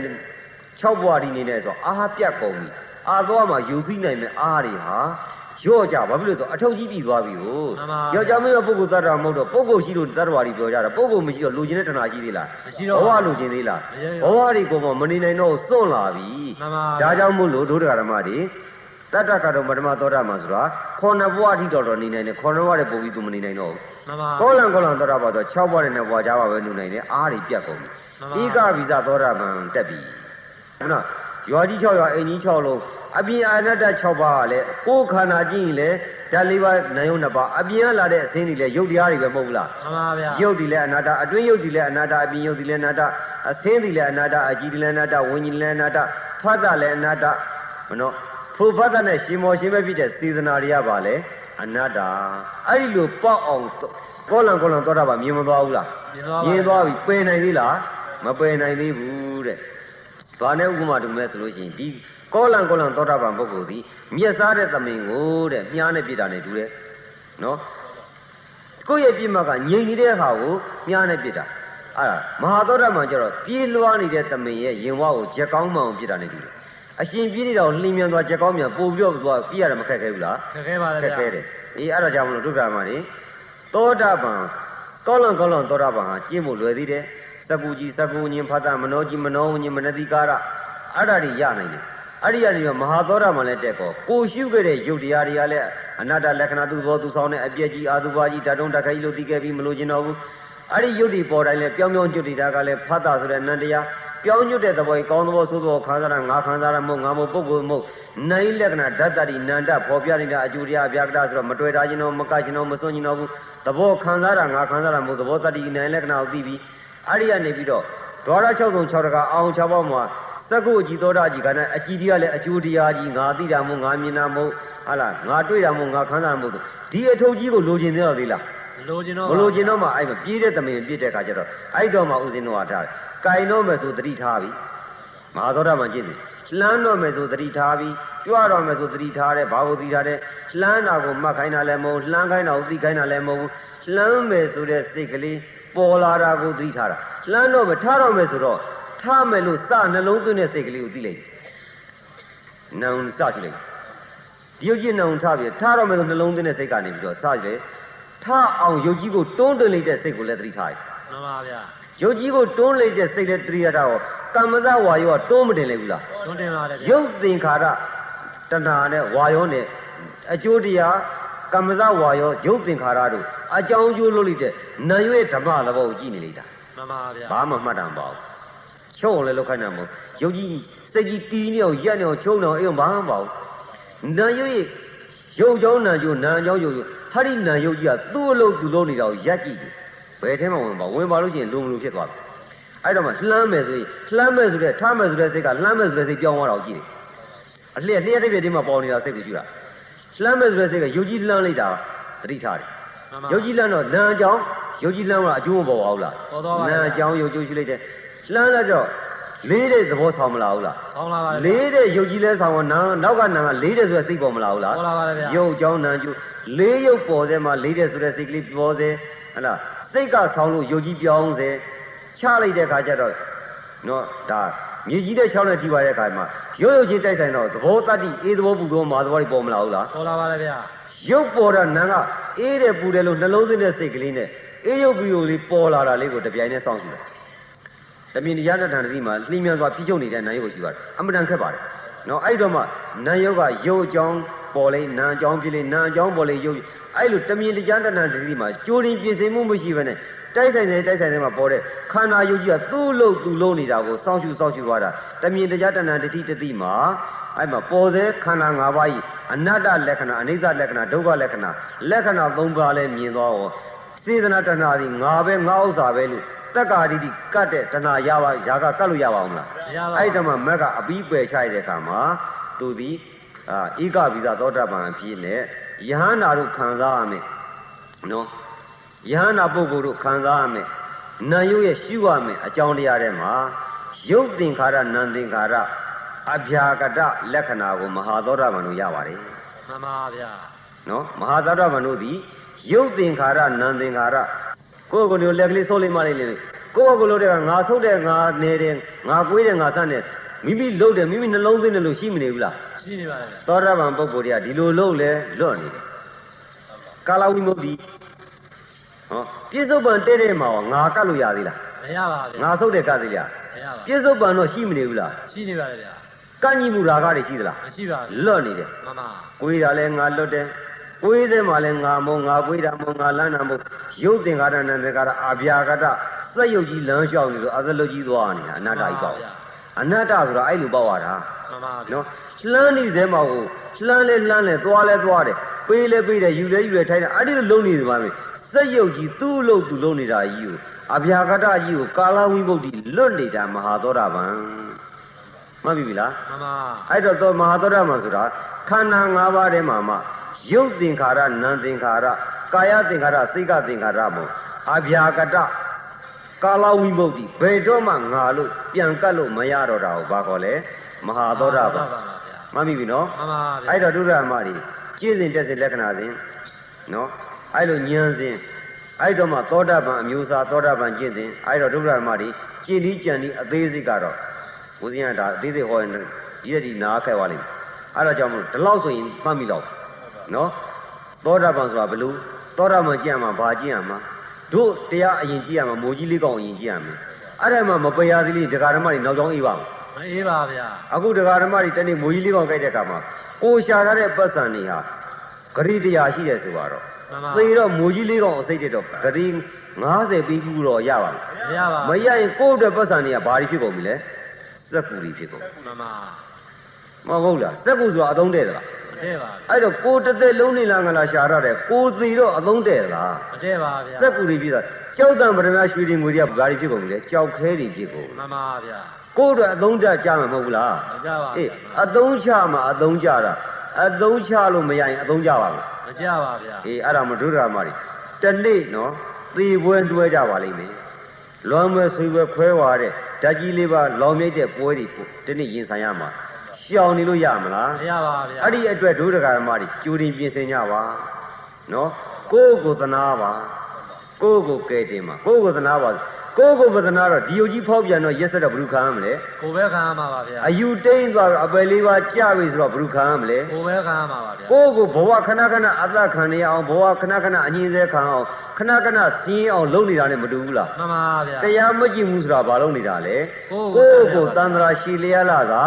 6ဘဝဒီနေနေဆိုအာပြတ်ကုန်ပြီအာသွားမှာယူစည်းနိုင်မဲ့အားတွေဟာ ရော့ကြဘာဖြစ်လို့လဲဆိုအထုပ်ကြီးပြီးသွားပြီကိုရော့ကြမင်းကပုဂ္ဂိုလ်သတ္တဝါမဟုတ်တော့ပုဂ္ဂိုလ်ရှိလို့သတ္တဝါတွေပြောကြတာပုဂ္ဂိုလ်မရှိတော့လူချင်းတဲ့တဏှာရှိသေးလားမရှိတော့ဘဝလူချင်းသေးလားမရှိဘတော့ဝတွေကိုမှမနေနိုင်တော့စွန့်လာပြီမှန်ပါဒါကြောင့်မို့လို့ဒုဒကဓမ္မတွေတတ္တကတောပထမသောတာပန်ဆိုတာခေါဏဘဝအထိတော်တော်နေနိုင်တယ်ခေါဏဘဝတဲ့ပုံပြီးသူမနေနိုင်တော့ဘူးမှန်ပါကောလံကောလံသောတာပန်ဆို6ဘဝနဲ့2ဘဝကြားပါပဲနေနိုင်တယ်အားတွေပြတ်ကုန်ပြီမှန်ပါဧကဗီဇသောတာပန်တက်ပြီခုန ရွာကြီး6ရွာအိမ်ကြီး6လုံးအပြင်အာနတ္တ6ပါးကလည်းကိုယ်ခန္ဓာကြည့်ရင်လည်းဓာတ်၄ပါးနာယုံ2ပါးအပြင်ကလာတဲ့အစင်းတွေလည်းရုပ်တရားတွေပဲမဟုတ်ဘူးလားမှန်ပါဗျာရုပ်ဒီလည်းအနာတ္တအတွင်းရုပ်ဒီလည်းအနာတ္တအပြင်ရုပ်ဒီလည်းအနာတ္တအစင်းဒီလည်းအနာတ္တအကြည်ဒီလည်းအနာတ္တဝิญဉ်လည်းအနာတ္တဖတ်တာလည်းအနာတ္တမနော်ဖုဖတ်တာနဲ့ရှင်မောရှင်ပဲဖြစ်တဲ့စေတနာတွေကပါလေအနာတ္တအဲ့ဒီလိုပေါက်အောင်ကောလံကောလံသောတာပန်မြင်မသွားဘူးလားမြင်သွားပါမြင်သွားပြီပယ်နိုင်သေးလားမပယ်နိုင်သေးဘူးတဲ့ ဘာနဲ့ဥပမာတူမဲ့ဆိုလို့ရှိရင်ဒီကောလံကောလံသောတာပန်ပုဂ္ဂိုလ်ဒီမျက်စားတဲ့သမင်ကိုတဲ့မြားနဲ့ပြစ်တာနဲ့တူတယ်နော်ကိုယ့်ရဲ့ပြစ်မှတ်ကငြိမ်နေတဲ့ဟာကိုမြားနဲ့ပြစ်တာအဲ့ဒါမဟာသောတာပန်ကျတော့ပြေးလွှားနေတဲ့တမင်ရဲ့ရင်ဝါကိုကြက်ကောင်းမှအောင်ပြစ်တာနေတူတယ်အရှင်ပြေးနေတာကိုလှင်မြန်သွားကြက်ကောင်းမြန်ပို့ပြီးတော့သွားပြည့်ရတာမခက်ခဲဘူးလားခက်ခဲပါလေခက်ဗျာခဲတယ်အေးအဲ့ဒါကြောင့်မလို့ဒုက္ခမှာနေသောတာပန်ကောလံကောလံသောတာပန်ဟာကျင့်ဖို့လွယ်သေးတယ် စကုကြီးစကုညင်ဖတ်တာမနောကြီးမနောညင်မနတိကာရအဲ့ဒါတွေရနိုင်တယ်အဲ့ဒီကနေတော့မဟာသောတာပန်လည်းတက်ကောကိုရှုခဲ့တဲ့ယုတ်တရားတွေကလည်းအနာတ္တလက္ခဏာသူဘောသူဆောင်တဲ့အပြည့်ကြီးအာသုဘကြီးဓာတုံတခိုင်လို့သိခဲ့ပြီးမလို့ကျင်တော့ဘူးအဲ့ဒီယုတ်ဒီပေါ်တိုင်းလည်းပြောင်းပြောင်းကျွတ်တိတာကလည်းဖတ်တာဆိုတဲ့နန္တရားပြောင်းညွတ်တဲ့သဘောကြီးကောင်းသဘောဆိုးသဘောခံစားတာငါခံစားတာမဟုတ်ငါမဟုတ်ပုဂ္ဂိုလ်မဟုတ်နိုင်လက္ခဏာဓာတ်တတိနန္တဖော်ပြနေတာအကျိုးတရားအပြာကတာဆိုတော့မတွေ့တာချင်းတော့မကချင်းတော့မစွန့်ချင်းတော့ဘူးသဘောခံစားတာငါခံစားတာမဟုတ်သဘောတတိနိုင်လက္ခဏာကိုသိပြီး အဲ့ဒီကနေပြီးတော့ဒွါရ6ဆုံး6တကအောင်6ပေါက်မှာစက္ကုအကြည်သောတာအကြည်ကနဲ့အကြည်တရားလည်းအကျိုးတရားကြီးငါသိတာမဟုတ်ငါမြင်တာမဟုတ်ဟာလားငါတွေ့တာမဟုတ်ငါခံစားတာမဟုတ်ဒီအထုပ်ကြီးကိုလိုချင်သေးတော့သေးလားလိုချင်တော့မလိုချင်တော့မှအဲ့မပြေးတဲ့သမင်ပြည့်တဲ့ခါကျတော့အဲ့တော့မှဥစဉ်တော့ထားတယ်။ကင်တော့မယ်ဆိုတတိထားပြီ။မဟာသောတာပန်ကျင့်တယ်လှမ်းတော့မယ်ဆိုသတိထားပြီးကြွတော့မယ်ဆိုသတိထားတယ်ဘာကိုသတိထားတယ်လှမ်းတာကိုမှတ်ခိုင်းတာလည်းမဟုတ်လှမ်းခိုင်းတာကိုသိခိုင်းတာလည်းမဟုတ်လှမ်းမယ်ဆိုတဲ့စိတ်ကလေး ပေါ်လာတာကိုသတိထားတာလှမ်းတော့မယ်ထားတော့မယ်ဆိုတော့ထားမယ်လို့စနှလုံးသွင်းတဲ့စိတ်ကလေးကိုသိလိုက်တယ်နောင်စရှိလိုက်ဒီယုတ်ကြီးနောင်ထားပြီးထားတော့မယ်ဆိုနှလုံးသွင်းတဲ့စိတ်ကနေပြီးတော့စရှိတယ်ထားအောင်ယုတ်ကြီးကိုတွန်းတင်လိုက်တဲ့စိတ်ကိုလည်းသတိထားရတယ်မှန်ပါဗျာယုတ်ကြီးကိုတွန်းလိုက်တဲ့စိတ်နဲ့တရိယတာကိုကမ္မဇဝါယောကတွန်းမတင်လိုက်ဘူးလားတွန်းတင်ပါတယ်ဗျာယုတ်သင်္ခါရတဏှာနဲ့ဝါယောနဲ့အကျိုးတရား ကမ္မဇဝါယောယုတ်သင်္ခါရတို့အကြောင်းအကျိုးလုပ်လိုက်တဲ့နာရွေဓမ္မသဘောကိုကြည့်နေလိုက်တာမှန်ပါဗျာဘာမှမှတ်တာမပေါ့ချုပ်အောင်လည်းလောက်ခိုင်းတာမဟုတ်ယုတ်ကြီးစိတ်ကြီးတီးနေအောင်ရက်နေအောင်ချုံနေအောင်အဲ့ဘာမှမပေါ့နာရွေရုပ်ကြောင်းနာကျိုးနာကြောင်းယုတ်ယုတ်ဟာဒီနာယုတ်ကြီးကသူ့အလုပ်သူ့လုပ်နေတာကိုရက်ကြည့်တယ်ဘယ်ထဲမှာဝင်ပါဝင်ပါလို့ရှိရင်လုံမလို့ဖြစ်သွားတယ်အဲ့တော့မှလှမ်းမယ်ဆိုရင်လှမ်းမယ်ဆိုတဲ့ထားမယ်ဆိုတဲ့စိတ်ကလှမ်းမယ်ဆိုတဲ့စိတ်ပြောင်းသွားတာကိုကြည့်တယ်အလျက်လျက်တစ်ပြည့်တည်းမှာပေါ်နေတာစိတ်ကိုကြည့်တာ လှမ်းမယ်ဆိုတဲ့စိတ်ကယုတ်ကြီးလှမ်းလိုက်တာသတိထားတယ်မှန်ပါယုတ်ကြီးလမ်းတော့လမ်းအကြောင်းယုတ်ကြီးလမ်းကအကျိုးမပေါ်ပါဘူးလားပေါ်သွားပါဘူးလမ်းအကြောင်းယုတ်ကျိုးရှိလိုက်တယ်လမ်းလိုက်တော့လေးတဲ့သဘောဆောင်မလာဘူးလားဆောင်းလာပါတယ်လေးတဲ့ယုတ်ကြီးလဲဆောင်တော့နာနောက်ကနာကလေးတဲ့ဆိုတဲ့စိတ်ပေါ်မလာဘူးလားပေါ်လာပါတယ်ဗျာယုတ်အကြောင်းနာကျိုးလေးယုတ်ပေါ်စေမှာလေးတဲ့ဆိုတဲ့စိတ်ကလေးပေါ်စေဟလားစိတ်ကဆောင်လို့ယုတ်ကြီးပြောင်းစေချလိုက်တဲ့ခါကျတော့နော်ဒါ မြေကြီးတဲ့ချောင်းနဲ့ထိပါတဲ့ခါမှာရုပ်ရုပ်ချင်းတိုက်ဆိုင်တော့သဘောတတ္တိအေးသဘောပူသဘောမာသဘောတွေပေါ်မလာဘူးလားပေါ်လာပါတယ်ဗျာရုပ်ပေါ်တာနာကအေးတယ်ပူတယ်လို့နှလုံးသွင်းတဲ့စိတ်ကလေးနဲ့အေးရုပ်ပြီးကိုလေးပေါ်လာတာလေးကိုတပြိုင်နဲ့စောင့်ကြည့်တယ်။တမင်တရားတဏ္ဍာတိမှာလှိမြန်စွာဖြိချုပ်နေတဲ့နာယုတ်ရှိပါတယ်။အမှန်တန်ခက်ပါတယ်။နော်အဲ့တော့မှနာယုတ်ကရုပ်အကြောင်းပေါ်လေနာအကြောင်းဖြစ်လေနာအကြောင်းပေါ်လေရုပ်အဲ့လိုတမင်တရားတဏ္ဍာတိမှာကြိုးရင်ပြင်ဆင်မှုမရှိဘဲနဲ့ တိုက်ဆိုင်တဲ့တိုက်ဆိုင်တဲ့မှာပေါ်တဲ့ခန္ဓာယုတ်ကြီးကသူ့လို့သူ့လို့နေတာကိုစောင့်ရှုစောင့်ရှုသွားတာတမင်တရားတဏ္ဍာတိတတိမှာအဲ့မှာပေါ်စေခန္ဓာ၅ပါးဤအနတ္တလက္ခဏာအနိစ္စလက္ခဏာဒုက္ခလက္ခဏာလက္ခဏာ၃ပါးလည်းမြင်သွားရောစေတနာတဏှာဒီငါပဲငါဥစ္စာပဲလို့တက္ကာတိတိကတ်တဲ့တဏှာရပါຢာကကတ်လို့ရပါအောင်မလားမရပါဘူးအဲ့တမှာမက်ကအပြီးပယ်ချရတဲ့အခါမှာသူဒီအာဧကဗီဇသောတာပန်အဖြစ်နဲ့ယဟန္တာတို့ခံစားရမယ်နော် ယဟန္တာပုဂ္ဂိုလ်တို့ခံစားရမယ်နာယုရဲ့ရှုရမယ်အကြောင်းတရားတွေမှာယုတ်သင်္ခါရနံသင်္ခါရအဗျာကတလက္ခဏာကိုမဟာသောတာပန်တို့ရပါတယ်မှန်ပါဗျာနော်မဟာသောတာပန်တို့သည်ယုတ်သင်္ခါရနံသင်္ခါရကိုယ့်ကိုယ်ကိုလက်ကလေးဆိုးလိုက်မှလိုက်လေကိုယ့်ကိုယ်ကိုလို့တဲ့ကငါဆုတ်တဲ့ငါနေတဲ့ငါကွေးတဲ့ငါသတ်တဲ့မိမိလှုပ်တယ်မိမိနှလုံးသွင်းတယ်လို့ရှိမနေဘူးလားရှိနေပါတယ်ဗျာသောတာပန်ပုဂ္ဂိုလ်တွေကဒီလိုလှုပ်လဲလွတ်နေတယ်ကာလဝိမု ക്തി ဟောပြစ္ဆုတ်ပန်တဲ့တဲ့မှာရောငါကတ်လို့ရသေးလားမရပါဗျာငါဆုတ်တဲ့ကတ်သေးလားမရပါပြစ္ဆုတ်ပန်တော့ရှိမနေဘူးလားရှိနေပါတယ်ဗျာကန့်ညီမှုရာဂတွေရှိသလားမရှိပါဘူးလွတ်နေတယ်မှန်ပါကိုယ်တာလဲငါလွတ်တယ်ကိုယ်တဲ့မှာလဲငါမုံငါကိုယ်တာမုံငါလန်းနာမုံရုပ်သင်္ကာရနံသင်္ကာရအာဗျာကတစက်ယုတ်ကြီးလမ်းလျှောက်နေလို့အသလုတ်ကြီးသွားနေတာအနတ္တကြီးပေါ့အနတ္တဆိုတာအဲ့လိုပေါ့ရတာမှန်ပါဗျာနော်လှမ်းနေသေးမှာကိုလှမ်းလဲလှမ်းလဲသွားလဲသွားတယ်ပေးလဲပေးတယ်ယူလဲယူလဲထိုင်တယ်အဲ့ဒီလိုလုံးနေသမှာပဲ စက်ယုတ်ကြီးသူ့အလို့သူလုံးနေတာကြီးကိုအဗျာကတကြီးကိုကာလဝိမု ക്തി လွတ်နေတာမဟာသောတာပန်မှတ်ပြီပြီလား မှန်ပါ အဲ့တော့သောမဟာသောတာပန်ဆိုတာခန္ဓာ၅ပါးထဲမှာမှယုတ်သင်္ခါရနံသင်္ခါရကာယသင်္ခါရစိတ်ကသင်္ခါရမို့အဗျာကတကာလဝိမု ക്തി ဘယ်တော့မှငါလို့ပြန်ကတ်လို့မရတော့တာကိုဘာခေါ်လဲမဟာသောတာပန် မှန်ပါဗျာ မှတ်ပြီပြီနော် မှန်ပါဗျာ အဲ့တော့ဒုရမတွေကျင့်စဉ်တက်စဉ်လက္ခဏာစဉ်နော် အဲ့လိုဉာဏ်စဉ်အဲ့တော့မှသောတာပန်အမျိုးအစားသောတာပန်ကျင့်စဉ်အဲ့တော့ဒုရမတွေကျင့်ဒီကြံဒီအသေးစိတ်ကတော့ဘုဇင်ကဒါအသေးစိတ်ဟောရင်ဒီရက်ဒီနားခဲ့သွားလိမ့်မယ်အဲ့တော့ကြောင့်မလို့ဒီလောက်ဆိုရင်မှတ်မိတော့နော်သောတာပန်ဆိုတာဘယ်လိုသောတာပန်ကျင့်ရမှာဘာကျင့်ရမှာတို့တရားအရင်ကျင့်ရမှာမိုးကြီးလေးကောင်အရင်ကျင့်ရမယ်အဲ့ဒါမှမပရာသေးလေးဒကာဓမ္မတွေနောက်ကြောင်းအေးပါမယ်မအေးပါဗျာအခုတရားဓမ္မတွေတနေ့မိုးကြီးလေးကောင်ကြိုက်တဲ့အခါမှာကိုရှာထားတဲ့ပတ်စံတွေဟာဂရိတရားရှိတယ်ဆိုတော့မှန်ပါ သေတော့မိုးကြီးလေးကောင်အစိတ်တက်တော့ဂရိ90ပြီးကူတော့ရပါမယ်မရပါမရရင်ကိုယ့်အတွက်ပတ်စံတွေကဘာတွေဖြစ်ကုန်ပြီလဲစက်ကူတွေဖြစ်ကုန်မှန်ပါမဟုတ်လားစက်ကူဆိုတာအသုံးတဲ့သလားမတည့်ပါဗျာအဲ့တော့ကိုယ်တစ်သက်လုံးနေလားငလားရှာထားတယ်ကိုယ်သေတော့အသုံးတဲ့သလားမတည့်ပါဗျာစက်ကူတွေဖြစ်တာကြောက်တံပရမရွှေတွေငွေတွေကဘာတွေဖြစ်ကုန်ပြီလဲကြောက်ခဲတွေဖြစ်ကုန်မှန်ပါဗျာကိုယ့်အတွက်အသုံးတကြမှာမဟုတ်ဘူးလားမကြပါအေးဗျာအသုံးချမှာအသုံးချတာ အသုံးချလို့မရရင်အသုံးချပါမယ်မကြပါဗျာအေးအဲ့ဒါမဒုဒရာမတွေတနေ့နော်သေပွဲတွဲကြပါလိမ့်မယ်လွမ်းပွဲဆွေပွဲခွဲဝါတဲ့ဓာတ်ကြီးလေးပါလောင်မြိတ်တဲ့ပွဲတွေဒီနေ့ရင်ဆိုင်ရမှာရှောင်နေလို့ရမလားမရပါဗျာအဲ့ဒီအတွက်ဒုဒကာဓမ္မတွေကြိုတင်ပြင်ဆင်ကြပါနော်ကိုယ့်ကိုယ်သနာပါကိုယ့်ကိုယ်ကဲတင်ပါကိုယ့်ကိုယ်သနာပါ ကိုယ့်ကိုယ်ပသနာတော့ဒီယုတ်ကြီးဖောက်ပြန်တော့ရက်ဆက်တော့ဘယ်သူခံရမလဲကိုပဲခံရမှာပါဗျာအယူတိမ့်သွားတော့အပယ်လေးပါကြပြီဆိုတော့ဘယ်သူခံရမလဲကိုပဲခံရမှာပါဗျာကိုယ့်ကိုဘဝခဏခဏအသက်ခံနေရအောင်ဘဝခဏခဏအငြင်းဆဲခံအောင်ခဏခဏစီးအောင်လုပ်နေတာနဲ့မတူဘူးလားမှန်ပါဗျာတရားမကြည့်ဘူးဆိုတာဘာလို့နေတာလဲကိုကိုယ့်ယ့်ကိုကိုတန်ត្រာရှည်လျက်လာတာ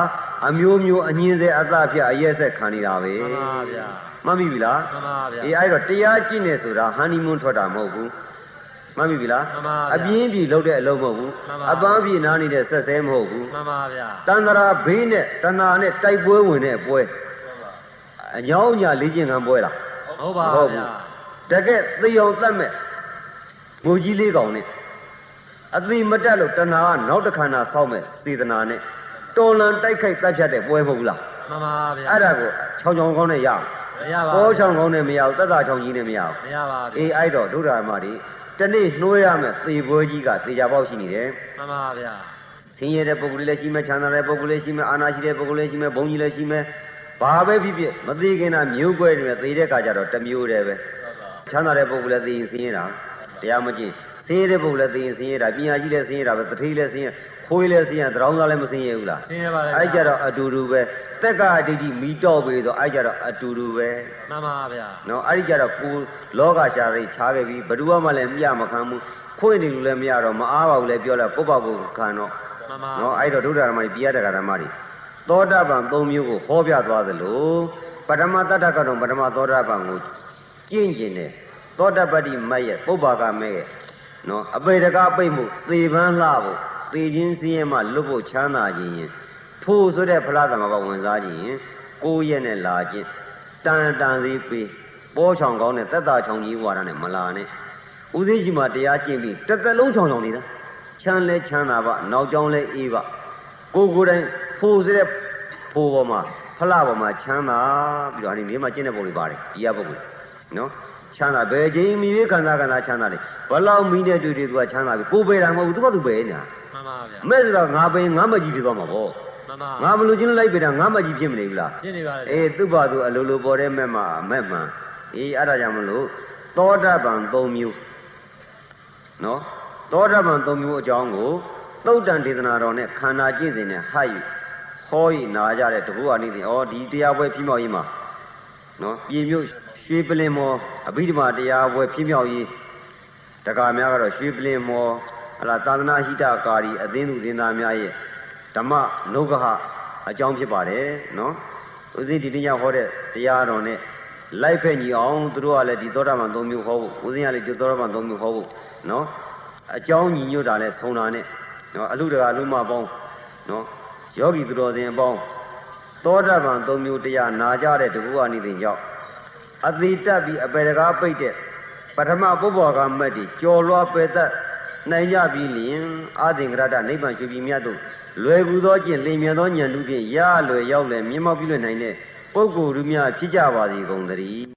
အမျိုးမျိုးအငင်းစေအသဖြတ်အရက်ဆက်ခံနေတာပဲမှန်ပါဗျာမှတ်မိပြီလားမှန်ပါဗျာအေးအဲ့တော့တရားကြည့်နေဆိုတာဟန်နီမွန်းထွက်တာမဟုတ်ဘူး မှတ်မိပြီလားမှန်ပါဗျာအပြင်းပြေလုပ်တဲ့အလုပ်မဟုတ်ဘူးမှန်ပါအပန်းပြေနားနေတဲ့ဆက်ဆဲမဟုတ်ဘူးမှန်ပါဗျာတန်ត្រာဘေးနဲ့တဏှာနဲ့တိုက်ပွဲဝင်တဲ့ပွဲအညောင်းညာလေးကျင်ခံပွဲလားဟုတ်ပါဟုတ်ဘူးဗျာတကယ်သေအောင်တတ်မဲ့ငိုကြီးလေးကောင်နဲ့အသိမတက်လို့တဏှာကနောက်တစ်ခန္ဓာဆောက်မဲ့စေတနာနဲ့တော်လန်တိုက်ခိုက်တတ်ဖြတ်တဲ့ပွဲမဟုတ်ဘူးလားမှန်ပါဗျာအဲ့ဒါကိုချောင်းချောင်းကောင်းနဲ့ရအောင်မရပါပေါ်ချောင်းကောင်းနဲ့မရဘူးတက်တာချောင်းကြီးနဲ့မရဘူးမရပါဗျာအေးအဲ့တော့ဒုဒ္ဓမတွေ တနေ့နှိုးရမယ်သေပွဲကြီးကသေချာပေါက်ရှိနေတယ်မှန်ပါဗျာဆင်းရဲတဲ့ပုဂ္ဂိုလ်လည်းရှိမယ်ချမ်းသာတဲ့ပုဂ္ဂိုလ်လည်းရှိမယ်အာနာရှိတဲ့ပုဂ္ဂိုလ်လည်းရှိမယ်ဘုံကြီးလည်းရှိမယ်ဘာပဲဖြစ်ဖြစ်မသေးခင်တာမျိုးကွဲနေတယ်သေတဲ့ခါကျတော့တစ်မျိုးတည်းပဲချမ်းသာတဲ့ပုဂ္ဂိုလ်လည်းသိရင်ဆင်းရဲတာတရားမကျင့်ဆင်းရဲတဲ့ပုဂ္ဂိုလ်လည်းသိရင်ဆင်းရဲတာပညာရှိလည်းဆင်းရဲတာပဲတတိလည်းဆင်းရဲ ခွေးလည်းဆင်းရဲတရောင်းသားလည်းမဆင်းရဲဘူးလားရှင်းရပါတယ်အဲ့ကြတော့အတူတူပဲတက်ကအတိတ်မီတော့ပြီဆိုအဲ့ကြတော့အတူတူပဲမှန်ပါဗျာနော်အဲ့ဒီကြတော့ကိုလောကရှာရိခြားခဲ့ပြီဘယ်သူမှလည်းမြမခံဘူးခွေးနေလူလည်းမရတော့မအားပါဘူးလည်းပြောလိုက်ကိုယ့်ဘာကိုခံတော့မှန်ပါနော်အဲ့တော့ဒုဒ္ဓဓမ္မကြီးပြရတက္ကဓမ္မကြီးသောတာပန်၃မျိုးကိုဟောပြသွားသလိုပထမတတ္တကတော့ပထမသောတာပန်ကိုကျင့်ကျင်တယ်သောတပတ္တိမတ်ရဲ့ပုပ္ပါကမဲ့ရဲ့နော်အပေတကားပိတ်မှုသေပန်းလှဖို့ သေခြင်းစည်းရဲမှလွတ်ဖို့ချမ်းသာခြင်းရင်ထိုးဆိုတဲ့ဖလားသမဘဝင်စားခြင်းရင်ကိုယ့်ရဲ့နဲ့လာခြင်းတန်တန်စီပေးပေါ်ချောင်ကောင်းတဲ့တက်တာချောင်ကြီးဝါဒနဲ့မလာနဲ့ဦးသိရှိမှတရားကျင့်ပြီးတစ်သက်လုံးချောင်ချောင်နေတာချမ်းလဲချမ်းသာပါနောက်ကြောင်းလဲအေးပါကိုယ်ကိုယ်တိုင်ဖိုးစတဲ့ဖိုးပေါ်မှာဖလပေါ်မှာချမ်းသာပြီးတော့အဲဒီနေမှာကျင့်တဲ့ပုံတွေပါတယ်ဒီရပုဂ္ဂိုလ်နော် ချမ်းသာဘယ်ချိန်မိရေးခန္ဓာခန္ဓာချမ်းသာတယ်ဘလောက်မိတဲ့တွေ့တွေ့သူကချမ်းသာပြီကိုယ်ပဲတာမဟုတ်ဘူးသူကသူပဲညာမှန်ပါဗျာမဲ့ဆိုတော့ငါပဲငါမကြီးဖြစ်သွားမှာပေါ့မှန်ပါငါဘလို့ချင်းလိုက်ပဲတာငါမကြီးဖြစ်မနေဘူးလားရှင်းနေပါတယ်အေးသူ့ဘာသူအလိုလိုပေါ်တဲ့မဲ့မှာမဲ့မှန်အေးအဲ့ဒါကြောင့်မလို့သောတာပန်၃မျိုးနော်သောတာပန်၃မျိုးအကြောင်းကိုသုတ်တန်ဒေသနာတော်နဲ့ခန္ဓာကျင့်စဉ်နဲ့ဟတ်ယူဟောဤနာကြတဲ့တကူအနိသင်ဩဒီတရားပွဲဖြစ်မြောက်ရေးမှာနော်ပြည်မြို့ ရွှေပလင်မော်အဘိဓမ္မာတရားပွဲဖြစ်မြောက်ရေးတက္ကများကတော့ရွှေပလင်မော်ဟလာသာသနာဟိတကာရီအသင်းသူသင်သားများရဲ့ဓမ္မနုဂဟအကြောင်းဖြစ်ပါတယ်နော်ဦးဇင်းဒီနေ့ညဟောတဲ့တရားတော်နဲ့လိုက်ဖက်ညီအောင်သူတို့ကလည်းဒီသောတာပန်၃မျိုးဟောဖို့ဦးဇင်းကလည်းဒီသောတာပန်၃မျိုးဟောဖို့နော်အကြောင်းညီညွတ်တာနဲ့ဆုံတာနဲ့နော်အလူတကာလူမပေါင်းနော်ယောဂီသူတော်စင်အပေါင်းသောတာပန်၃မျိုးတရားနာကြတဲ့တကူအနိသင်ရောက် အသေးတက်ပြီးအပေတကားပိတ်တဲ့ပထမပုဗ္ဗောကမတ်တီကြော်လွားပယ်သက်နိုင်ကြပြီလျင်အာသင်္ကရတနိဗ္ဗာန်ရှိပြီမြတ်တို့လွယ်ကူသောကျင့်လင်မြန်သောဉာဏ်လူဖြင့်ရလွယ်ရောက်လဲမြင်မောက်ပြုလွယ်နိုင်တဲ့ပုဂ္ဂိုလ်လူများဖြစ်ကြပါစေကုန်သတည်း